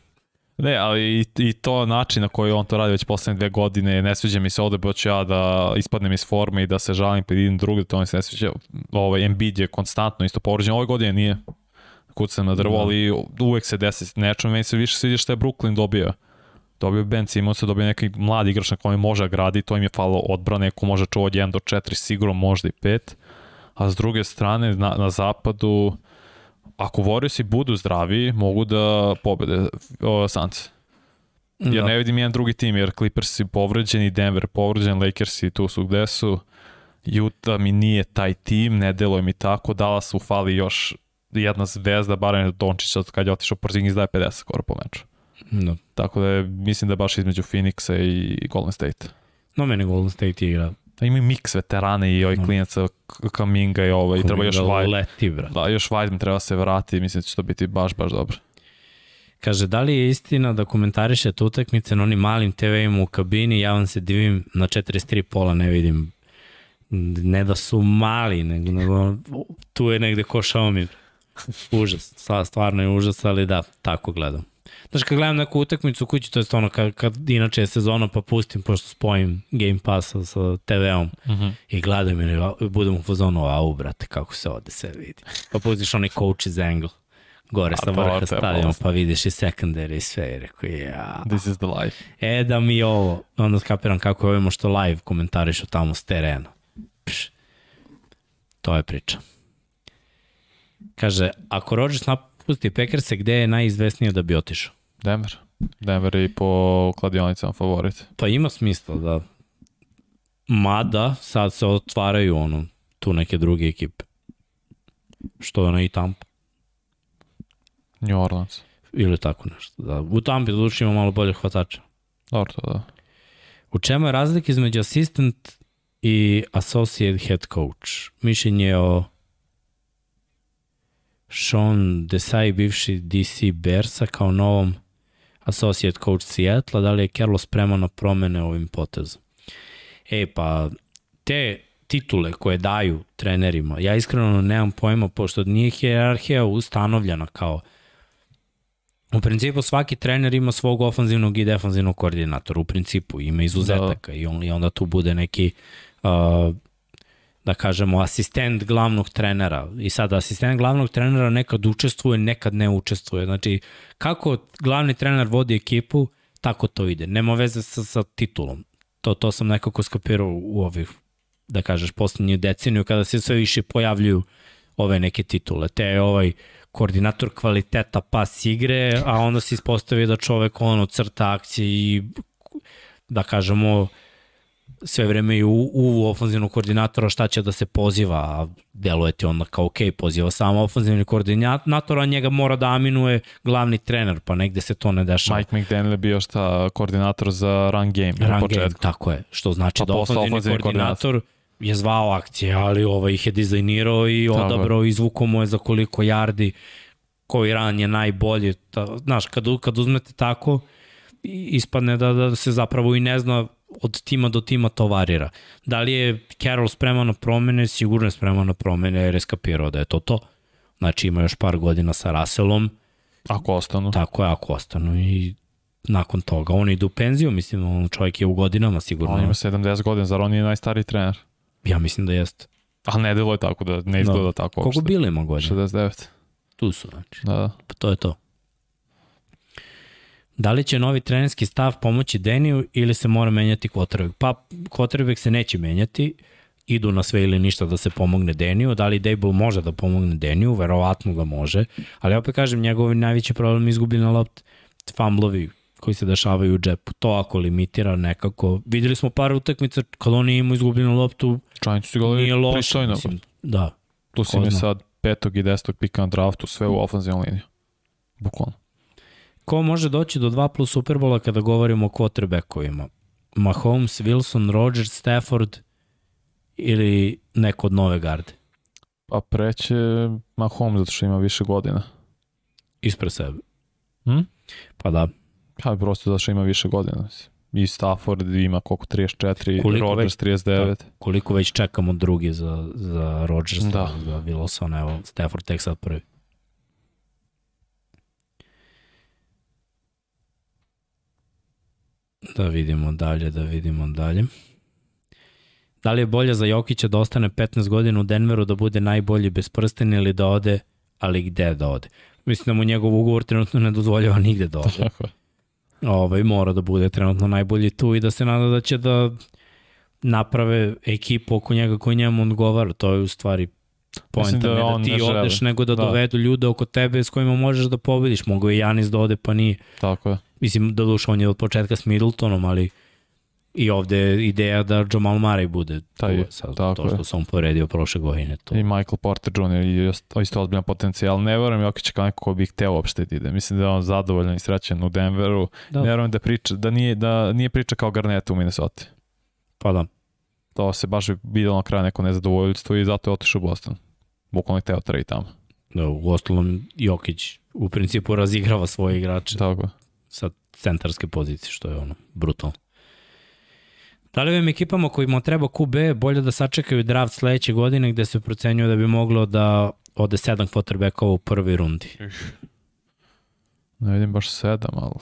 Ne, ali i, i to način na koji on to radi već poslednje dve godine, ne sviđa mi se ovde, bo ću ja da ispadnem iz forme i da se žalim pred idem drugde, to mi se ne sviđa. Ovaj, Embiid je konstantno isto povređen, ove godine nije kucam na drvo, Da. ali uvek se desi nečem, meni se više sviđa šta je Brooklyn dobio. Dobio Ben Simmons, dobio neki mladi igrač na kojem može gradi, to im je falo odbrane, ko može čuvati 1 do 4, sigurno možda i 5. A s druge strane, na, na zapadu, ako Warriorsi budu zdravi, mogu da pobede Suns. Ja Da. ne vidim jedan drugi tim, jer Clippers je povređeni, Denver povređen, Lakers i tu su gde su. Utah mi nije taj tim, ne deluje mi tako, Dallasu fali još jedna zvezda, barem Dončić od kad je otišao Porzingis daje 50 skoro po meču. Da. Tako da je, mislim da je baš između Phoenixa i Golden State. No, meni Golden State igra. Da imaju miks veterane i ovih Da. klinaca K- Kaminga i ovo, i treba još White. Leti, bra. Da, još Weidman treba se vrati, mislim da će to biti baš, baš dobro. Kaže, da li je istina da komentarišete utakmice na onim malim TV-ima u kabini, ja vam se divim, na 43 pola ne vidim. Ne da su mali, nego, nego tu je negde ko Xiaomi. Užas, Stva- stvarno je užas, ali da, tako gledam. Znaš, kad gledam neku utakmicu u kući, to je ono kad, kad inače je sezona pa pustim, pošto spojim Game Passa sa TV-om Mm -hmm. i gledam i budem u fazonu, au, brate, kako se ovde sve vidi. Pa pustiš onaj coach's angle gore A, sa vrha bolest. pa vidiš i secondary i sve, i rekao, ja. This is the life. E, da mi ovo, onda skapiram kako je ovimo što live komentarišu tamo s terena. Pš, to je priča. Kaže, ako Rodgers napusti Packerse, gde je najizvesnije da bi otišao? Denver. Denver je i po kladionicama favorit. Pa ima smisla da mada sad se otvaraju ono, tu neke druge ekipe. Što ono i Tampa New Orleans. ili tako nešto. Da. U Tampi doduše ima malo bolje hvatača. Dobro to da. U čemu je razlika između assistant i associate head coach? Mišljenje o Sean Desai, bivši DC Bersa, kao novom associate coach Seattle, da li je Carlos spreman na promene ovim potezom? E, pa, te titule koje daju trenerima, ja iskreno nemam pojma, pošto nije hierarhija ustanovljena kao U principu svaki trener ima svog ofanzivnog i defanzivnog koordinatora, u principu ima izuzetaka da. i, on, i onda tu bude neki uh, da kažemo asistent glavnog trenera. I sad asistent glavnog trenera nekad učestvuje, nekad ne učestvuje. Znači kako glavni trener vodi ekipu tako to ide, nema veze sa, sa titulom. To, to sam nekako skapirao u ovih da kažeš poslednju deceniju kada se sve više pojavljuju ove neke titule. Te ovaj koordinator kvaliteta pas igre, a onda se ispostavi da čovek ono crta akcije i da kažemo sve vreme i u, u ofanzivnog koordinatora šta će da se poziva, a deluje ti onda kao ok, poziva samo ofanzivni koordinator, a njega mora da aminuje glavni trener, pa negde se to ne dešava. Mike McDaniel je bio šta koordinator za run game Run početku. game, tako je, što znači Pa da posle ofanzivni ofanzivni koordinator je zvao akcije, ali ovaj ih je dizajnirao i Tako odabrao, izvukao mu je za koliko jardi, koji ran je najbolji. Ta, znaš, kad, kad uzmete tako, ispadne da, da se zapravo i ne zna od tima do tima to varira. Da li je Carroll spreman na promene? Sigurno je spreman na promene jer je skapirao da je to to. Znači ima još par godina sa Russellom, Ako ostanu. tako je ako ostanu i nakon toga on ide u penziju, mislim, on čovjek je u godinama sigurno. On ima 70 godina, zar on nije najstariji trener? Ja mislim da jeste. Ali ne deluje tako da ne izgleda Da. tako Koliko bilo ima godina? 69. Tu su, znači. Da, da. Pa to je to. Da li će novi trenerski stav pomoći Deniju ili se mora menjati quarterback? Pa quarterback se neće menjati, idu na sve ili ništa da se pomogne Deniju. Da li Dable može da pomogne Deniju? Verovatno da može. Ali opet kažem, njegov najveći problem je izgubljena lopta. Fumblovi koji se dešavaju u džepu. To ako limitira nekako. Videli smo par utakmica kad oni imaju izgubljenu loptu, Giants su igrali nije loše. pristojno. Mislim, da. Tu si mi sad petog i desetog pika na draftu, sve u ofenzivnu liniju. Bukvalno. Ko može doći do 2 plus Superbola kada govorimo o quarterbackovima? Mahomes, Wilson, Rodgers, Stafford ili neko od nove garde? Pa preće Mahomes zato što ima više godina. Ispred sebe. Hm? Pa da. Pa prosto zato što ima više godina. I Stafford ima koliko, 34, Koliko Rodgers 39. Koliko već čekamo drugi za, za Rodgers, Da. za Wilson, evo, Stafford tek sad prvi. Da vidimo dalje, da vidimo dalje. Da li je bolje za Jokića da ostane 15 godina u Denveru, da bude najbolji bez prstena ili da ode, ali gde da ode? Mislim da mu njegov ugovor trenutno ne dozvoljava nigde da ode. (laughs) Tako je. ovaj, mora da bude trenutno najbolji tu i da se nada da će da naprave ekipu oko njega koji njemu odgovara. To je u stvari poenta, da ne da ti ne želi. odeš, nego da, Da. dovedu ljude oko tebe s kojima možeš da pobediš. Mogu je Janis da ode, pa nije. Tako je. Mislim, da duša on je od početka s Middletonom, ali i ovde je ideja da Jamal Murray bude Taj je. Sad, tako to što je. se on povredio prošle godine. To. I Michael Porter Jr. je isto- isto ozbiljan potencijal. Ne verujem Jokić kao neko ko bi hteo uopšte da ide. Mislim da je on zadovoljan i srećan u Denveru. Da. Ne verujem da priča, da nije, da nije priča kao Garneta u Minnesota. Pa da. To se baš videlo na kraju neko nezadovoljstvo i zato je otišao u Boston. Bukvalno je hteo trade tamo. da u ostalom Jokić u principu razigrava svoje igrače. Tako je. Sa centarske pozicije, što je ono, brutalno. Da li ovim ekipama kojima treba QB bolje da sačekaju draft sledeće godine gde se procenjuje da bi moglo da ode sedam quarterbackova u prvoj rundi? Ne vidim baš sedam, ali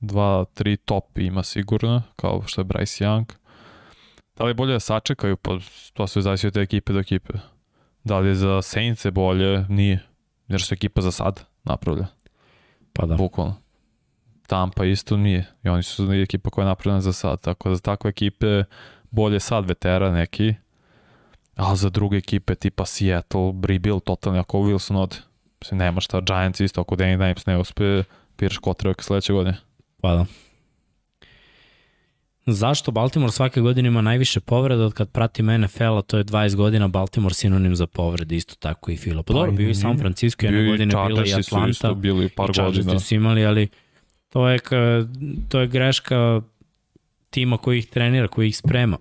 dva, tri top ima sigurno, kao što je Bryce Young. Da li je bolje da sačekaju, pa to sve zavisi od te ekipe do ekipe. Da li je za Saints bolje? Nije. Jer su ekipa za sad napravlja, Pa da. bukvalno. Tampa isto nije. I oni su ekipa koja je napravljena za sad. Tako da za takve ekipe bolje sad vetera neki, a za druge ekipe tipa Seattle, rebuild totalni ako Wilson ode. Mislim, nema šta, Giants isto, ako Danny Dimes ne uspe, piraš kotrevak sledeće godine. Pa da. Zašto Baltimore svake godine ima najviše povreda od kad pratim NFL-a, to je 20 godina Baltimore sinonim za povrede, isto tako i Fila. Pa dobro, bio i San Francisco, jedne godine bila i Chargersi su Atlanta. isto bili par i Chargersi godina. su imali, ali to je, to je greška tima koji ih trenira, koji ih sprema.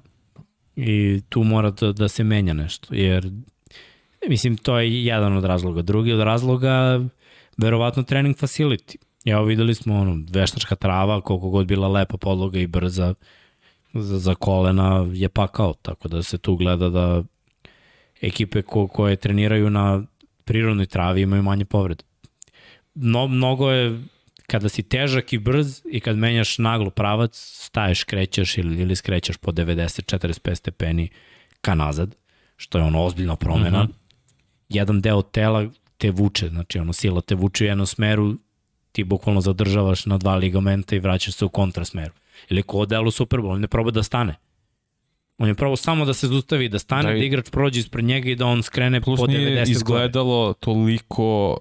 I tu mora da, da se menja nešto, jer mislim, to je jedan od razloga. Drugi od razloga, verovatno trening facility. Evo videli smo ono, veštačka trava, koliko god bila lepa podloga i brza za, za kolena je pakao, tako da se tu gleda da ekipe ko, koje treniraju na prirodnoj travi imaju manje povrede. No, mnogo je kada si težak i brz i kad menjaš naglo pravac, staješ, krećeš ili, ili skrećeš po 90-45 stepeni ka nazad, što je ono ozbiljna promena. Mhm. Jedan deo tela te vuče, znači ono sila te vuče u jednom smeru, ti bukvalno zadržavaš na dva ligamenta i vraćaš se u kontrasmeru. Ili ko delu Super Bowl, on ne proba da stane. On je probao samo da se zustavi, da stane, Da da, i- igrač prođe ispred njega i da on skrene Plus po 90 nije gore. izgledalo toliko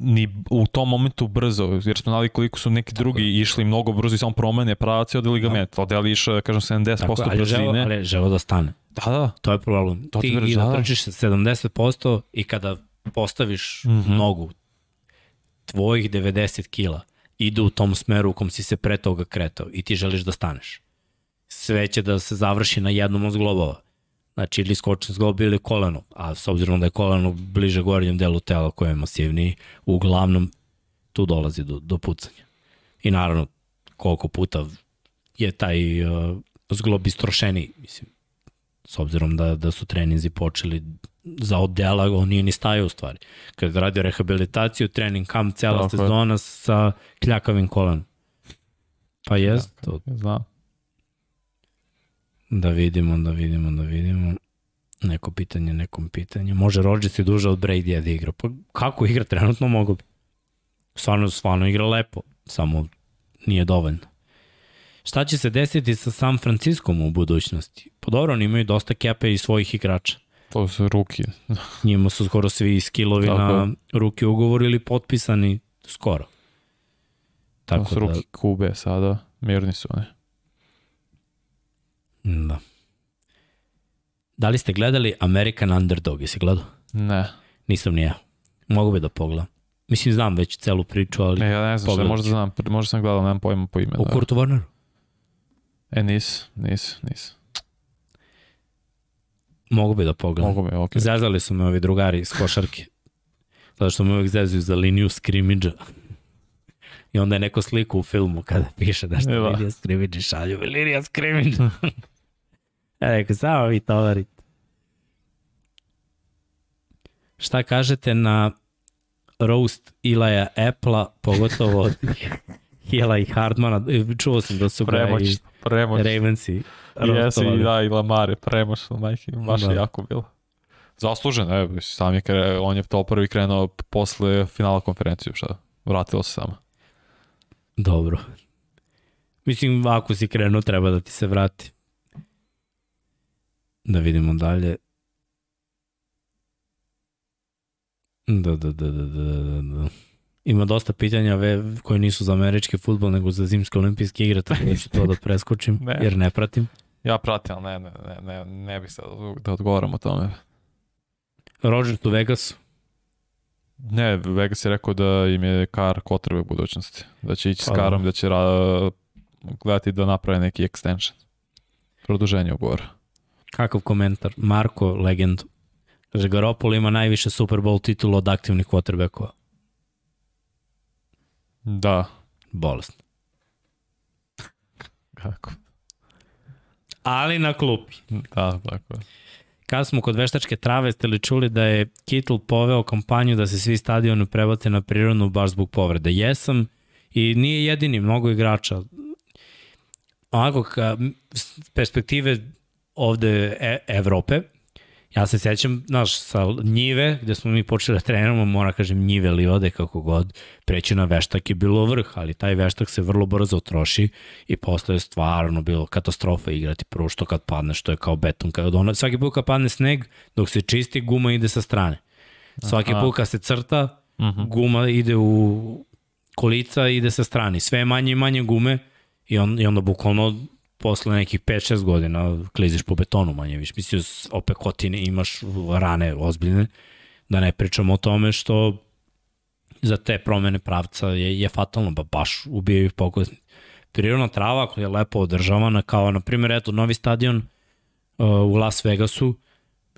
ni u tom momentu brzo, jer smo znali koliko su neki drugi išli mnogo brzo i samo promene pravac i od ligament. Da. Odeli išao, da kažem, 70% Tako, ali brzine. ali je želeo da stane. Da, da. To je problem. To ti ti da, da trčiš sa 70% i kada postaviš mm. -hmm. nogu, tvojih 90 kila idu u tom smeru u kom si se pre toga kretao i ti želiš da staneš. Sve će da se završi na jednom od zglobova. Znači ili skočni zglob ili koleno. A s obzirom da je koleno bliže gornjem delu tela koje je masivniji, uglavnom tu dolazi do, do pucanja. I naravno, koliko puta je taj uh, zglob istrošeniji, mislim, s obzirom da, da su treninzi počeli za odela, on nije ni stajao u stvari. Kad je radio rehabilitaciju, trening kamp, cela Tako je. sezona sa kljakavim kolenom. Pa jest, to, Znam. Da vidimo, da vidimo, da vidimo. Neko pitanje, nekom pitanje. Može Rodgers i duže od Brady da igra. Pa kako igra trenutno mogu bi? Stvarno, stvarno igra lepo, samo nije dovoljno. Šta će se desiti sa San Franciskom u budućnosti? Pa dobro, oni imaju dosta kepe i svojih igrača. To su ruki. (laughs) Njima su skoro svi skillovi Tako na ruki ugovor ili potpisani skoro. To Tako su da, ruki kube sada. Mirni su oni. Da. Da li ste gledali American Underdog? Jesi gledao? Ne. Nisam ni ja. Mogu bi da pogledam. Mislim, znam već celu priču, ali... Ne, ja ne znam Pogledat možda znam, možda sam gledao, nemam pojma po ime. O Da. Kurtu Warneru? E, nis, nis, nis. Mogu bi da pogledam. Mogu mi, okej. Zezali su me ovi drugari iz košarke. Zato što me uvek zezuju za liniju skrimidža. I onda je neko sliku u filmu kada piše nešto Eva. linija skrimidža šalju linija skrimidža. (laughs) ja rekao, samo vi tovarite. Šta kažete na roast Ilaja Apple-a, pogotovo od (laughs) Hila i Hardmana. Čuo sam da su ga Premoć, i. Ravensi Jesi, roastovali. da, i Lamare, premoć, majke, baš Da. je jako bilo. Zaslužen, mislim, sam je kre, on je to prvi krenuo posle finala konferenciju, šta, vratilo se samo. Dobro. Mislim, ako si krenuo, treba da ti se vrati. Da vidimo dalje. Da, da, da, da, da, da, da. Ima dosta pitanja ve, koji nisu za američki futbol, nego za zimske olimpijske igre, tako da ću to da (laughs) preskočim, Ne. jer ne pratim. Ja pratim, ali ne, ne, ne, ne, ne bih sad da odgovaram o tome. Rodgers u Vegasu. Ne, Vegas je rekao da im je kar kotrbe budućnosti. Da će ići s Pa da. karom, da će ra, gledati da naprave neki extension. Produženje ugovora. Kakav komentar? Marko, legendu. Kaže, Garoppolo ima najviše Super Bowl titula od aktivnih quarterbackova. Da. Bolest. Kako? Ali na klupi. Da, tako je. Kad smo kod veštačke trave, ste li čuli da je Kittle poveo kampanju da se svi stadioni prebate na prirodnu baš zbog povrede? Jesam i nije jedini, mnogo igrača. Onako, ka, perspektive ovde e, Evrope, ja se sećam, znaš, sa njive, gde smo mi počeli da treniramo, mora kažem njive ili ode kako god, preći na veštak je bilo vrh, ali taj veštak se vrlo brzo troši i postaje stvarno bilo katastrofa igrati prvo što kad padne, što je kao beton. Kad ona, svaki put kad padne sneg, dok se čisti, guma ide sa strane. Svaki put kad se crta, Mhm. guma ide u kolica i ide sa strane. Sve je manje i manje gume i, on, i onda bukvalno posle nekih 5-6 godina kliziš po betonu manje više. Mislim, opet kotine imaš rane ozbiljne, da ne pričamo o tome što za te promene pravca je, je fatalno, ba baš ubijaju ih pokusni. Prirodna trava koja je lepo održavana, kao na primjer, eto, novi stadion uh, u Las Vegasu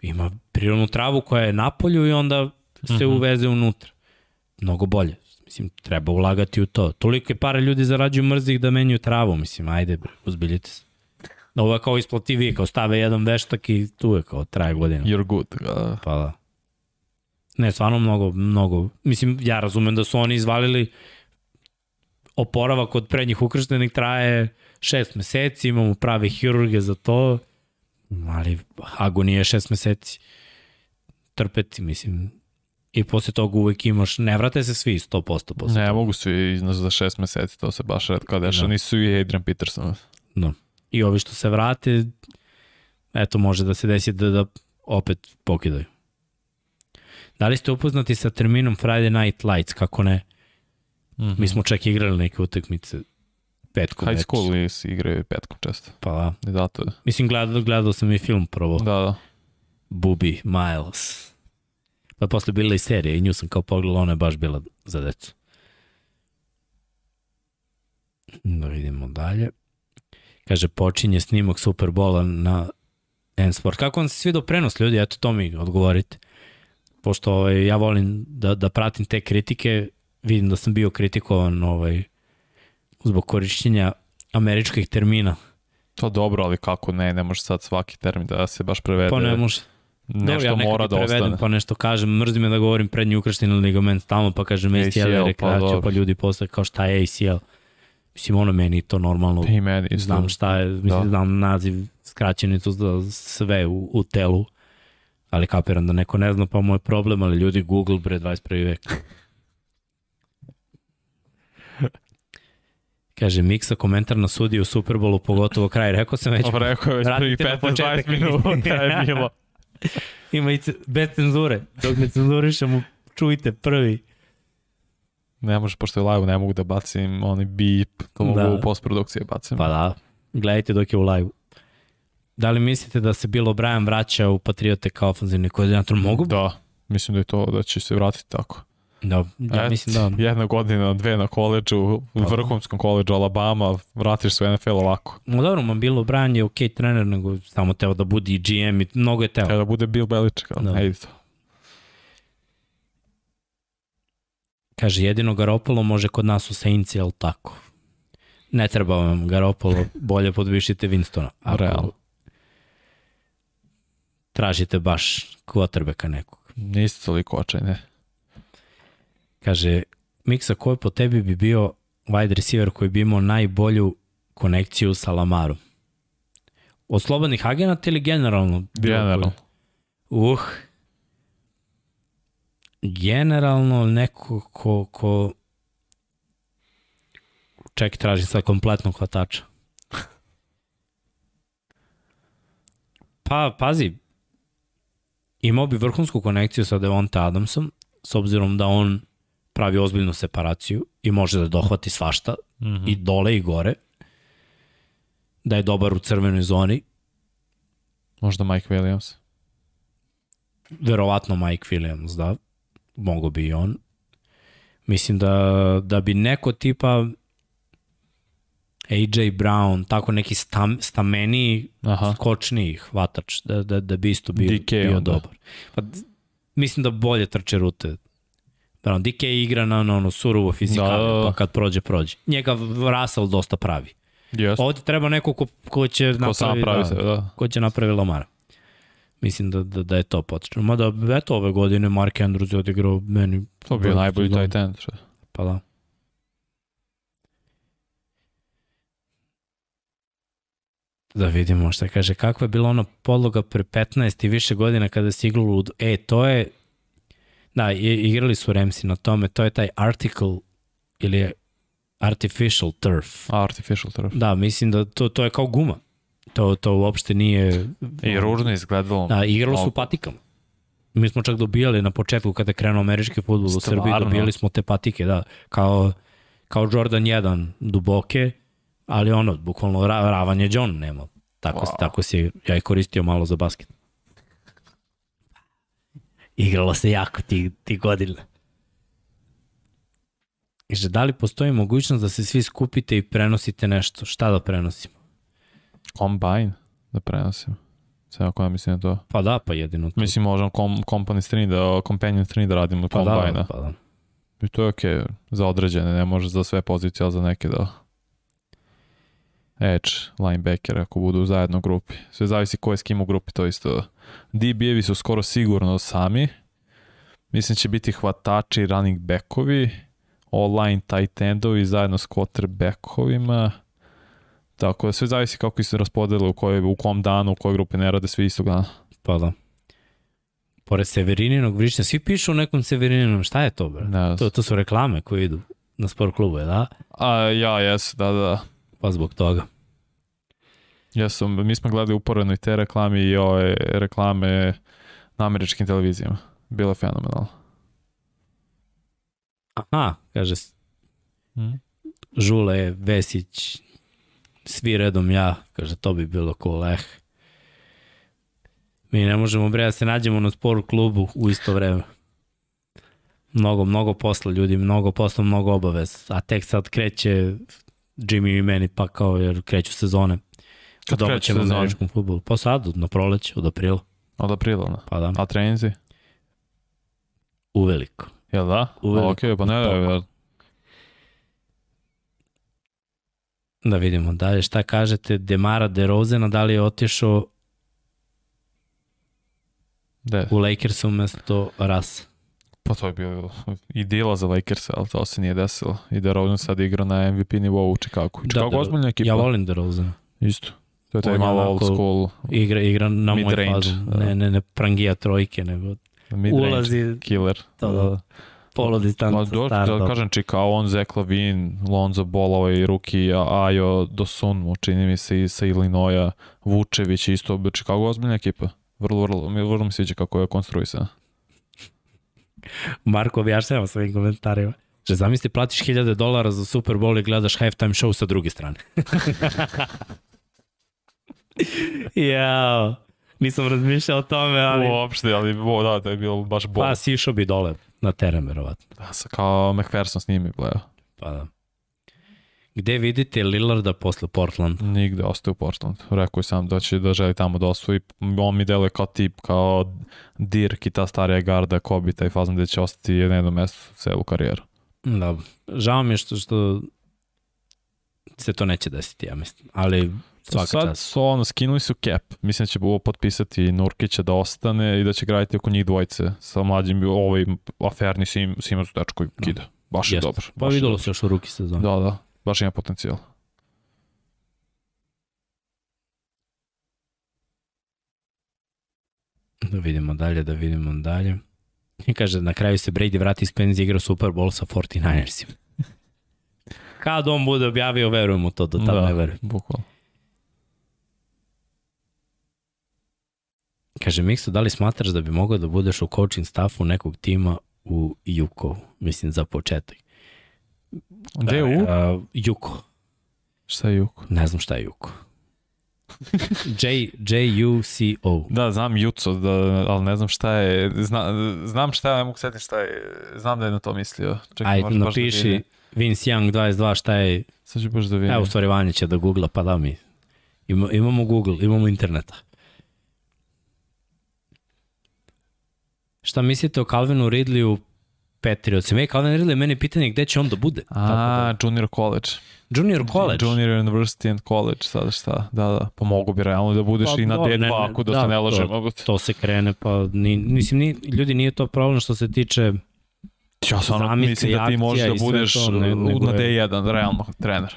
ima prirodnu travu koja je na polju i onda se uh -huh. uveze unutra. Mnogo bolje. Mislim, treba ulagati u to. Toliko je para ljudi zarađuju mrzih da menjaju travu. Mislim, ajde, bre, uzbiljite se. Ovo je kao isplativije, kao stave jedan veštak i tu je kao traje godina. You're good. Da. Pa da. Ne, stvarno mnogo, mnogo. Mislim, ja razumem da su oni izvalili oporavak od prednjih ukrštenih traje šest meseci, imamo prave hirurge za to, ali agonija je šest meseci. Trpeti, mislim. I posle toga uvek imaš, ne vrate se svi 100% posle Ne toga. mogu svi iznad za šest meseci, to se baš redko deša. Da. Nisu i Adrian Peterson. No. I ovi što se vrate, eto može da se desi da, da opet pokidaju. Da li ste upoznati sa terminom Friday Night Lights, kako ne? Mm -hmm. Mi smo čak igrali neke utakmice petkom High school i se igraju petkom često. Pa da. I zato je. Mislim, gledao, gledao sam i film prvo. Da, da. Bubi Miles. Pa posle bila i serija i nju sam kao pogledala, ona je baš bila za decu. Da vidimo dalje. Kaže, počinje snimak Superbola na N-Sport. Kako vam se svi do prenos, ljudi? Eto, to mi odgovorite. Pošto ovaj, ja volim da, da pratim te kritike, vidim da sam bio kritikovan ovaj, zbog korišćenja američkih termina. To dobro, ali kako ne, ne može sad svaki termin da se baš prevede. Pa ne može. Nešto Dobro, ja mora da prevedem, ostane. Pa nešto kažem, mrzi me da govorim prednji ukršteni ligament stalno, pa kažem ACL, ACL, je pa pa, dobro. ljudi posle kao šta je ACL. Mislim, ono meni to normalno, I meni isto. znam šta je, mislim, Da. znam naziv, skraćenicu za sve u, u telu, ali kapiram da neko ne zna, pa moj problem, ali ljudi Google, bre, 21. vek. (laughs) Kaže, Miksa komentar na sudi u Superbolu, pogotovo kraj. Rekao sam već, Pa rekao je već prvi Vratite na 15-20 početak minuta je bilo. (laughs) (laughs) ima i bez cenzure. Dok ne cenzurišemo, čujte prvi. Ne može, pošto je live, ne mogu da bacim oni bip, to mogu Da. u postprodukciji bacim. Pa da, gledajte dok je u live. Da li mislite da se Bill O'Brien vraća u Patriote kao ofenzivni koordinator? Mogu? Da, mislim da je to, da će se vratiti tako. Da, ja Et, mislim da. Jedna godina, dve na koleđu, u vrhunskom koleđu Alabama, vratiš se u NFL ovako. No dobro, ma Bill O'Brien je okej trener, nego samo teo da bude i GM i mnogo je teo. Kada bude Bill Belichick, Da. da. ejde to. Kaže, jedino Garopolo može kod nas u Saints, jel tako? Ne treba vam Garopolo, bolje podvišite Winstona. Ako Realno. Tražite baš quarterbacka nekog. Niste toliko očajni. Kaže, Miksa, ko je po tebi bi bio wide receiver koji bi imao najbolju konekciju sa Lamarom? Od slobodnih agenata ili generalno? Generalno. koji? Uh. Generalno neko ko, ko ček traži sad kompletnog hvatača. Pa, pazi, imao bi vrhunsku konekciju sa Devonta Adamsom, s obzirom da on pravi ozbiljnu separaciju i može da dohvati svašta, mm -hmm. i dole i gore, da je dobar u crvenoj zoni, Možda Mike Williams. verovatno Mike Williams, da, mogo bi i on. Mislim da, da bi neko tipa AJ Brown, tako neki stam, stameniji, Aha. skočniji hvatač, da, da, da bi isto bio, DK bio onda. dobar. Pa, mislim da bolje trče rute. Brown, DK igra na, na ono surovo fizikalno, Da, da, da. pa kad prođe, prođe. Njega Russell dosta pravi. Yes. Ovde treba neko ko, ko će Ko napravi, pravi da, se, da. ko će napravi Lamara. Mislim da, da, da je to potrebno. Mada, eto, ove godine Mark Andrews je odigrao meni... To bio najbolji end. šta? Pa da. Da vidimo šta kaže. Kakva je bila ona podloga pre 15 i više godina kada si igralo u... E, to je... Da, i- igrali su Remsi na tome. To je taj article ili artificial turf. Artificial turf. Da, mislim da to, to je kao guma. To, to uopšte nije... I ružno izgledalo. Da, igralo su patikama. Mi smo čak dobijali na početku kada je krenuo američki futbol u? Srbiji, dobijali smo te patike, da, kao, kao Jordan 1 duboke, ali ono, bukvalno ra, ravan je John nema. Tako, wow. Tako si, ja je koristio malo za basket. Igralo se jako ti, ti godina. Kaže, da li postoji mogućnost da se svi skupite i prenosite nešto? Šta da prenosimo? Combine da prenosim. Sve ako ja mislim na to. Pa da, pa jedino to. Mislim, možemo kom, company stream da, companion stream da radimo pa combine da, pa da. I to je okej, okay. za određene, ne može za sve pozicije, ali za neke da edge, linebacker, ako budu u zajedno u grupi. Sve zavisi ko je s kim u grupi, to isto. DB-evi su skoro sigurno sami. Mislim će biti hvatači, running backovi, online tight endovi zajedno s quarterbackovima. Tako da sve zavisi kako se raspodele u, kojoj, u kom danu, u kojoj grupi ne rade svi istog dana. Pa da. Pored Severininog vrišća, svi pišu o nekom Severininom, šta je to, bre? Ne, To, to su reklame koje idu na sport klubu, je da? A, ja, jes, da, da. Pa zbog toga. Jesam, mi smo gledali uporedno i te reklame i ove reklame na američkim televizijama. Bilo je fenomenalno. Aha, kaže, Mm. Žule, Vesić, svi redom ja, kaže, to bi bilo cool, eh. Mi ne možemo, bre, da se nađemo na sport klubu u isto vreme. Mnogo, mnogo posla ljudi, mnogo posla, mnogo obavez. A tek sad kreće Jimmy i meni, pa kao jer kreću sezone. Kad u domaćem sezone? američkom futbolu. Pa sad, na proleće, od aprila. Od aprila, ne? Pa da, A treninzi? uveliko. Jel da? Uveliko. Ok, pa ne, ne, Da vidimo dalje šta kažete. Demara DeRozena, da li je otišao de. u Lakers umesto Rasa? Pa to je bilo i dila za Lakers, ali to se nije desilo. I da Rosen sad igra na MVP nivou u Chicago. Chicago da, ozbiljna ekipa. Ja volim DeRozena. Isto. To je taj malo old school Igra, igra na moj fazu. da. Ne, ne, ne prangija trojke, nego mid-range ulazi killer. To, da. polo Ma, distanca do, star. da Da, kažem Chicago, on, Zach Lavin, Lonzo Ball, ovaj ruki, Ajo Dosunmu, čini mi se i sa Illinoisa, Vučević isto, je ozbiljna ekipa. Vrlo, vrlo, mi- vrlo mi sviđa kako je konstruisana. (laughs) Marko objašnjava svojim komentarima. Že zamisli platiš 1000 dolara za Super Bowl i gledaš halftime show sa druge strane. (laughs) (laughs) Jao, nisam razmišljao o tome, ali Uopšte, ali bo, da, to je bilo baš bol. pa sišao bi dole. na teren, verovatno. Da, sa, kao McPherson s njimi bleo. Pa da. Gde vidite Lillarda posle Portland? Nigde, ostaje u Portland. Rekao je sam da će da želi tamo da osvoji. On mi deluje kao tip, kao Dirk i ta starija garda, Kobe, taj fazon gde će ostati na jednom mestu celu karijeru. Da, žao mi je što, što se to neće desiti, ja mislim. Ali svaka Sad čast. su ono, skinuli su cap. Mislim da će ovo potpisati Nurkića da ostane i da će graditi oko njih dvojice sa mlađim, ovaj aferni sim, Simons dečko i kida. Baš je Jeste. dobar. Pa videlo se još u ruki sezoni. Da, da. Baš ima potencijal. Da vidimo dalje, da vidimo dalje. I kaže, na kraju se Brady vrati iz penzije igra Super Bowl sa 49ersima. (laughs) Kad on bude objavio, verujem u to, do tada da, ne verujem. bukvalno. Kaže, Mikso, da li smatraš da bi mogao da budeš u coaching staffu nekog tima u Juko? Mislim, za početak. Gde je U? Uh, Juko. Šta je Juko? Ne znam šta je Juko. (laughs) J, J-U-C-O. Da, znam Juco, da, ali ne znam šta je. Zna, znam šta je, ne mogu setiti šta je. Znam da je na to mislio. Čekaj, Ajde, da napiši vidim. Vince Young 22 šta je Sad ću baš da vidim. Evo, stvari Vanja će da googla, pa da mi. Ima, imamo Google, imamo interneta. Šta mislite o Calvinu Ridleyu Patriotsima? Ej, Calvin Ridley, meni je pitanje gde će on da bude. A, da. junior college. Junior college. Junior University and College, sada šta. Da, da. Pa mogu bi realno da budeš Pa, i na dobro, D2 ne, ako da, da, se ne to- lažemo. To se krene, pa ni, mislim, ni, ljudi nije to problem što se tiče Ja stvarno mislim da ti možeš da budeš to, ne- na je- D1, realno, trener.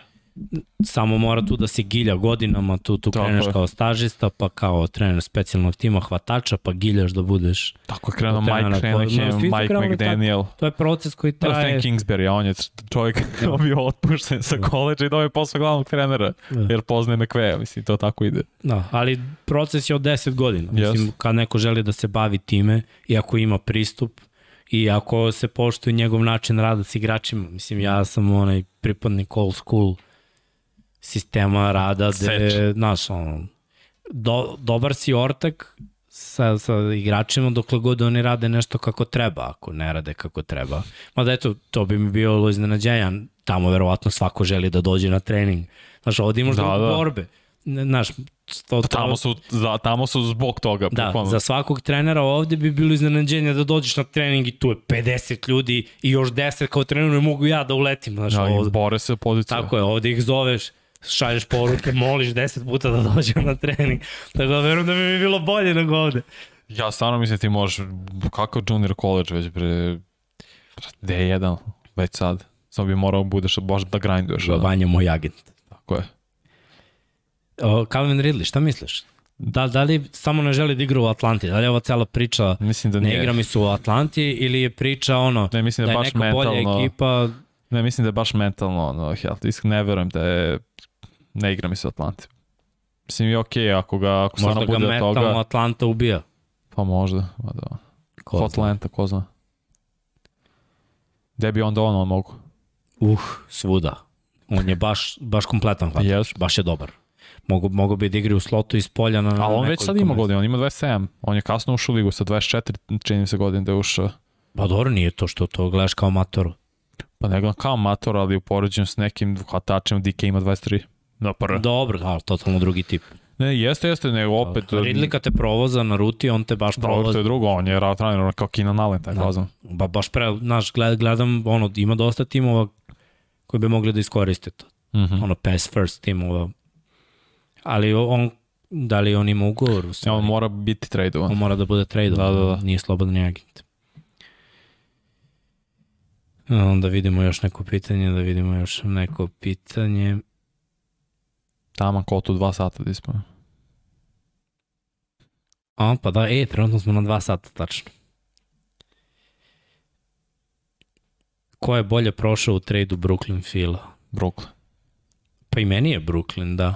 Samo mora tu da se gilja godinama, tu, tu Tako kreneš je. kao stažista, pa kao trener specijalnog tima hvatača, pa giljaš da budeš. Tako je krenuo Mike koji- Shanahan, no, Mike McDaniel. To je proces koji Da, traje. Stan Kingsbury, on je čovjek bio otpušten sa koleđa i dobio posao glavnog trenera, Da. jer poznaje McVeja, mislim, to tako ide. Da, ali proces je od 10 godina. Yes. Mislim, kad neko želi da se bavi time i ako ima pristup i ako se poštuje njegov način rada s igračima, mislim, ja sam onaj pripadnik old school sistema rada gde, znaš, ono, do, dobar si ortak sa, sa igračima dokle god oni rade nešto kako treba, ako ne rade kako treba. Mada eto, to bi mi bilo iznenađenja. Tamo verovatno svako želi da dođe na trening. Znaš, ovdje imaš Da, da, borbe. Znaš, to, Pa tamo su, za, tamo su zbog toga. Da, bukvalno. za svakog trenera ovde bi bilo iznenađenje da dođeš na trening i tu je 50 ljudi i još 10 kao trener ne mogu ja da uletim. Znaš, Da, ovo, i bore se pozicija. tako je, ovde ih zoveš, šalješ poruke, moliš 10 puta da dođe na trening. Tako da verujem da bi mi bilo bolje nego ovde. Ja stvarno mislim ti možeš, kakav junior college već pre, D1, već sad. Samo bi morao budeš baš da grinduješ. ono. Vanja moj agent. Tako je. O, Calvin Ridley, šta misliš? Da, da li samo ne želi da igra u Atlanti? Da li je ova cela priča Mislim da ne igra mi se u Atlanti ili je priča ono Ne, mislim da da je baš neka bolja mentalno- ekipa Ne, mislim da je baš mentalno, ono, health. Iskreno ne verujem da je, ne igra mi se u Atlanti. Mislim i okej, ako ga, ako stvarno možda ga bude od metalno toga, Atlanta ubija. pa možda, ma da. Ko zna. Hotlanta, ko zna. Gde bi onda ono mogu? Uh, svuda. On je baš, baš kompletan hvatač. Yes. Baš je dobar. Mogu, mogu bi da igri u slotu iz polja na, Ali on već sad ima godina, on ima 27. On je kasno ušao u ligu sa 24, čini mi se godin da je ušao. Pa dobro, nije to što to gledaš kao mator. Pa ne gledam kao mator, ali u poređenju s nekim hvatačem DK ima 23. Na prve. Dobro, ali totalno drugi tip. Ne, jeste, jeste, nego opet... Ridley kad te provoza na ruti, on te baš Dobro, to provoza. je drugo, on je rad trener, kao Keenan Allen, taj Da. fazon. Ba, baš pre, znaš, gled, gledam, ono, ima dosta timova koji bi mogli da iskoriste to. Mhm. Ono, pass first timova. Ali on, da li on ima ugovor? Ja, on mora biti tradovan. On mora da bude tradovan, Da, da, da. nije slobodan agent. Onda vidimo još neko pitanje, da vidimo još neko pitanje. Taman kotu dva sata da ispo. A, pa da, e, trenutno smo na dva sata, tačno. Ko je bolje prošao u tradu Brooklyn Fila? Brooklyn. Pa i meni je Brooklyn, da.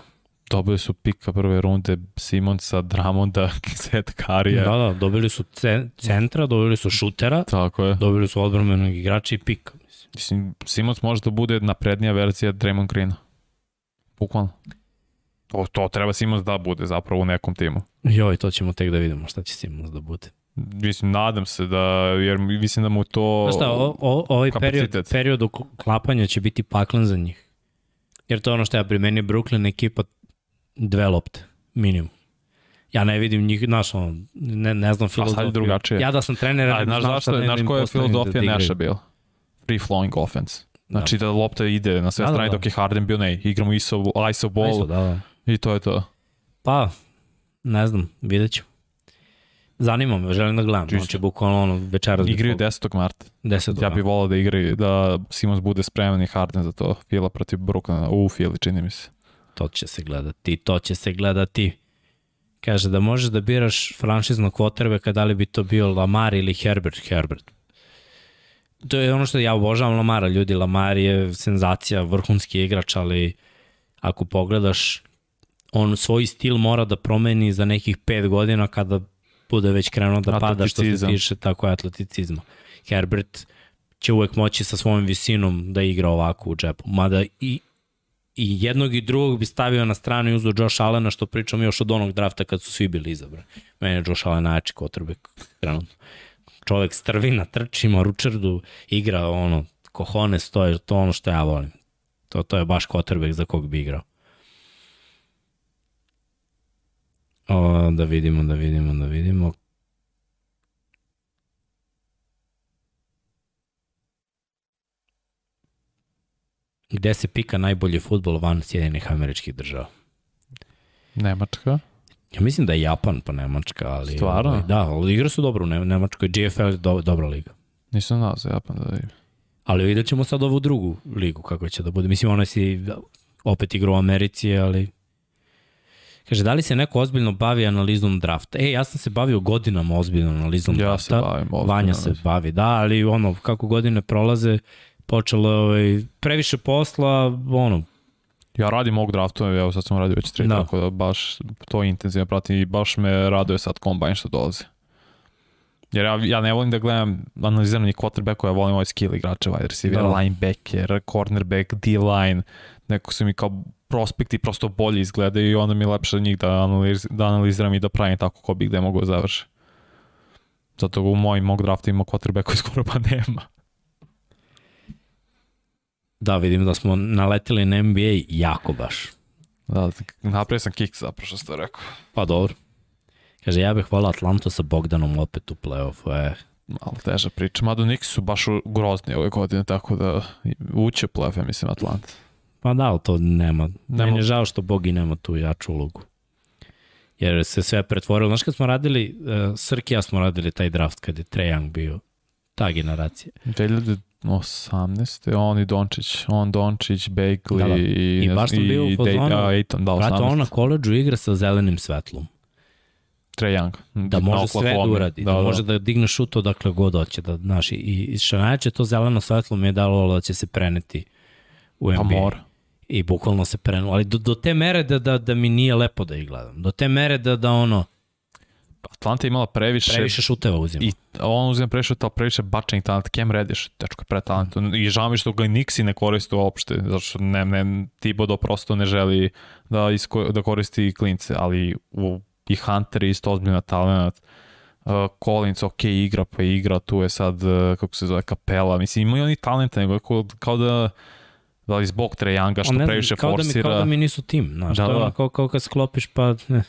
Dobili su pika prve runde Simonsa, Dramonda, (laughs) Seth Karija. Da, da, dobili su ce- centra, dobili su šutera, Tako je. dobili su odbrmenog igrača i pika. Mislim. Mislim, Simons može da bude naprednija verzija Draymond Greena. Bukvalno. To, to treba Simons da bude zapravo u nekom timu. Joj, to ćemo tek da vidimo šta će Simons da bude. Mislim, nadam se da, jer mislim da mu to... Znaš šta, o, o, ovaj period, kapacitet. period uklapanja će biti paklan za njih. Jer to je ono što ja primenio Brooklyn ekipa dve lopte, minimum. Ja ne vidim njih, znaš, ono, ne, ne znam A sad je filozofiju. drugačije. Ja da sam trener, Ali znaš zašto, šta da znaš im koja je postavim filozofija da. Neša bio? Free flowing offense. Znači da, lopta ide na sve Da, da, strane da. dok je Harden bio ne, igramo ISO, ISO ball Isto, da, da. I to je to. Pa, ne znam, vidjet ću. Zanima me, želim da gledam. Čisto. Znači, bukvalno ono, večeras bi Igraju pog- 10. marta. 10. Ja bih volao da igraju, da Simons bude spreman i Harden za to. Fila protiv Brooklyna, u Fili čini mi se. To će se gledati, to će se gledati. Kaže da možeš da biraš franšiznog quarterbacka, da li bi to bio Lamar ili Herbert. Herbert. To je ono što ja obožavam Lamara, ljudi. Lamar je senzacija, vrhunski igrač, ali ako pogledaš, on svoj stil mora da promeni za nekih 5 godina kada bude već krenuo da pada što se tiče tako je atleticizma. Herbert će uvek moći sa svojom visinom da igra ovako u džepu. Mada i, i jednog i drugog bi stavio na stranu i uzeo Josh Allena, što pričam još od onog drafta kad su svi bili izabrani. Meni je Josh Allen najjači quarterback trenutno. Čovek strvi na trčima, ručardu, igra ono, kohone stoje, to je ono što ja volim. To, to je baš quarterback za kog bi igrao. O, da vidimo, da vidimo, da vidimo. Gde se pika najbolji futbol van Sjedinih američkih država? Nemačka. Ja mislim da je Japan pa Nemačka, ali... Stvarno? ovaj, Da, ali igra su dobro u Ne- Nemačkoj. GFL je do, dobra liga. Nisam znao za Japan da je. Ali vidjet ćemo sad ovu drugu ligu kako će da bude. Mislim, ona si opet igra u Americi, ali... Kaže, da li se neko ozbiljno bavi analizom drafta? E, ja sam se bavio godinama ozbiljnom analizom Ja drafta. se bavim ozbiljno Vanja se bavi, da, ali ono, kako godine prolaze, počelo je ovaj, previše posla, ono, Ja radim ovog draftu, evo sad sam radio već tri, Da. da. tako da baš to intenzivno pratim i baš me raduje sad kombajn što dolazi. Jer ja, ja ne volim da gledam analiziranje quarterbacka, ja volim ovaj skill igrače, wide receiver, Da. da. linebacker, cornerback, D-line, neko su mi kao prospekti prosto bolje izgledaju i onda mi je lepše njih da, analiz, da analiziram i da pravim tako ko bi gde mogu da završi. Zato u mojim mog draftu ima quarterbacka skoro pa nema. da vidim da smo naletili na NBA jako baš. Da, napravio sam kick zapravo što ste rekao. Pa dobro. Kaže, ja bih volao Atlantu sa Bogdanom opet u play-offu. E, malo teža priča. Mada Nix su baš grozni ove godine, tako da uće play ja mislim, Atlanta. pa da, ali to nema. nema. Meni je žao što Bogi nema tu jaču ulogu. Jer se sve pretvorilo. Znaš kad smo radili, uh, Srki i ja smo radili taj draft kad je Trae bio ta generacija. 2018. On i Dončić. On, Dončić, Bagley Da, da. i... I baš sam bio u i fazonu, Dej- a, Ayton, da, Brate, 18. on na koleđu igra sa zelenim svetlom. Trae Young. Da može sve da uradi. Da, da, može da digne šut odakle god hoće. Da, znaš, i, i što najjače, to zeleno svetlo mi je dalo da će se preneti u NBA. Pa mora. I bukvalno se prenulo. Ali do, do te mere da, da, da mi nije lepo da ih gledam. Do te mere da, da ono, Atlanta je imala previše... previše šuteva uzima. I on uzima previše to, previše bačenih talenta. Cam Reddish, dečko je pretalentovan. I žao mi što ga Nixi ne koristi uopšte, zato što ne, ne, Thibodeau prosto ne želi da, isko, da koristi klince, ali u, i Hunter je isto ozbiljna talent. Uh, Collins, ok, igra pa igra, tu je sad, uh, kako se zove, Kapela. Mislim, imaju oni talenta, nego kao, kao da da li zbog Trae Younga što ne znam, previše kao Da mi, forsira. kao da mi nisu tim. Znaš, Da, to je da. kao, kao kad sklopiš pa... Ne.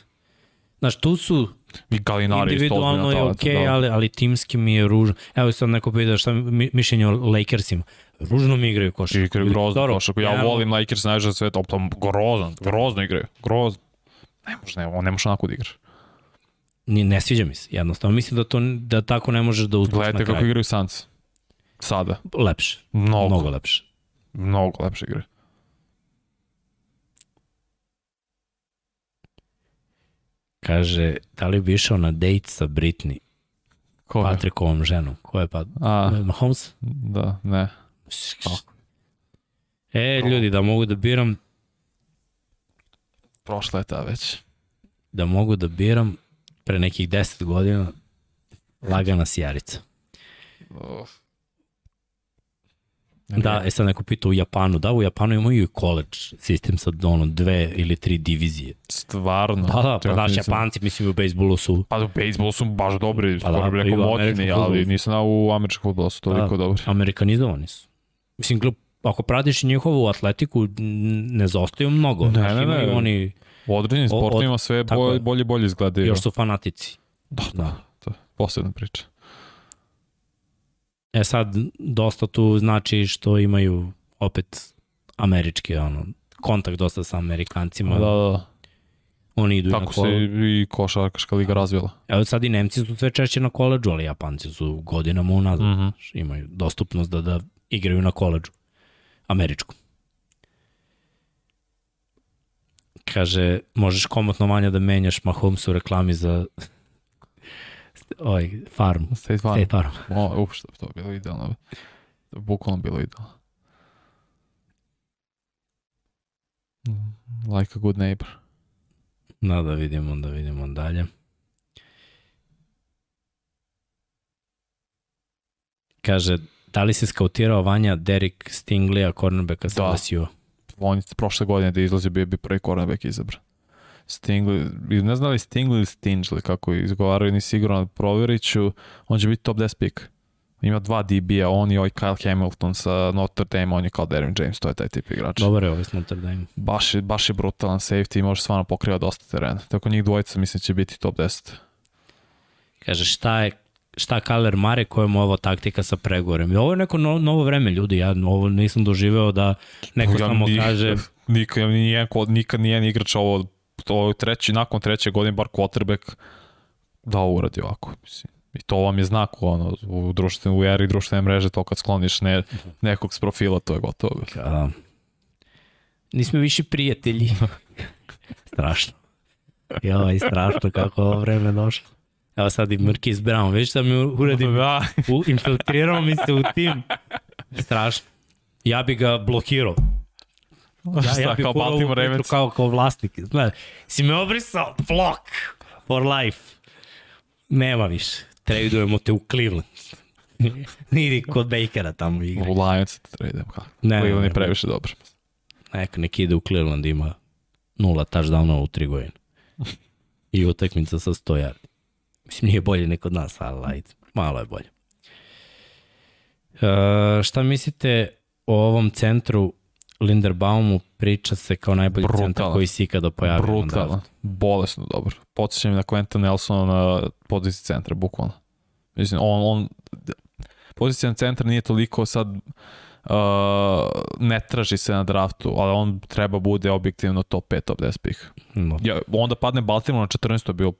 Znaš, tu su I Galinari individualno je okej, da. ali, ali timski mi je ružno. Evo sad neko pita šta mi, mišljenje o Lakersima. Ružno mi igraju košarku. I igraju grozno košarku. Ja ne- volim Lakers najviše na svetu, ali to grozno, grozno igraju. Grozno. Ne može, ne, on ne može onako da igraš. Ni, ne sviđa mi se, jednostavno. Mislim da, to, da tako ne možeš da uspeš na Gledajte kako kraju. igraju Suns. Sada. Lepše. Mnogo, Mnogo lepše. mnogo lepše igre. Kaže, da li bi išao na dejt sa Britney, Ko je? Patrikovom ženom? Ko je pa? A, Mahomes? da, ne. E, ljudi, da mogu da biram, Prošla je ta već. da mogu da biram pre nekih 10 godina lagana sjarica. Uf. Da, e sad neko pita u Japanu, da, u Japanu imaju i college sistem sa ono dve ili tri divizije. Stvarno. Da, da, pa znaš, nisam- Japanci, mislim, u bejsbolu su Pa u bejsbolu su baš dobri, Pa da, da, pa i rekao američkom ali nisam znao u američkom futbolu su toliko Da. dobri. amerikanizovani su. Mislim, glup, ako pratiš njihovu atletiku, ne zaostaju mnogo. Ne, Znaš, ne, ne. Oni U određenim O- od- sportovima sve tako je. bolje, bolje, bolje izgledaju. još su fanatici. Da, Da. To je posebna priča. E sad, dosta tu znači što imaju opet američki ono, kontakt dosta sa Amerikancima. Da, da, da. Oni idu i na Tako se i košarkaška liga razvila. Evo sad i Nemci su sve češće na koleđu, ali Japanci su godinama unazad. Mhm. Znaš, Imaju dostupnost da, da igraju na koleđu. Američku. Kaže, možeš komotno manje da menjaš Mahomes u reklami za (laughs) ovaj, farm. State Farm. State Farm. (laughs) O, uf, što bi to bilo idealno. Bukvalno bilo idealno. Mm, Like a good neighbor. Da, da vidimo, da vidimo dalje. Kaže, da li se skautirao Vanja Derek Stingley, cornerbacka sa Da. LSU? On je prošle godine da izlazi bio bi prvi cornerback izabran. Stingley, ne znam li Stingley ili Stingley, kako izgovaraju, nisi siguran, provjerit ću, on će biti top 10 pick. Ima dva DB-a, on i ovaj Kyle Hamilton sa Notre Dame, on je kao Derwin James, to je taj tip igrač. Dobar je ovaj s Notre Dame. Baš je, baš je brutalan safety i može stvarno pokriva dosta terena. Tako njih dvojica mislim će biti top 10. Kaže, šta je šta Kaler Mare, je ovo taktika sa pregovorem. I ovo je neko no, novo vreme, ljudi, ja ovo nisam doživeo da neko Ja samo ni- kaže, (laughs) Nikad, nijedan, nikad nijedan igrač ovo, je treći, nakon treće godine, bar quarterback, da ovo uradi ovako. Mislim. I to vam je znak ono, u, društvenu, u eri društvene mreže, to kad skloniš ne, nekog s profila, to je gotovo. a, nismo više prijatelji. (laughs) strašno. Joj, strašno kako ovo vreme došlo. Evo sad i Marquis Brown, već da mi uradim (laughs) Da, U, infiltrirao mi se u tim. Strašno. Ja bi ga blokirao. (laughs) Ja, ja Šta, bih kao Baltimore Ravens. kao, kao vlasnik. Znaš, si me obrisao, block for life. Nema više. Tradujemo te u Cleveland. (laughs) Idi kod Bakera tamo igra. U Lions te tradem. Kako? Ne, Cleveland ne. je previše dobro. Neka nek ide u Cleveland, ima nula touchdownova u tri godine. I utakmica sa 100 yardi. Mislim, nije bolje nek od nas, ali ajde, malo je bolje. E, šta mislite o ovom centru Linderbaumu priča se kao najbolji Brutalan. centar koji se ikada pojavio draftu. Bolesno dobro. Podsjećam na Quentin Nelsona na poziciji centra, bukvalno. Mislim, on, on pozicija centra nije toliko sad uh, ne traži se na draftu, ali on treba bude objektivno top 5, top 10 pick. No. Ja, onda padne Baltimore na 14, to je bio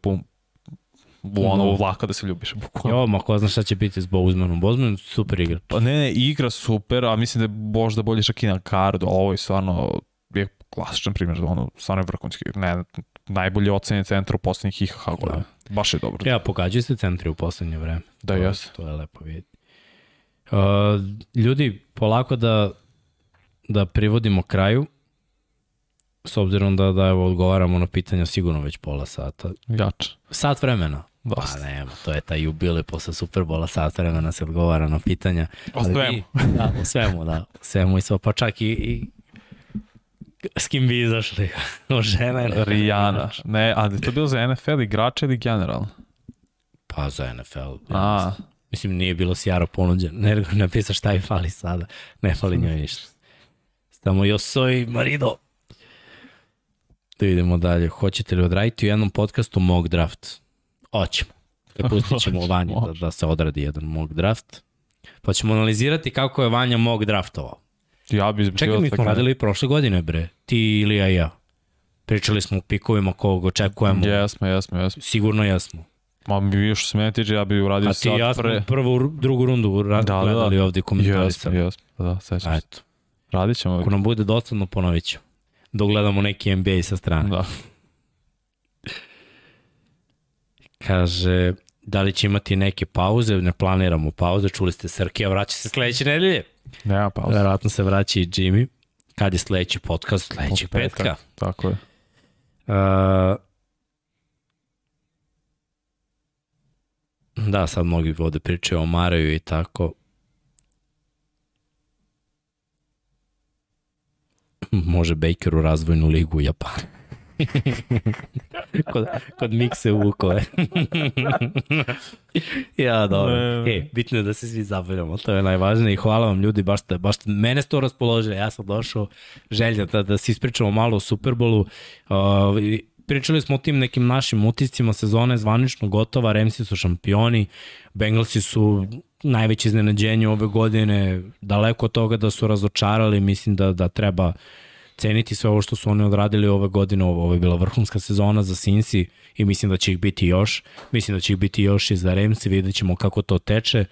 ono No. vlaka da se ljubiš. (laughs) Bukvalno. Jo, ma ko zna šta će biti s Bozmanom. Bozman super igrač. Pa ne, ne, igra super, a mislim da je možda bolje čak i na kardu. Ovo je stvarno je klasičan primjer, ono, stvarno je vrhunski. Ne, najbolji ocenjen centar u poslednjih IHH godina. Baš je dobro. Ja, pogađaju se centri u poslednje vreme. Da, To- jes. To je lepo vidjeti. Uh, ljudi, polako da, da privodimo kraju, s obzirom da, da evo, odgovaramo na pitanja sigurno već pola sata. Jač. Sat vremena. Pa Dosta. nema, to je taj jubilej posle Superbola, sat vremena se odgovara na pitanja. O Ali svemu. vi- Da, o svemu, da. O svemu i svo, pa čak i, i s kim bi izašli? (laughs) O žena ili? Rijana. Ne, a je to bilo za NFL igrača ili generalno? Pa za NFL. Ja A, mislim. Nije bilo sjara ponuđen. Ne napisao šta je fali sada. Ne fali njoj ništa. Stamo Josoj Marido. Da idemo dalje. Hoćete li odraditi u jednom podcastu mock draft? Hoćemo. Da pustit ćemo Vanju da, da se odradi jedan mock draft. Pa ćemo analizirati kako je Vanja mock draftovao. ja bi Čekaj, mi smo radili prošle godine, bre. Ti ili ja i ja. Pričali smo u pikovima kog očekujemo. Jesmo, jesmo, jesmo. Sigurno jesmo. Ma mi još se mene tiče, ja bi uradio A ti i sad ja pre... prvu, drugu rundu ra Da, da, da. gledali ovde i Jesmo, komentarisali. jesmo. Da, sećam se. Eto. Radit ćemo. Ako nam bude dosadno, ponovit ću. Dok gledamo neki NBA sa strane. Da. Kaže, da li će imati neke pauze? Ne planiramo pauze. Čuli ste Srkija, vraća se sledeće nedelje. Nema pauze. Verovatno se vraća i Jimmy. Kad je sledeći podcast? Sledećeg petka. petka. Tako je. Uh, da, sad mnogi vode pričaju o Maraju i tako. može Baker u razvojnu ligu u Japanu. (laughs) kod, kod mikse vukove. (laughs) ja, dobro. E, bitno je da se svi zabavljamo, to je najvažnije i hvala vam ljudi, baš, te, baš te, mene ste to raspoložili, ja sam došao želja da, da se ispričamo malo o Superbolu. Uh, pričali smo o tim nekim našim utiscima, sezone zvanično gotova, Remsi su šampioni, Bengalsi su najveće iznenađenje ove godine, daleko od toga da su razočarali, mislim da, da treba ceniti sve ovo što su oni odradili ove godine, ovo je bila vrhunska sezona za Sinsi i mislim da će ih biti još, mislim da će ih biti još i za Remsi, vidjet ćemo kako to teče,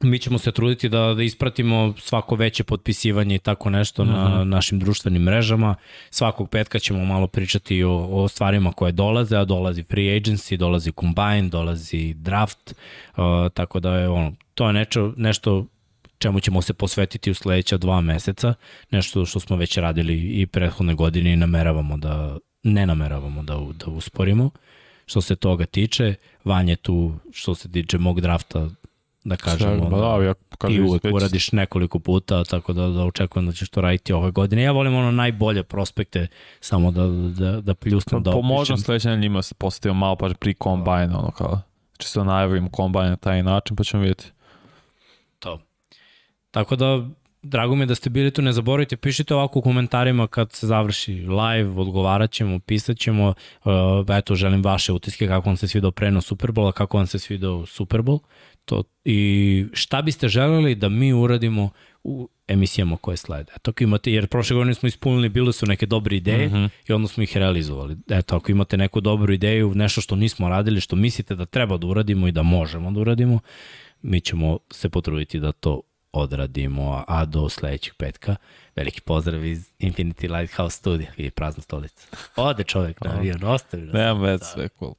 mi ćemo se truditi da, da ispratimo svako veće potpisivanje i tako nešto -huh. na mhm. našim društvenim mrežama. Svakog petka ćemo malo pričati o, o stvarima koje dolaze, a dolazi free agency, dolazi combine, dolazi draft, uh, tako da je ono, to je nešto, nešto čemu ćemo se posvetiti u sledeća dva meseca, nešto što smo već radili i prethodne godine i nameravamo da, ne nameravamo da, da usporimo. Što se toga tiče, Vanje tu, što se tiče mog drafta, da kažemo. Sve, da, ja, kažem, I uvek već... uradiš nekoliko puta, tako da, da očekujem da ćeš to raditi ove godine. Ja volim ono najbolje prospekte, samo da, da, da pljusnem, da opišem. Pomožem sledeće njima se postavio malo pa pri kombajna, ono kao, čisto najavim kombajn na taj način, pa ćemo vidjeti. To. Tako da, drago mi je da ste bili tu, ne zaboravite, pišite ovako u komentarima kad se završi live, odgovarat ćemo, pisat ćemo, uh, eto, želim vaše utiske, kako vam se svidao prenos Superbola, kako vam se svidao Superbol, to, i šta biste želeli da mi uradimo u emisijama koje slede. Eto, ako imate, jer prošle godine smo ispunili, bile su neke dobre ideje mm -hmm. i onda smo ih realizovali. Eto, ako imate neku dobru ideju, nešto što nismo radili, što mislite da treba da uradimo i da možemo da uradimo, mi ćemo se potruditi da to odradimo, a do sledećeg petka veliki pozdrav iz Infinity Lighthouse studija, vidi prazna stolica. Ode čovek na avion, ostavi nas. Nemam već, sve cool.